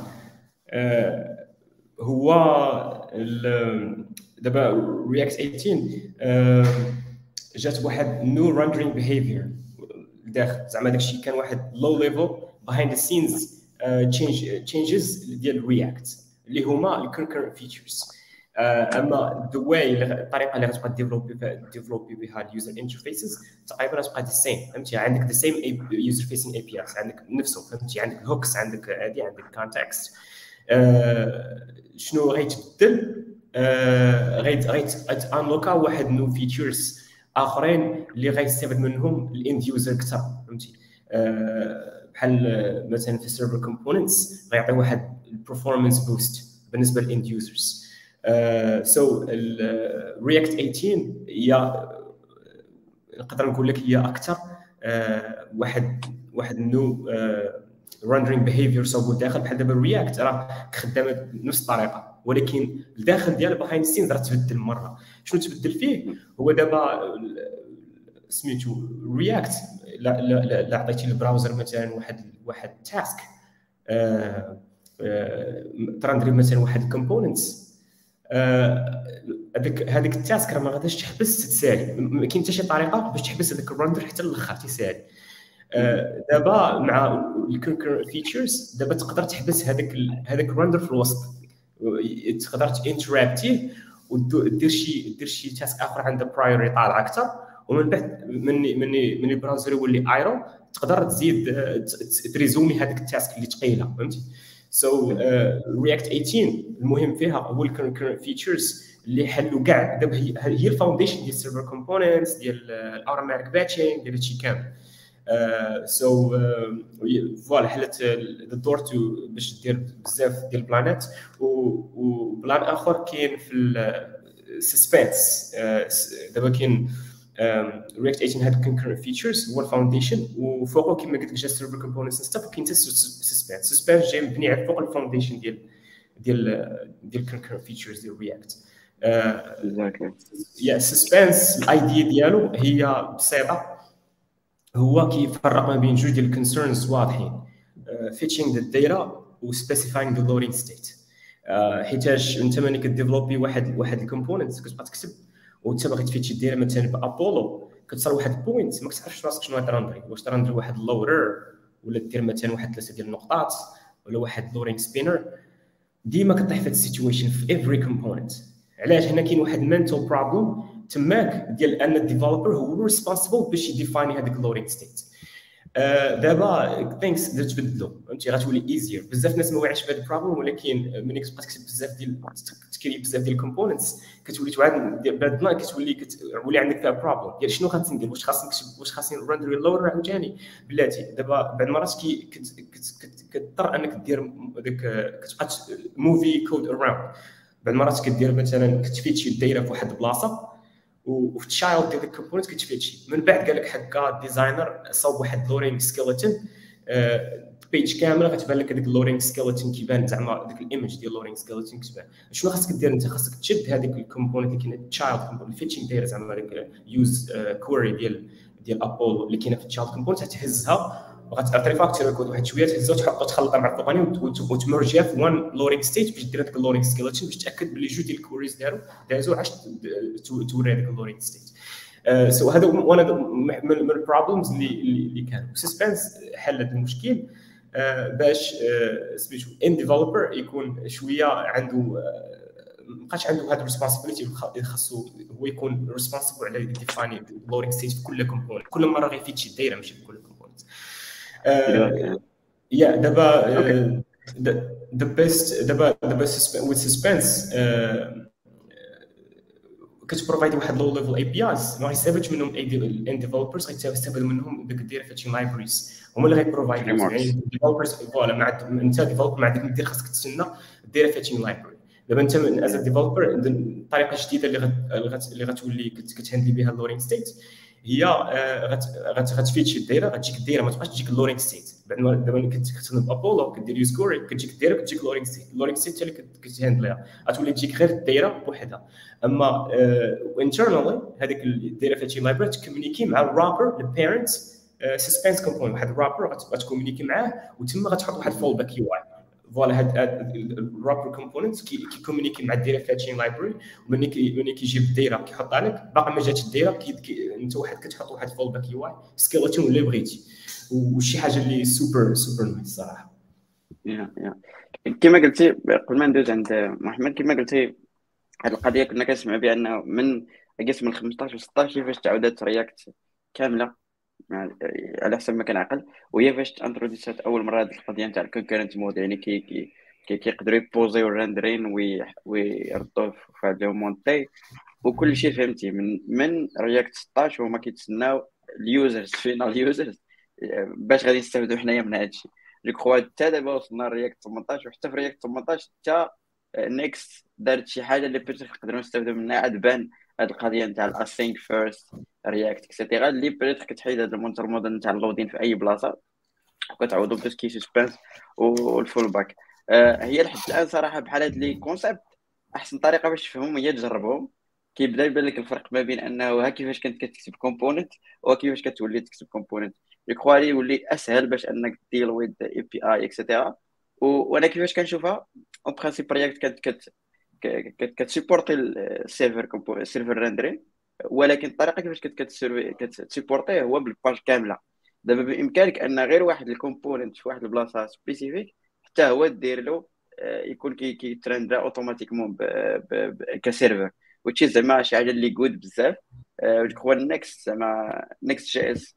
هو دابا React 18 جات واحد new rendering behavior داخل. زعما داكشي كان واحد low level behind the scenes changes ديال React اللي هما ال concurrent features اما the way الطريقة اللي غتبقى ديفلوبي ديفلوبي بها ال user interfaces تقريبا غتبقى the same فهمتي عندك the same user-facing API عندك نفسه فهمتي عندك ال hooks عندك هادي عندك context شنو غيتبدل غيت انلوكا واحد new features اخرين اللي غيستافد منهم ال end user أكثر فهمتي بحال مثلا في ال server components غيعطي واحد ال performance boost بالنسبة لل end users so React 18 هي نقدر نقول لك هي أكثر واحد واحد new rendering behavior صوبو داخل بحال دابا React راه خدامه بنفس الطريقة ولكن الداخل ديال behind scenes راه تبدل مرة. شنو تبدل فيه؟ هو دابا سميتو React لا عطيتي ال browser مثلا واحد واحد task ترندري مثلا واحد ال components هذيك هذيك ال task راه ما غاديش تحبس تسالي ما كاين حتى شي طريقة باش تحبس هذاك ال render حتى للأخر تسالي دابا مع ال concurrent features دابا تقدر تحبس هذاك هذاك ال render في الوسط. تقدر تانترابتيه ودير شي دير شي task آخر عنده priority طالعة أكثر. ومن بعد من من من ال browser يولي idle تقدر تزيد تريزومي هذيك ال task اللي ثقيله فهمتي؟ so React 18 المهم فيها هو ال concurrent features اللي حلوا كاع دابا هي ال foundation ديال ال server components ديال ال automatic batching ديال هادشي كامل. so voilà حلت ال door to باش دير بزاف ديال البلانات. وبلان آخر كاين في ال Suspense دابا كاين React 18 هاد concurrent features هو ال foundation وفوقه كما قلت لك جا server components stuff وكاين حتى Suspense Suspense جاي مبني على فوق ال foundation ديال ديال ديال concurrent features ديال React yeah Suspense ال idea ديالو هي بسيطة. هو كيفرق ما بين جوج ديال ال concerns واضحين. fetching the data و specifying the loading state حيتاش أنت ملي كديفلوبي واحد واحد ال component كتبقى تكتب. وانت باغي تفيتشي ديرها مثلا بابولو كتصل واحد ال point ما كتعرفش راسك شنو ترندري واش ترندري واحد اللورر ولا دير مثلا واحد ثلاثة ديال النقطات ولا واحد loading spinner ديما كطيح في هاد ال situation في every component علاش هنا كاين واحد mental problem تماك ديال ان ال developer هو responsible باش يديفايني هذاك ال loading state دابا things تبدلوا فهمتي؟ غتولي easier بزاف الناس ما واعيش بهذا ال problem ولكن ملي كتبقى تكتب بزاف ديال تكري بزاف ديال ال components كتولي توعى بهذا البلان كتولي كتولي عندك فيها problem ديال شنو خاصني ندير واش خاصني نكتب واش خاصني نرندر اللور عاوتاني؟ بلاتي. دابا بعض المرات كتضطر انك دير ديك كتبقى موفي code around بعض المرات كدير مثلا كتفيتشي ال data في واحد البلاصة وفي ال child ديال ال component كتفيتشي. من بعد قال لك حكا designer صوب واحد loading skeleton page كاملة غتبان لك هذيك ال loading skeleton كيبان زعما ديك ال image ديال ال loading skeleton كتبان. شنو خاصك دير انت؟ خاصك تشد هذيك ال component اللي كاينة child component ال fetching دايره زعما هذيك use query ديال ديال ابولو اللي كاينة في ال child component تهزها غت refactor ال code واحد شوية تهزها وتحطها تخلطها مع الفوقاني وتمرجيها في one loading state باش دير هذاك ال loading skeleton باش تأكد بلي جوج ديال ال queries داروا دازوا عاد توري هذاك ال loading state so هذا واحد من ال problems اللي اللي كانوا. Suspense حل هذا المشكل باش سميتو ان developer يكون شوية عنده ما بقاش عنده هذا ال responsibility خاصو هو يكون responsible على ديفايني loading state في كل component كل مرة غيفيتشي data ماشي في كل yeah دابا the best دابا دابا with suspense كت provide واحد low level APIs ما غيستافدش منهم end developers غيستافد منهم ديك ال data fetching libraries هما اللي غي provide يعني developers voilà مع end developer ما عندك دير خاصك تستنى data fetching library دابا انت as developer الطريقة الجديده اللي اللي غتولي كت handle ي بها ال loading state هي غت fetch ي ال data غتجيك ال data ما تبقاش تجيك ال loading state دابا ملي كتخدم بأبولو كدير useQuery كتجيك ال data كتجيك ال loading state ال loading state اللي كت handle يها. غتولي تجيك غير ال data بوحدها. أما internally هذيك ال data فيها library ت communique مع ال wrapper ال parent suspense component واحد ال wrapper غت communique معاه وتما غتحط واحد fallback UI voilà هاد ال wrapper component كي communique مع ال data fetching library وملي ملي كيجيب ال data كيحطها لك باقي ما جاتش ال data انت واحد كتحط واحد fallback UI skeleton اللي بغيتي وشي حاجة اللي super super nice صراحة. كما قلتي قبل ما ندوز عند محمد كما قلتي هذه القضية كنا كنسمع بأنه من قسم من 15 و 16 كيفاش تعودت React كاملة. على حسب ما كنعقل وهي فاش introduce ات أول مرة هذه القضية نتاع ال concurrent mode يعني كي كي كيقدروا ي pause يو ال rendering ويردوه في هذا مونتي وكل شيء فهمتي من من React 16 هما كيتسناو ال users فينا ال users باش غادي نستافدوا حنايا من هذا الشيء je crois حتى دابا وصلنا ل React 18 وحتى في React 18 حتى Next دارت شي حاجة اللي peut-être نقدروا نستافدوا منها عاد بان هاد القضية نتاع ال async first React et cetera اللي peut-être كتحيد هاد ال mental model نتاع ال loading في أي بلاصة وكتعوضوا بتسكي suspense وال fallback هي لحد الآن صراحة بحال هاد les concepts أحسن طريقة باش تفهمهم هي تجربهم. كيبدا يبان لك الفرق ما بين أنه ها كيفاش كنت كتكتب component وكيفاش كتولي تكتب component جو يولي أسهل باش أنك deal with API et cetera وأنا كيفاش كنشوفها؟ en principe React كت كت كتسيبورتي السيرفر السيرفر ريندرين ولكن الطريقة كيفاش كت support يه هو ب la page كاملة. دابا بإمكانك أن غير واحد ال component في واحد البلاصة spécifique حتى هو دير له يكون كيت render ا automatiquement ك server وتشي زعما شي حاجة اللي good بزاف. هو ال Next زعما Next.js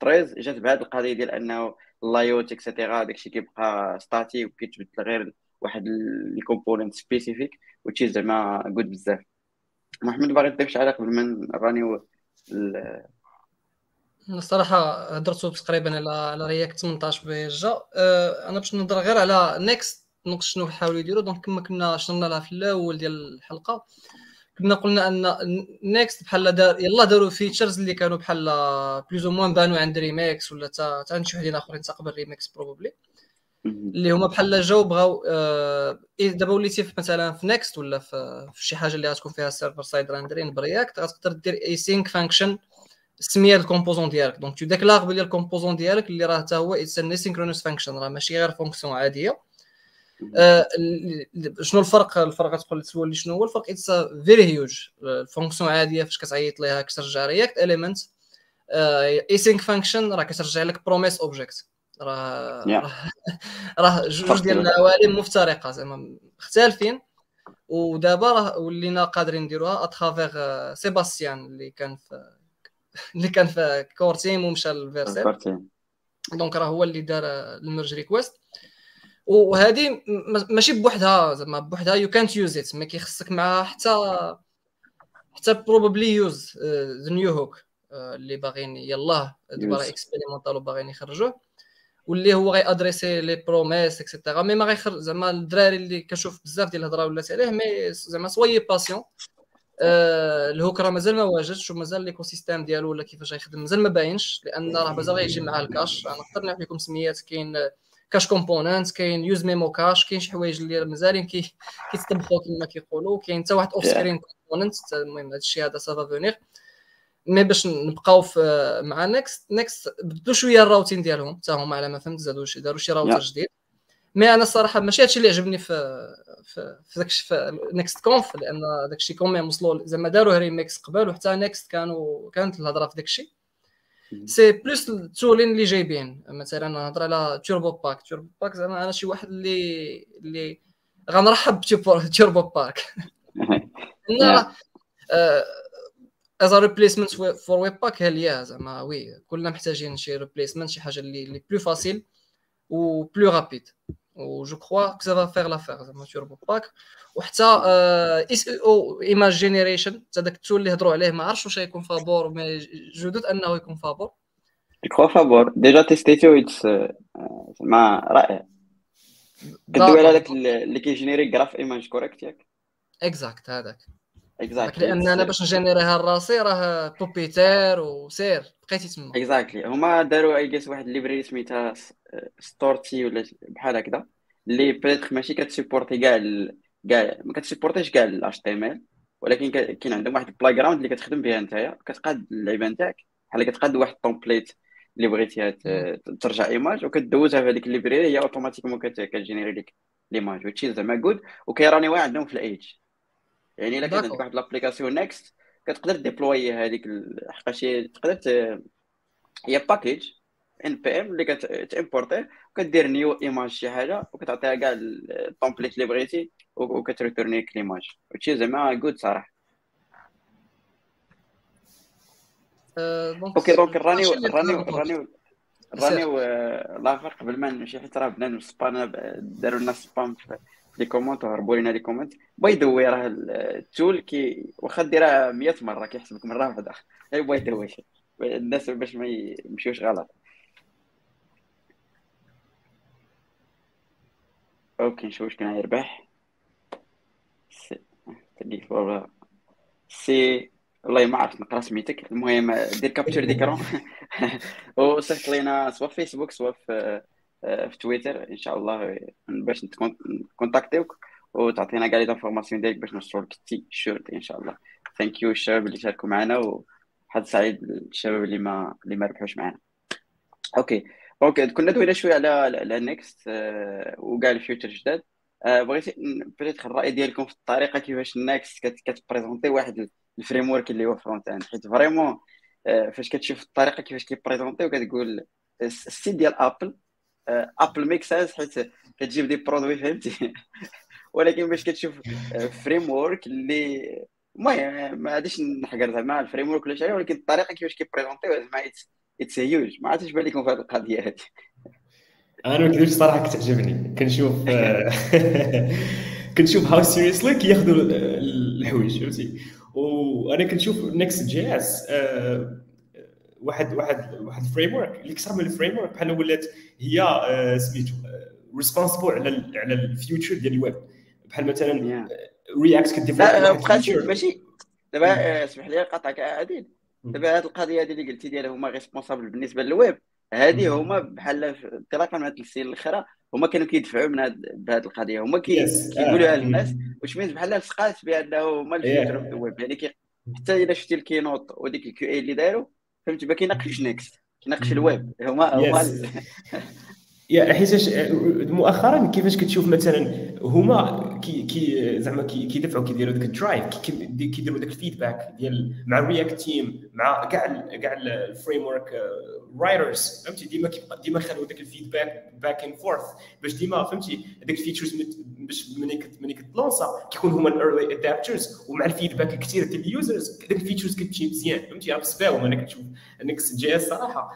13 جات بهذه القضية ديال أنه ال layout et cetera داكشي كيبقى static وكيتبدل غير واحد les components spécifiques وتشي زعما good بزاف. محمد باغي تضيف شي حاجة قبل ما راني الصراحة هضرتو تقريبا على على React 18 déjà أه أنا باش نهضر غير على Next Next شنو حاولوا يديروا donc كما كنا شرنا لها في الأول ديال الحلقة كنا قلنا أن Next بحال دار يلا داروا features اللي كانوا بحال plus ou moins بانوا عند ريميكس ولا تا عند شي وحدين آخرين تقبل Remix probably اللي هما بحال جاو بغاو آه دابا وليتي مثلا في Next ولا في, في شي حاجة اللي غتكون فيها server side rendering ب React غتقدر دير async function سمية ال composant ديالك. donc tu déclares بلي ال composant ديالك اللي راه حتى هو it's asynchronous function راه ماشي غير fonction عادية. آه شنو الفرق؟ الفرق تقول تسول لي شنو هو الفرق؟ it's very huge ال fonction عادية فاش كتعيط ليها كترجع React element async function راه كترجع لك promise object راه راه [LAUGHS] جوج ديال العوالم مفترقة زعما مختلفين ودابا راه ولينا قادرين نديروها à travers Sebastian اللي كان في [LAUGHS] اللي كان في core team ومشى ل Vercel donc راه هو اللي دار ال merge request وهذه ماشي بوحدها زعما بوحدها يو كانت يوز ات ما كيخصك معها حتى حتى probably use the new hook اللي باغيين يلاه دابا expérimental وباغيين يخرجوه. واللي هو غي address ي les promises et cetera mais ما غيخرج زعما الدراري اللي كنشوف بزاف ديال الهضرة ولات عليه mais زعما soyez patients آه ال hook راه مازال ما واجدش ومازال l'écosystème ديالو ولا كيفاش غيخدم مازال ما باينش لأن راه مازال غيجي معاه ال cache. أنا نقدر نعرف لكم سميات كاين cache component كاين useMemo cache كاين شي حوايج اللي مازالين كي كيتطبخوا كما كيقولوا كاين حتى واحد offscreen component المهم هذا الشيء هذا ça va venir mais باش نبقاو في مع Next Next بدلوا شوية ال routing ديالهم حتى هما على ما فهمت زادوا شي داروا شي راوتر جديد. mais أنا الصراحه ماشي هادشي اللي عجبني في في في داك في Next Conf لأن داك الشيء quand même وصلوا زعما داروا ريميكس قبل وحتى Next كانوا كانت الهضرة في داك الشيء c'est plus ال tooling اللي جايبين. مثلا نهضر على Turbopack Turbopack زعما أنا شي واحد اللي اللي غنرحب ب Turbopack as [LAUGHS] [LAUGHS] replacement for Webpack هل يا زعما oui كلنا محتاجين شي replacement شي حاجة اللي اللي plus facile و plus rapide و je crois que ça va faire l'affaire زعما Turbopack وحتى OG image generation حتى داك ال tool اللي هضروا عليه ما عرفتش واش غيكون فابور mais je doute أنه يكون فابور كخوا فابور déjà test يتو زعما رائع. كدوي على داك اللي كي générer graph image correct ياك؟ exact هذاك. exactly لأن أنا باش ن générer يها لراسي راه Puppeteer وسير بقيتي تما. exactly هما داروا a JS واحد ال library سميتها Satori ولا بحال هكذا اللي peut-être ماشي كت support ي كاع كاع ما كت support يش كاع ال HTML ولكن كاين عندهم واحد ال playground اللي كتخدم بها نتايا. كتقاد اللعيبه نتاعك بحال كتقاد واحد ال template اللي بغيتيها ترجع image وكدوزها في هذيك ال library هي automatiquement كت générer لك l'image وتشي زعما good وكي run يو عندهم في ال edge يعني إلا كان عندك واحد l'application Next كتقدر deploy هذيك حقاش تقدر هي package npm اللي كت importer وكدير new image شي حاجة وكتعطيها كاع ال template اللي بغيتي وكت retourner l'image وشي زعما good صراحة. OK donc run يو run يو run يو run يو الآخر قبل ما نمشي حيت راه بنادم spam داروا لنا spam les comments وهربوا لنا les comments by the way راه ال tool كي واخا ديرها 100 مرة كيحسبك مره واحدة غير by the way الناس باش ما يمشيوش غلط. OK نشوف واش كان يربح. سي سي والله ما عرفت نقرا سميتك. المهم دير capture d'écran [LAUGHS] [LAUGHS] وصيفط لينا سواء في فيسبوك سواء في في تويتر إن شاء الله باش ن contacter وك وتعطينا كاع les informations ديالك باش نشرو لك shirt إن شاء الله. thank you الشباب اللي شاركوا معنا وحظ سعيد الشباب اللي ما اللي ما ربحوش معنا. OK donc كنا دوينا شوية على على Next وكاع ال features جداد. بغيت بغيت الرأي ديالكم في الطريقة كيفاش ال Next كت présenter واحد ال framework اللي هو front-end حيت vraiment فاش كتشوف الطريقة كيفاش كي présenter وكتقول ال site ديال Apple Apple make sense حيت كتجيب des produits فهمتي؟ [LAUGHS] ولكن باش كتشوف framework اللي المهم ما غاديش نحقر زعما ال framework ولا شي ولكن الطريقة كيفاش كي présenter و زعما it's huge ما عرفتش بان لكم في هذه القضية هذه أنا ما نكذبش صراحة كتعجبني كنشوف [LAUGHS] كنشوف how seriously كياخذوا الحوايج فهمتي؟ وأنا كنشوف Next.js واحد واحد واحد framework اللي كثر من ال framework بحال ولات هي سميتو responsible على على ال future ديال الويب. بحال مثلا. React ك develop بقات ال features ماشي. دابا آه، اسمح لي قطعك عادل دابا هذه القضية هذه اللي قلتي ديال هما responsables بالنسبة للويب هذه. هما بحال في- انطلاقا من هذه السنين الاخرى هما كانوا كيدفعوا من هاد القضية. هما. كيقولوها آه. للناس واش means بحال لصقات بأنه هما ال future of the web يعني حتى إلا شفتي ال keynote وديك ال Q&A اللي داروا فهمتي؟ ما كيناقشوش Next كيناقش. الويب. هما هما [LAUGHS] حيتاش مؤخرا كيفاش كتشوف مثلا هما كي كي زعما كي كيدفعوا كيديروا داك ال drive كي- كي- كيديروا داك ال feedback ديال مع ال React team مع كاع كاع ال framework writers فهمتي؟ ديما كيبقى- ديما خلوا داك ال feedback back and forth باش ديما فهمتي؟ هذيك ال features باش ملي ملي كت lancer كيكون هما ال early adopters ومع ال feedback الكثير ديال ال users داك ال features كتمشي مزيان فهمتي؟ راه بسباهم أنا كنشوف Next.js صراحة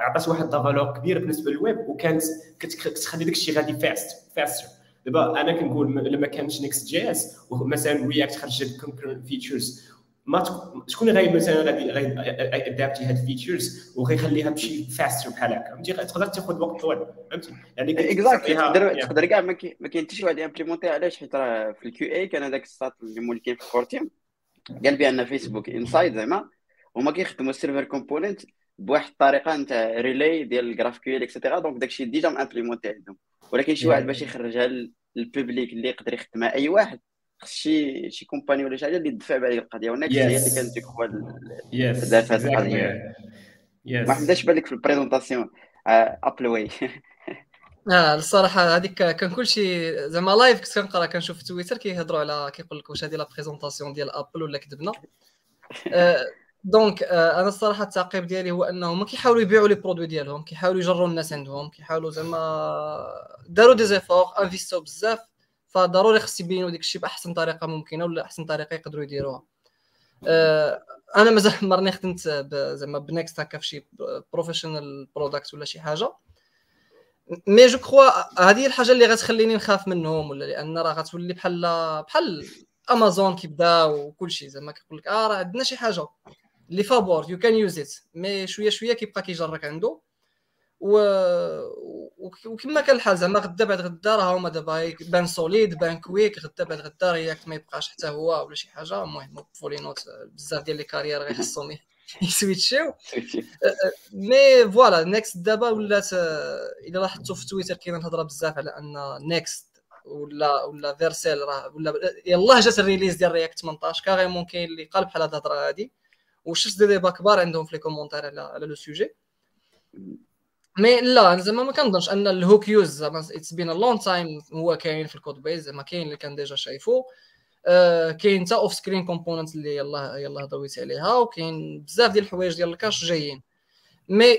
عطات واحد ال valeur كبيره بالنسبة للويب وكانت كتخلي داك الشيء غادي fast faster دابا أنا كنقول لما كانش Next.js ومثلا React خرجت concurrent features ما تك- شكون اللي غادي مثلا غادي غادي adopter هاد ال features وغيخليها تمشي faster بحال هكا؟ فهمتي؟ تقدر تاخذ وقت طويل. فهمتي؟ يعني exactly تقدر. تقدر كاع ما كاين حتى شي واحد ي implémenter علاش حيت راه في ال Q&A كان هذاك الساط اللي مول كاين في ال core team قال بأن فيسبوك inside زعما هما كيخدموا ال server component بواحد الطريقة نتاع Relay ديال ال GraphQL et cetera donc داكشي déjà م implémenté عندهم ولكن شي. واحد باش يخرجها لل- لل public اللي يقدر يخدمها أي واحد. خص شي شي company ولا شي حاجة اللي تدفع بهذه القضية. و Next هي اللي. كانت ديك هو دارت هاد القضية. ما حمداش بالك في ال présentation Apple way آه [LAUGHS] الصراحة هذيك كان كلشي زعما live كنت كنقرأ كنشوف في تويتر كيهضروا على كيقول لك واش هذه la présentation ديال Apple ولا كذبنا. [LAUGHS] آه، donc آه، أنا الصراحة التعقيب ديالي هو أنهم كيحاولوا يبيعوا les produits ديالهم كيحاولوا يجروا الناس عندهم كيحاولوا زعما داروا des efforts investi و بزاف فضروري خص يبينوا ديك الشيء بأحسن طريقة ممكنة ولا أحسن طريقة يقدروا يديروها. آه، أنا مازال [LAUGHS] عمرني خدمت زعما ب Next هكا في شي professional product ولا شي حاجة. mais je crois هذه الحاجة اللي غتخليني نخاف منهم ولا لأن راه غتولي بحال بحال امازون كيبداو وكل شيء زعما كيقول لك آه راه عندنا شي حاجة. اللي فابور يو كان يوز ات مي شوية شوية كيبقى كيجرك عنده. و... وك- وكما كان الحال زعما غدا بعد غدا راه هما دابا بان سوليد بان كويك غدا بعد غدا رياكت ما يبقاش حتى هو ولا شي حاجة. المهم فولي نوت بزاف ديال لي كارير غيخصهم [LAUGHS] يسويتشيو. [LAUGHS] مي فوالا نيكست دابا ولات آه، إلا لاحظتوا في تويتر كاينة الهضرة بزاف على أن Next ولا ولا Vercel راه ولا يلاه جات ال release ديال React 18 carrément كاين اللي قال بحال هاد الهضرة هادي. وشفت دي ديبا كبار عندهم في les commentaires على على le sujet. mais لا زعما ما كنظنش أن ال hook use زعما it's been long time هو كاين في ال code base زعما كاين اللي كان déjà شايفو. آه كاين حتى offscreen component اللي يلاه يلاه دويت عليها وكاين بزاف ديال الحوايج ديال ال cache جايين. mais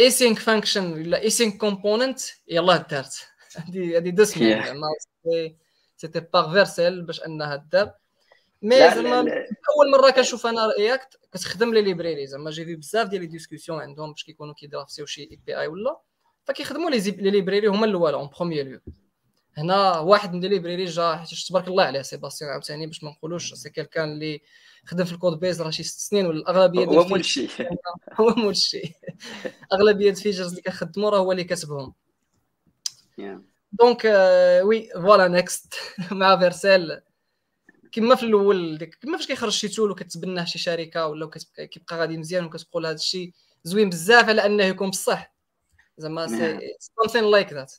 async function ولا async component يلاه دارت. [LAUGHS] هذه هذه Yeah. زعما c'était par Vercel باش أنها دار. mais زعما أول مرة كنشوف أنا React كتخدم les librairies زعما. j'ai vu بزاف ديال les discussions عندهم باش كيكونوا كيدراسيو شي API ولا. فكيخدموا les les librairies هما الأول en premier lieu هنا واحد من les librairies جا حيت تبارك الله عليه سيباستيان عاوتاني باش ما نقولوش c'est كان اللي خدم في ال code base راه شي ست سنين ولا الاغلبيه هو ال features- مول الشيء هو مول الشيء اغلبيه ال features اللي كنخدموا راه هو اللي Yeah. donc oui voilà Next مع Vercel كما في الأول ديك كما فاش كيخرج شي tool وكتبناه شي شركة ولا كيبقى غادي مزيان وكتقول هذا الشيء زوين بزاف على أنه يكون بصح. زعما something like ذات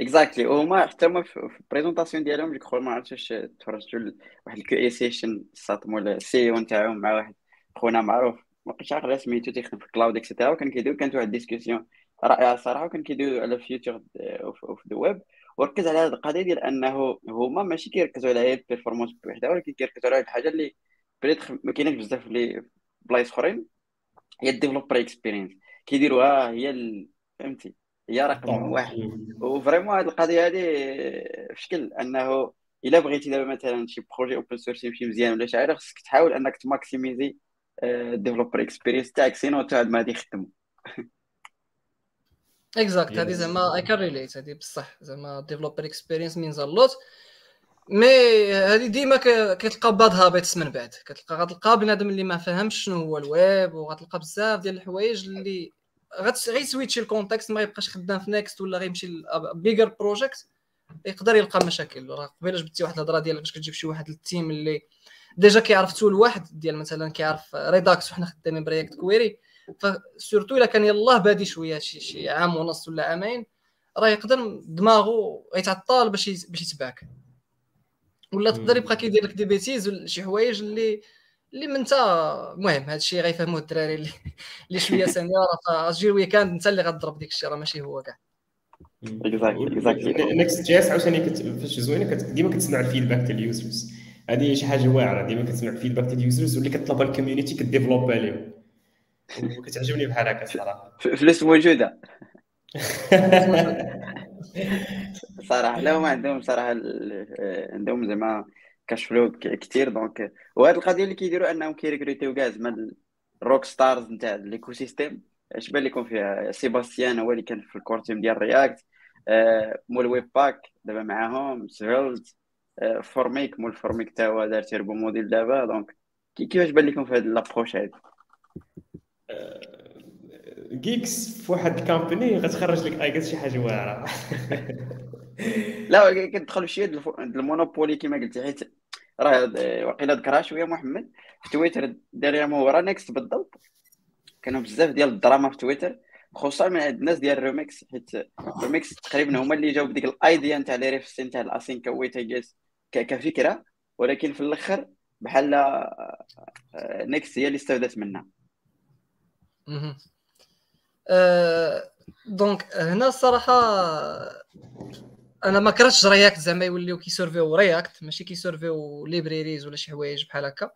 exactly وهما حتى هما في ال présentation ديالهم كخوا ما عرفتش واش تفرجتوا واحد ال Q&A session ساط مول ال CEO نتاعهم مع واحد خونا معروف ما بقيتش عارف سميتو تيخدم في ال cloud et cetera وكان كيدير كانت واحد ال discussion رائعة الصراحه وكان كيديروا على future of the web وركز على هذه القضية ديال أنه هما ماشي كيركزوا على هي ال performance بوحدها ولكن كيركزوا على واحد الحاجة اللي بريت ما كايناش بزاف اللي بلايص أخرين. هي ال developer experience كيديروها هي ال- فهمتي؟ هي رقم واحد. و vraiment هذه القضية هذه في شكل أنه إلا بغيتي دابا مثلا شي projet open source يمشي مزيان ولا شي حاجة خصك تحاول أنك ت maximiser ال developer experience تاعك sinon تعاد ما غادي يخدم [LAUGHS] exact هذه. زعما اي كان relate هذه بصح زعما developer experience means a lot mais هذه ديما كتلقى bad habits من بعد كتلقى غتلقى بنادم اللي ما فهمش شنو هو الويب وغتلقى بزاف ديال الحوايج اللي غي switchي ال context ما يبقاش خدام في Next ولا غيمشي bigger project يقدر يلقى مشاكل راه قبيله جبتي واحد الهضره ديالك باش كتجيب شي واحد لل team اللي déjà كيعرف tool واحد ديال مثلا كيعرف Redux وحنا خدامين ب React Query ف surtout إلا كان يلاه بادي شوية شي, شي عام ونص ولا عامين راه يقدر دماغه غيتعطل باش باش يتبعك ولا تقدر يبقى كيدير لك des bêtises شي حوايج اللي اللي من انت المهم هذا الشيء غيفهموه الدراري اللي [LAUGHS] اللي شوية senior. فاجي ال weekend انت اللي غتضرب ديك الشيء راه ماشي هو كاع. Next JS عاوتاني فاش زوينة ديما كتسمع ال feedback ديال ال users هذه شي حاجة واعرة ديما كتسمع ال feedback ديال ال users واللي كطلبها ال community ك develop عليهم. وكتعجبني بحال هكا الصراحه فلوس موجودة. [LAUGHS] صراحة لا هما عندهم صراحة عندهم زعما cash flow كثير donc وهاد القضية اللي كيديروا أنهم كي recruterيو كاع زعما ال rock stars نتاع ال ecosystem اش بان لكم فيها سيباستيان هو اللي كان في ال core team ديال React آه، مول Webpack دابا معاهم سهولة آه، فورميك مول فورميك تا هو دار turbo module دابا donc كيفاش بان لكم في هاد l'approche هادي؟ Geeks في واحد ال company غتخرج لك اي شي حاجة واعرة. [LAUGHS] لا كتدخل شي المونوبولي كما قلتي حيت راه وقيلا ذكرها شوية محمد. في تويتر ديريا ورا نيكست بالضبط. كانوا بزاف ديال الدراما في تويتر خصوصا من عند الناس ديال روميكس حيت روميكس تقريبا هما اللي جاو بديك الأيديا نتاع لي ريفس نتاع الأسينكا ويتاجيس كفكرة. ولكن في الآخر بحال نيكست هي اللي استفادت منها. دونك هنا الصراحه أنا ما كرهتش رياكت زعما يوليو كيسيرفيو رياكت ماشي كيسيرفيو ليبريريز ولا شي حوايج بحال هكا.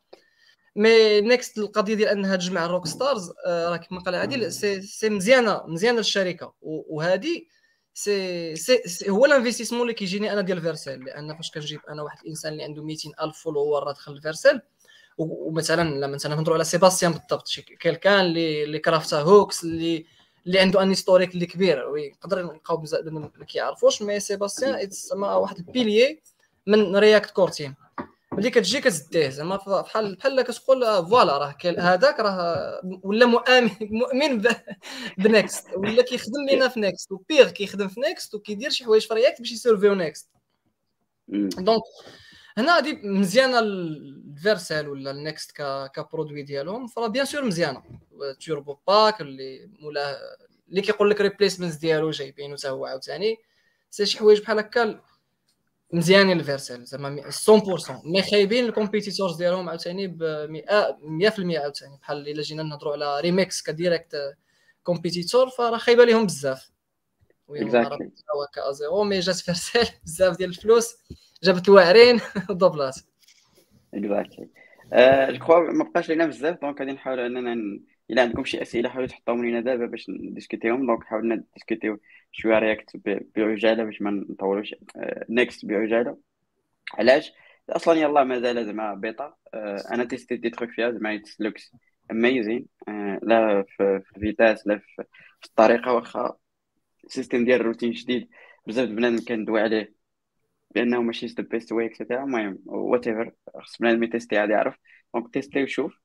مي نيكست القضية ديال أنها تجمع الروك ستارز راه كما قال عادل سي سي مزيانة مزيانة للشركه وهذه سي سي هو الانفستيسمون اللي كيجيني أنا ديال فيرسيل لأن فاش كنجيب أنا واحد الإنسان اللي عنده 200 ألف فولور دخل فيرسيل ومثلا لما مثلا نهضروا على سيباستيان بالضبط شي كان اللي اللي كرافتا هوكس اللي اللي عنده ان هيستوريك اللي كبير ويقدر نلقاو بزاف ما كيعرفوش مي سيباستيان تسمى واحد البيليي من رياكت كورتين ملي كتجي كتديه زعما بحال بحال كتقول آه، فوالا راه هذاك راه ولا مؤمن مؤمن [LAUGHS] بنكست ولا كيخدم لينا في نيكست وبيغ كيخدم في نيكست وكيدير شي حوايج في رياكت باش يسيرفيو نيكست. دونك هنا هادي مزيانة الفيرسال ولا النكست ك produit ديالهم فراه bien sûr مزيانة. Turbopack اللي مولا اللي كيقول لك replacements ديالو جايبينو حتى هو عاوتاني. c'est شي حوايج بحال هكا مزيانين ال Vercel زعما 100% mais خايبين ال competitors ديالهم عاوتاني ب 100% عاوتاني بحال إلا جينا نهضروا على Remix ك direct competitor فراه خايبة ليهم بزاف. هو ك zéro mais جات Vercel [LAUGHS] بزاف ديال الفلوس. جابت الواعرين ودبلات اكزاكتلي جو كخوا ما بقاش لينا بزاف دونك غادي نحاولوا أننا إلا عندكم شي أسئلة حاولوا تحطوهم لينا دابا باش نديسكوتيهم دونك حاولنا نديسكوتيو شوية رياكت بعجالة باش ما نطولوش. نيكست بعجالة. علاش؟ أصلا يلا مازال زعما بيتا أنا تيستي دي تروك فيها زعما لوكس اميزين لا في الفيتاس لا في الطريقة واخا ال system ديال ال routing جديد بزاف بنادم كندوي عليه بانه ماشي the best way etcetera المهم whatever خص بنادم يتيستي عاد يعرف donc تيستي وشوف.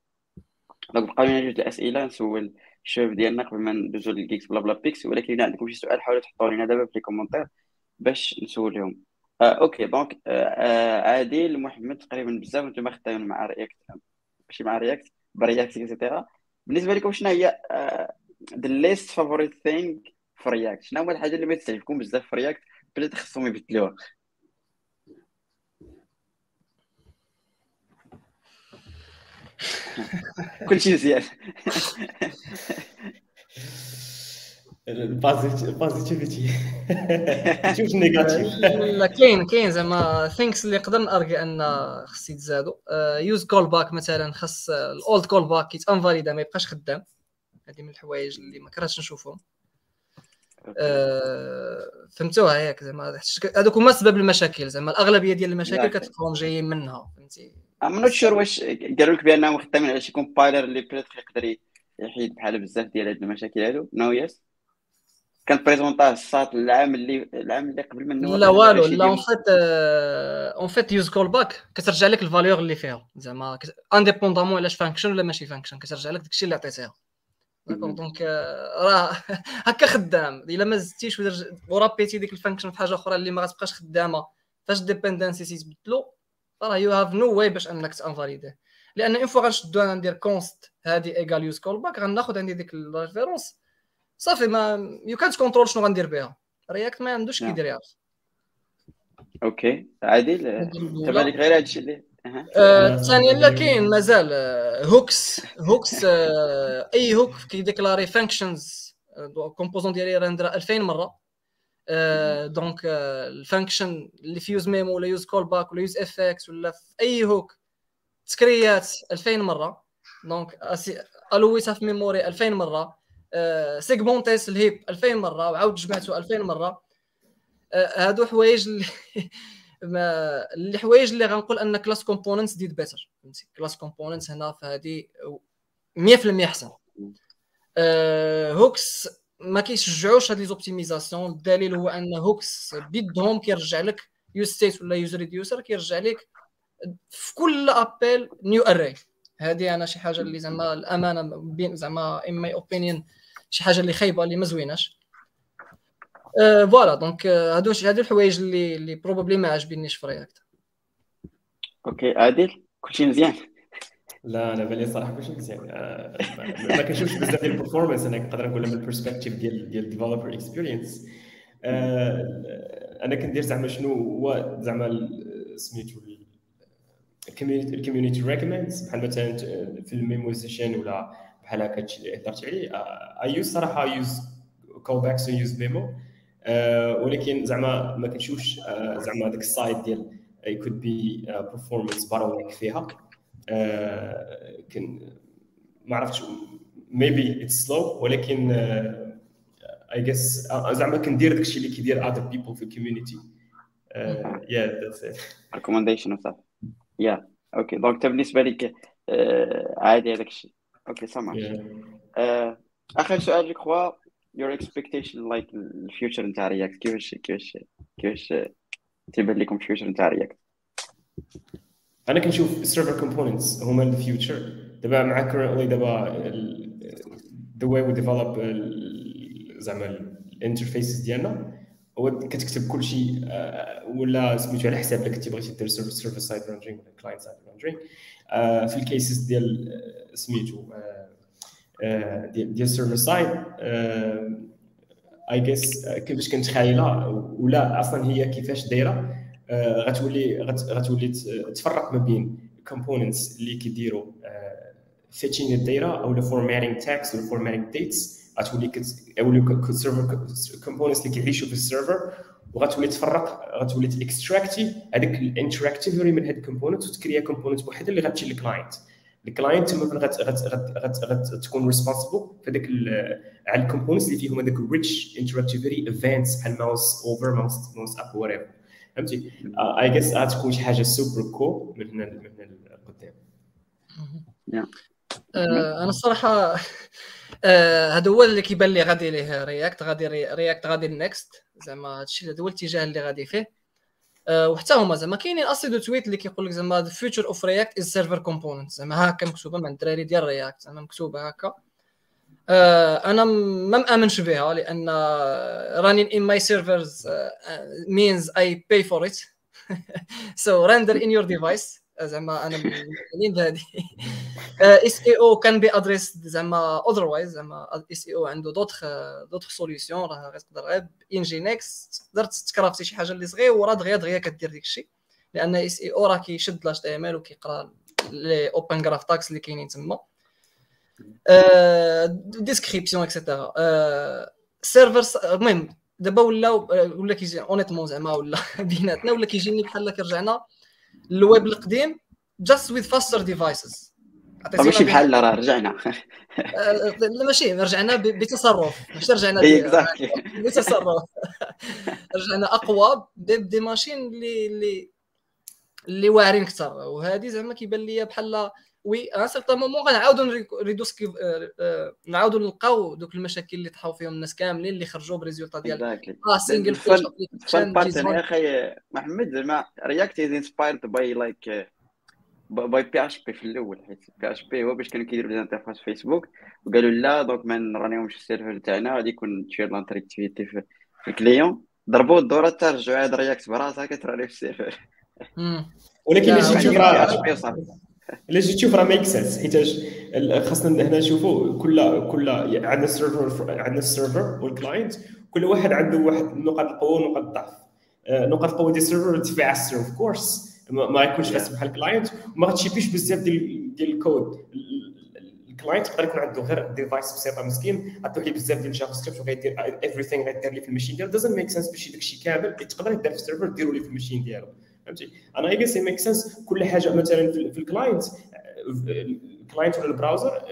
donc بقاو لنا جوج الأسئلة نسول الشباب ديالنا قبل ما ندوزو لل picks بلا بلا picks ولكن الا عندكم شي سؤال حاولوا تحطوا لنا دابا في les commentaires باش نسولهم. آه okay. donc آه آه عادل محمد تقريبا بزاف. نتوما خدامين مع React ماشي مع React Preact etcetera بالنسبة لكم شنو هي the least favorite thing في React شنو هو الحاجة اللي ما تعجبكم بزاف في React بلاتي خصهم يبدلوها. [LAUGHS] كل شيء مزيان ال positivity شوف ال negative لا كاين كاين زعما things اللي نقدر نأرجي أن خص يتزادوا useCallback مثلا خص ال old callback يتانفاليدا ما يبقاش خدام. هذه من الحوايج اللي ما كرهتش نشوفهم. آه، فهمتوها ياك زعما. هذوك هما سبب المشاكل زعما. الأغلبية ديال المشاكل كتلقاهم جايين منها فهمتي؟ I'm not sure واش قالوا لك بانهم خدامين على شي compiler اللي بريتر يقدر يحيد بحال بزاف ديال هاد المشاكل هادو. no yes كان بريزونطاه الساط العام اللي العام اللي قبل منه. لا والو لا en fait en fait useCallback كترجع لك ال valeur اللي فيها. زعما indépendamment علاش function ولا ماشي function كترجع لك داكشي اللي عطيتيها. d'accord donc راه [LAUGHS] هكا خدام. إلا ما زدتيش ورابيتي ديك ال function في حاجة أخرى اللي ما غتبقاش خدامة. فاش dependency يتبدلوا؟ راه you have no way باش أنك تانفاليديه لأن une fois غنشدو أنا ندير const هادي égal useCallback غناخذ عندي ديك ال référence صافي ما يو كانت كونترول شنو غندير بها. React ما عندوش نعم. كيدير يعرف. okay. عادل تبع لك غير هادشي اللي. آه، ثانيا لا كاين مازال آه، hooks hooks آه، أي hook كيديكلاري functions composant ديالي render 2000 مرة. donc ال function اللي في useMemo ولا useCallback ولا useEffect ولا في اي hook تكريات 2000 مره donc الويتها في memory 2000 مره سيغمونتيت ال heap 2000 مره وعاود جمعته 2000 مره هادو حوايج اللي ما اللي غنقول ان class components did better فهمتي class components هنا في هذه 100% احسن hooks ما كيشجعوش هاد les optimisations. الدليل هو أن hooks بيدهم كيرجع لك useState ولا useReducer كيرجع لك في كل appel new array. هذه أنا شي حاجة اللي زعما الأمانة بين زعما in my opinion شي حاجة اللي خايبة اللي ما زويناش. آه، voilà donc آه، هادو هادو الحوايج اللي اللي probably ما عاجبينيش في React okay عادل كلشي مزيان. لا أنا بالي صراحة كلشي مزيان. آه، ما كنشوفش بزاف ديال ال performance أنا نقدر نقولها من ال perspective ديال ديال ال developer experience أنا كندير زعما شنو هو زعما سميتو ال community ال community recommends بحال مثلا في ال memoization ولا بحال هكا هادشي اللي هضرت عليه. I use صراحة useCallbacks useMemo ولكن زعما ما كنشوفش آه، زعما داك ال side ديال could be performance bottleneck فيها. آه، كن ما عرفتش maybe it's slow ولكن آه، I guess آه، زعما كندير داكشي اللي كيدير other people في ال community yeah that's it. recommendation وصافي yeah okay donc انت بالنسبة لك آه، عادي هذاك الشيء okay yeah. آخر سؤال je crois your expectation like ال future نتاع React كيفاش كيفاش كيفاش تيبان لكم ال future نتاع React أنا كنشوف ال server components هما ال future دابا مع currently دابا way we develop ال- زعما ال interfaces ديالنا هو كتكتب كل شيء آه، ولا سميتو على حساب الا كنتي بغيتي دير server side rendering ولا client side rendering في ال cases ديال آه، سميتو آه، ديال server side I guess كيفاش كنت خايله ولا أصلا هي كيفاش دايرة. غتولي غت- غتولي ت- تفرق ما بين ال components اللي كيديروا fetching ال data أو formatting text ولا formatting dates غتولي يوليو server components اللي كيعيشوا في ال server وغتولي تفرق غتولي تاكستراكتي هذاك ال interactivity من هاد ال component وتكريا component وحده اللي غتمشي لل client ال client تما فين غت غت غت غت غت تكون responsible في هذاك على ال components اللي فيهم هذاك ال rich interactivity events بحال mouse over mouse mouse up what فهمتي؟ I guess غتكون شي حاجة super cool من هنا من هنا لقدام. آه، أنا الصراحة آه، هذا هو اللي كيبان لي غادي ليه React غادي ري- رياكت غادي ال Next زعما هادشي هذا هو الاتجاه اللي غادي فيه. آه، وحتى هما زعما كاينين أصلا دو tweet اللي كيقول لك زعما the future of react is server components. زعما هكا مكتوبة مع الدراري ديال React زعما مكتوبة هكا آه، أنا م- ما مامنش بها لأن in my servers uh, means I pay for it. [LAUGHS] So render in your device. زعما أنا مؤمنين بهذه SEO can be addressed زعما otherwise زعما SEO عنده d'autres d'autres solutions راه غتقدر غير Nginx تقدر ت craft ي شي حاجة اللي صغيره دغيا دغيا كدير ديك الشيء. لأن SEO راه كيشد l'HTML وكيقرأ les Open Graph tags اللي كاينين تما. description et cetera server المهم دابا ولاو ولا كيجي honnêtement زعما ولا [LAUGHS] بيناتنا ولا كيجيني بحال كرجعنا للويب القديم with faster devices. طب ماشي بحال راه رجعنا. [LAUGHS] آه، لا ماشي رجعنا بتصرف. ماشي رجعنا [LAUGHS] بتصرف. رجعنا أقوى ب des machines اللي اللي اللي واعرين أكثر. وهذه زعما كيبان لي بحال oui un certain moment غنعاودوا نريكو- ريدوسكي آه، آه، نعاودوا نلقاو دوك المشاكل اللي طاحوا فيهم الناس كاملين اللي خرجوا ب résultat ديال آه fun part يا أخي محمد زعما React is inspired by like by PHP في الأول حيت PHP هو باش كانوا كيديروا les interfaces فيسبوك وقالوا لا donc ما ن run يهمش ال server تاعنا غادي يكون تشير l'interactivité في ال client ضربوا الدورة حتى رجعوا عاد React براسها كت run ي في ال server. ولكن الا جيت جيت تشوف راه make sense حيتاش خاصنا هنا نشوفوا كل كل عندنا ال server عندنا ال server وال client كل واحد عنده واحد نقاط القوة ونقاط الضعف. آه، نقاط القوة ديال ال server ارتفاع ال server of course ما يكونش بس بحال ال client وما غات ship يش بزاف ديال ديال ال code ال client يقدر يكون عنده غير device بسيطة مسكين. غتلوح ليه بزاف ديال ال JavaScript وغيدير everything غيدير ليه في ال machine ديالو. doesn't make sense باش داك الشيء كامل. تقدر يدير في ال server ديروا ليه في ال machine ديالو. فهمتي؟ أنا I see make sense كل حاجة مثلا في ال client ال client ولا ال browser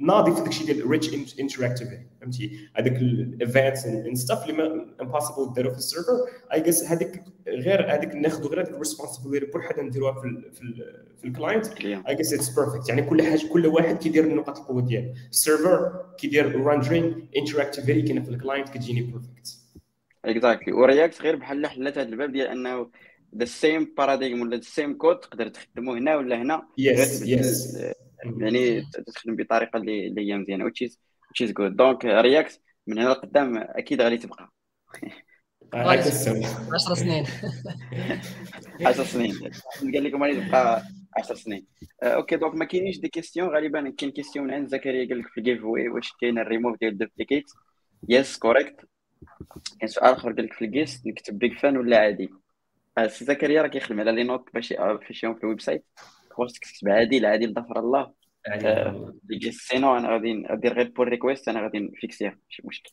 ناضي في داكشي ديال rich interactivity فهمتي؟ هذاك ال events and stuff اللي impossible ديرو في ال server I guess هذيك غير هذيك ناخذ غير هذيك ال responsibility بوحدها نديروها في في, في ال client I guess it's perfect يعني كل حاجة كل واحد كيدير نقاط القوة ديالو. ال server كيدير rendering interactivity كاينة في ال client كتجيني perfect exactly و React غير بحال حلت هذا الباب ديال أنه the same paradigm ولا the same code تقدر تخدمه هنا ولا هنا؟ yes yes يعني تخدم بطريقة اللي هي مزيانة which is which is good. donc React من هنا لقدام أكيد غادي تبقى. 10 سنين. 10 [LAUGHS] سنين. قال لكم غادي تبقى 10 سنين. okay donc ما كاينينش des questions غالبا كاين question من عند زكريا قال لك في ال giveaway واش كاين الريموف ديال دوبليكيت يس كوريكت كاين سؤال آخر قال لك في ال gist نكتب big fan ولا عادي؟ سي زكريا راه كيخدم على les notes باش affich يهم في ال website. خصك تكتب؟ عادي العادي لظفر الله. sinon أنا غادي ندير غير pull request أنا غادي ن fix يها ماشي مشكل.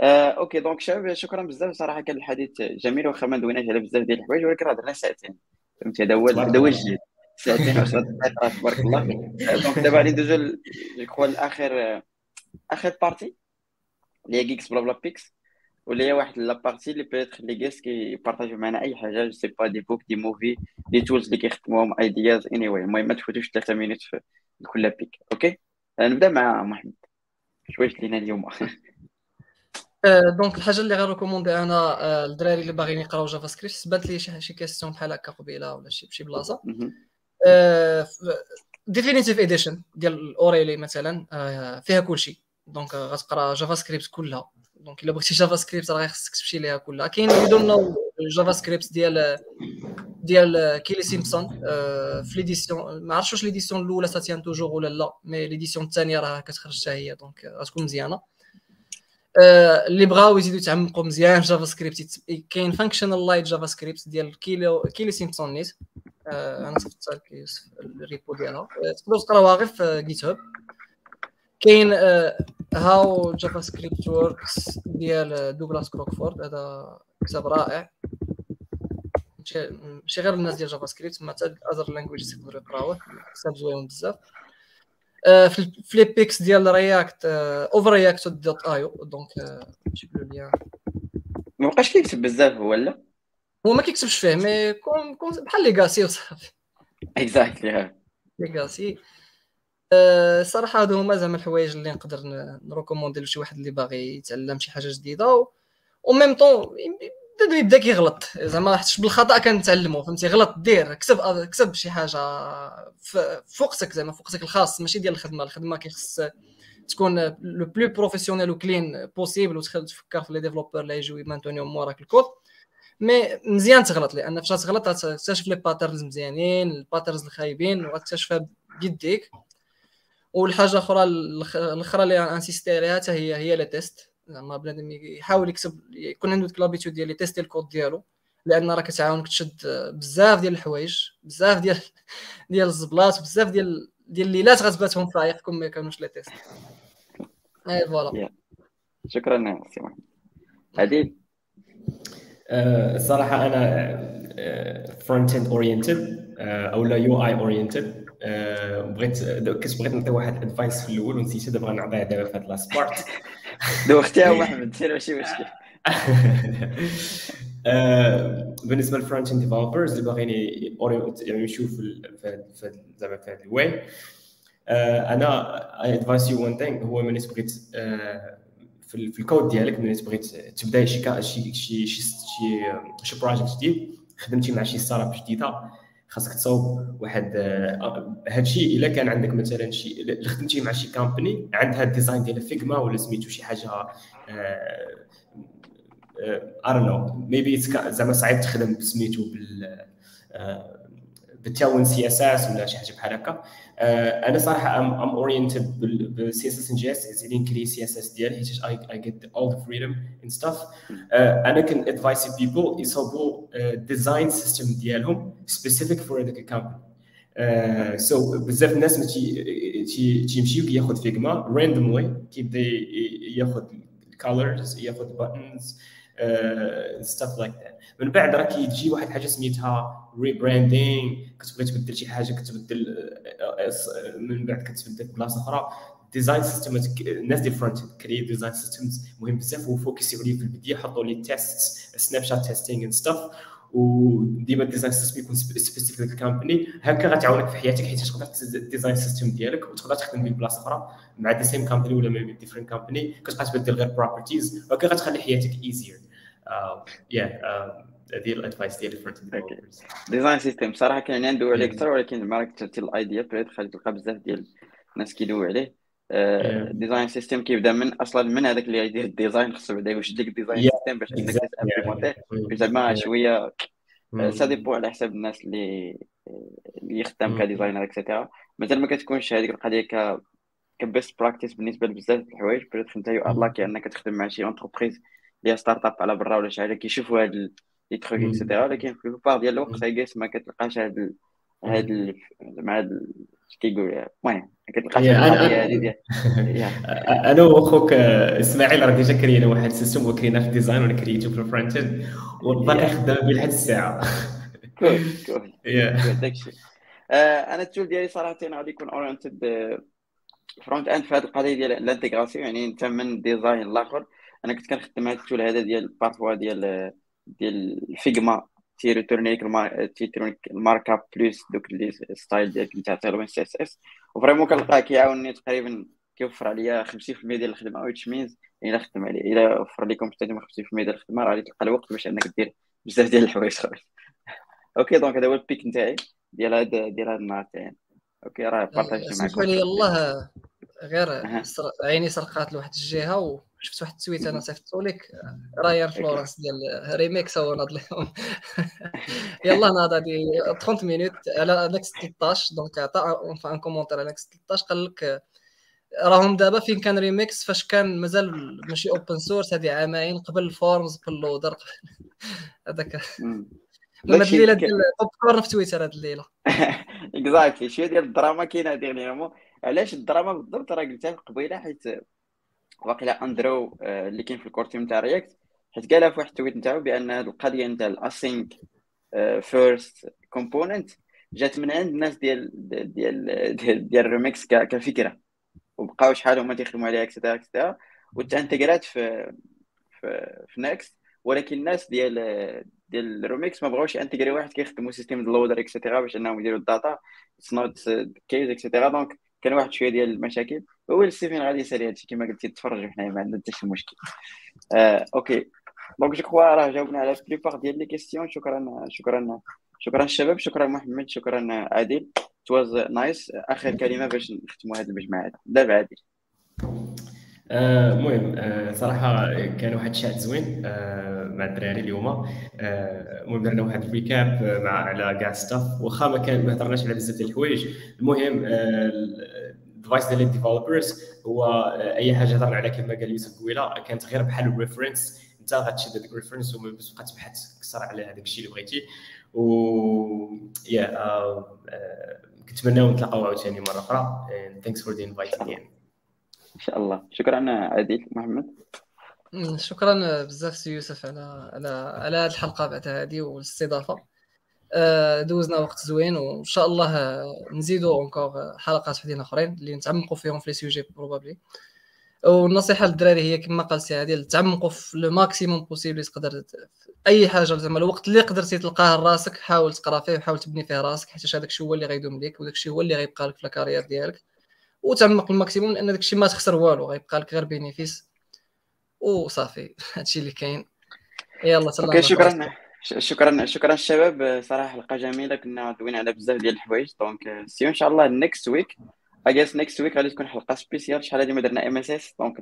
آه، okay donc شباب شكرا بزاف صراحة كان الحديث جميل واخا ما دويناش على بزاف ديال الحوايج ولكن هضرنا ساعتين. فهمتي؟ هذا هو هذا هو الجديد. ساعتين و دقائق تبارك الله. [LAUGHS] donc دابا غادي ندوزو je crois لاخر اخر partie اللي هي Geeksblabla picks واللي هي واحد la partie اللي peut-être les guests كي partag يو معنا اي حاجة je sais pas des books des movies des tools اللي كيخدموهم ideas anyway المهم ما تفوتوش ثلاثة minutes في كل pick okay نبدأ مع محمد. شويش لينا اليوم. [LAUGHS] donc الحاجة اللي غن recommand ي أنا الدراري اللي باغيين يقراو JavaScript بات لي شي question بحال هكا قبيلة ولا شي بشي بلاصة. definitive edition ديال O'Reilly مثلا فيها كلشي donc غتقرا JavaScript كلها. donc الا بغيتي JavaScript راه خصك تمشي ليها كلها كاين You Don't Know JavaScript ديال ديال Kyle Simpson في l'édition ما عرفتش واش l'édition الاولى ça tient toujours ولا لا mais l'édition الثانية راه كتخرج حتى هي donc غتكون مزيانه اللي بغاو يزيدوا يتعمقوا مزيان JavaScript كاين Functional-Light JavaScript ديال كيلو Kyle Simpson نيت أنا لك ال repo ديالها تقدروا تقراوها غير في GitHub كاين How JavaScript Works ديال Douglas Crockford هذا كتاب رائع. ماشي غير الناس ديال JavaScript ما حتى other languages يقدروا يقراوه كتاب زوين بزاف. في الفليبيكس ديال React overreacted.io donc نجيب له ليا ما بقاش كيكتب بزاف هو لا؟ هو ما كيكتبش فيه mais كون بحال legacy وصافي. exactly legacy صراحة هادو هما زعما الحوايج اللي نقدر ن recommand ي لشي واحد اللي باغي يتعلم شي حاجة جديدة و même temps بدا يبدا كيغلط. زعما حيت بالخطأ كنتعلموا فهمتي؟ غلط دير كتب كتب شي حاجة فوقتك زعما فوقتك الخاص ماشي ديال الخدمة. الخدمة كيخص تكون le plus professionnel و clean possible وتخل تفكر في les développeurs اللي يجيو ي mainten يو موراك ال code. mais مزيان تغلط لأن فاش تغلط تكتشف les patterns مزيانين ال patterns الخايبين وغتكتشفها بيديك. والحاجة الاخرى الاخرى اللي insist ي عليها حتى هي هي les tests. زعما بنادم يحاول يكسب يكون عنده ديك l'habitude ديال ي test ي ال code ديالو. لأن راه كتعاونك تشد بزاف ديال الحوايج بزاف ديال [LAUGHS] ديال الزبلات بزاف ديال ديال الليلات غتباتهم فايق كون ما كانوش les tests. et voilà. شكرا سي محمد عديل الصراحه أنا front-end oriented أو لا UI oriented بغيت كنت بغيت نعطي واحد advice في الأول ونسيت دابا غنعطيها دابا في هاد last part [LAUGHS] دوختيها محمد سير ماشي مشكل. [LAUGHS] بالنسبة لل front end developers اللي باغيين يعني يمشيو في زعما في هذا ال way. أنا advise you one thing هو ملي بغيت في الكود ديالك ملي بغيت تبدأ شي شي شي شي شي project جديد خدمتي مع شي start up جديدة. خاصك تصاوب واحد هذا الشيء إلا كان عندك مثلا شي إلا خدمتي مع شي كامباني عندها الديزاين ديال فيجما ولا سميتو شي حاجة دون نو ميبي زعما صعيب تخدم سميتو بال بالتاون سي إس إس ولا شي حاجة بحال هكا. أنا صراحة ام ام اورينتد بالسي اس اس ان جي اس ازيد نكري سي اس اس ديالي حيت اي اي جيت اول ذا فريدم ان ستاف أنا كن ادفايس بيبل يصوبوا design system ديالهم specific for هذاك ال company so بزاف الناس ما تيمشيو كياخذ Figma randomly كيبدا ياخذ ال colors ياخذ buttons stuff like that من بعد راه كيجي واحد الحاجة سميتها rebranding كتبغي تبدل شي حاجة كتبدل من بعد كتبدل بلاصة أخرى. design system الناس different كري design systems مهم بزاف و focus يو عليه في البداية حطوا لي test snapshot testing and stuff وديما ال design system يكون specific لل company هكا غتعاونك في حياتك حيت تقدر ال design system ديالك وتقدر تخدم به بلاصة أخرى مع the same company ولا different company كتبقى تبدل غير properties وهكا غتخلي حياتك easier يا هذه ال advice ديالي design system صراحة كان ندوي عليه أكثر ولكن ما كتبتي ال idea بريد خليت تلقى بزاف ديال الناس كيدوي عليه. design system كيبدا من أصلا من هذاك اللي يدير ال design خصو بعدا يوجد لك design system باش انك ت implémenter ه زعما شوية سا ديبو على حساب الناس اللي اللي يخدم كديزاينر اكسيتيرا مازال ما كتكونش هذيك القضية ك كبيست براكتيس بالنسبة لبزاف د الحوايج. بريت انت يو لاكي انك تخدم مع شي اونتربريز هي ستارت أب على برا ولا شي حاجة كيشوفوا هاد لي تروك اكسيتيرا ولكن في بار ديال الوقت ايكيس ما كتلقاش هاد هاد مع هاد كيقول المهم ما كتلقاش هذه [LAUGHS] أنا وأخوك إسماعيل راه ديجا كرينا واحد السيستم وكرينا في الديزاين وأنا كريتو في الفرونت اند وباقي خدام به لحد الساعة. [LAUGHS] كول كول. [LAUGHS] داكشي. أنا التول ديالي صراحة غادي يكون اورينتد فرونت اند في هذه القضية ديال الانتيغراسيون يعني أنت من ديزاين لآخر. أنا كنت كنخدم هذا التول هذا ديال بارفوا ديال ديال الفيجما تيريتورنيك تيريتورنيك المارك اب بلس دوك لي ستايل ديالك اللي تعطيهم سي إس إس. وفريمون كنلقاه كيعاونني تقريبا كيوفر عليا 50% ديال الخدمة which means إلا خدم عليه إلا وفر لكم حتى 50% ديال الخدمة راه تلقى الوقت باش أنك دير بزاف ديال الحوايج آخرين. [LAUGHS] okay donc هذا هو ال pick نتاعي ديال هذا ديال هذا النهار تاعي. okay راه partager معكم. لي يلاه [LAUGHS] غير عيني سرقات لواحد الجهة وشفت واحد ال tweet أنا صيفطو لك Ryan Florence ديال ريميكس هو ناض لهم. [LAUGHS] يلا ناض هادي 30 minutes على نكست 13 دونك عطى ان كومونتير على نكست 13 قال لك راهم دابا فين كان ريميكس؟ فاش كان مازال ماشي اوبن سورس هذه عامين قبل الفورمز قبل اللودر. [LAUGHS] هذاك. هاد الليلة ديال توب كورن في تويتر هاد الليلة. اكزاكتلي شوية ديال الدراما كاينة ديغنيغمون علاش الدراما بالضبط راه قلتها قبيلة حيت واقيلا أندرو اللي كاين في الكورتيم تاع رياكت حيت قالها في واحد التويت نتاعو بأن هاد القضية نتاع الأسينك فيرست كومبوننت جات من عند الناس ديال ديال ديال, ديال الريميكس كفكرة. وبقاو شحال هما تيخدموا عليها اكسترا اكسترا وتانتجرات في في, في نيكست ولكن الناس ديال ديال الروميكس ما بغاوش انتجري واحد كيخدموا سيستم اللودر اكسيتيرا باش إنهم يديروا الداتا. اتس نوت كيز اكسيتيرا دونك كان واحد شوية ديال المشاكل. هو ستيفن غادي يسالي هادشي كما قلتي تفرجوا حنايا ما عندنا حتى شي مشكل. آه، okay. donc je crois راه جاوبنا على ب la plupart ديال les questions شكرا شكرا شكرا الشباب شكرا محمد شكرا عادل it was nice اخر كلمه باش نختموا هذا المجمع هذا دابا عادل المهم آه صراحة كان واحد الشات زوين آه مع الدراري اليوم. المهم درنا واحد recap مع على كاع stuff واخا ما كان ما هضرناش على بزاف ديال الحوايج. المهم ال advice ديال ال developers هو أي حاجة هضرنا عليها كما قال يوسف قويله كانت غير بحال ال reference أنت غتشد هذيك ال reference وبس تبقى تبحث أكثر على هذاك الشيء اللي بغيتي. و يا كنتمناو نتلاقاو عاوتاني مرة أخرى. thanks for the invite إن شاء الله. شكرا عادل محمد. شكرا بزاف سي يوسف على على على هذه الحلقة بعد هذه والاستضافة. دوزنا وقت زوين وإن شاء الله نزيدوا encore حلقات وحدين آخرين اللي نتعمقوا فيهم في les sujets probably والنصيحة للدراري هي كما قال سي عادل تعمقوا في le maximum possible تقدر أي حاجة زعما الوقت اللي قدرتي تلقاه لراسك حاول تقرأ فيه وحاول تبني فيه راسك حيت هذاك الشيء هو اللي غيدوم ليك وداك الشيء هو اللي غيبقى لك في ال carrière ديالك. وتعمق ال maximum لأن داك الشيء ما تخسر والو غيبقى لك غير bénéfice وصافي [LAUGHS] هادشي اللي كاين. يلا okay شكرا. شكرا شكرا الشباب. صراحة حلقة جميلة. كنا دوينا على بزاف ديال الحوايج. donc see you إن شاء الله next week اجيس next week غادي تكون حلقة spéciale شحال هادي ما درنا MSS donc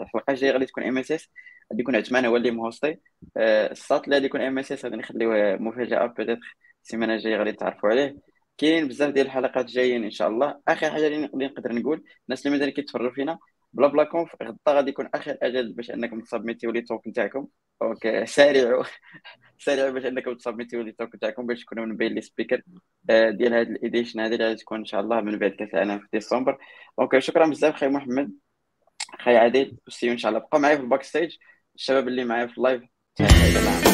الحلقة الجاية غادي تكون MSS غادي يكون عثمان هو اللي مهوستي. الساط اللي غادي يكون MSS غادي نخليوه مفاجأة. peut-être السيمانة الجاية غادي تعرفوا عليه. كاين بزاف ديال الحلقات جايين إن شاء الله. آخر حاجة اللي نقدر نقول الناس اللي مازال كيتفرجوا فينا BlaBlaConf غدا غادي يكون آخر أجل باش انكم ت submit يو les talks نتاعكم donc [LAUGHS] سارعوا سارعوا باش انكم ت submit يو les talks نتاعكم باش تكونوا من بين les speakers ديال هذه ال édition هذه اللي غادي تكون إن شاء الله من بعد كاس العالم في ديسمبر. donc شكرا بزاف خي محمد خي عادل see you إن شاء الله. بقى معايا في ال backstage الشباب اللي معايا في ال live [LAUGHS]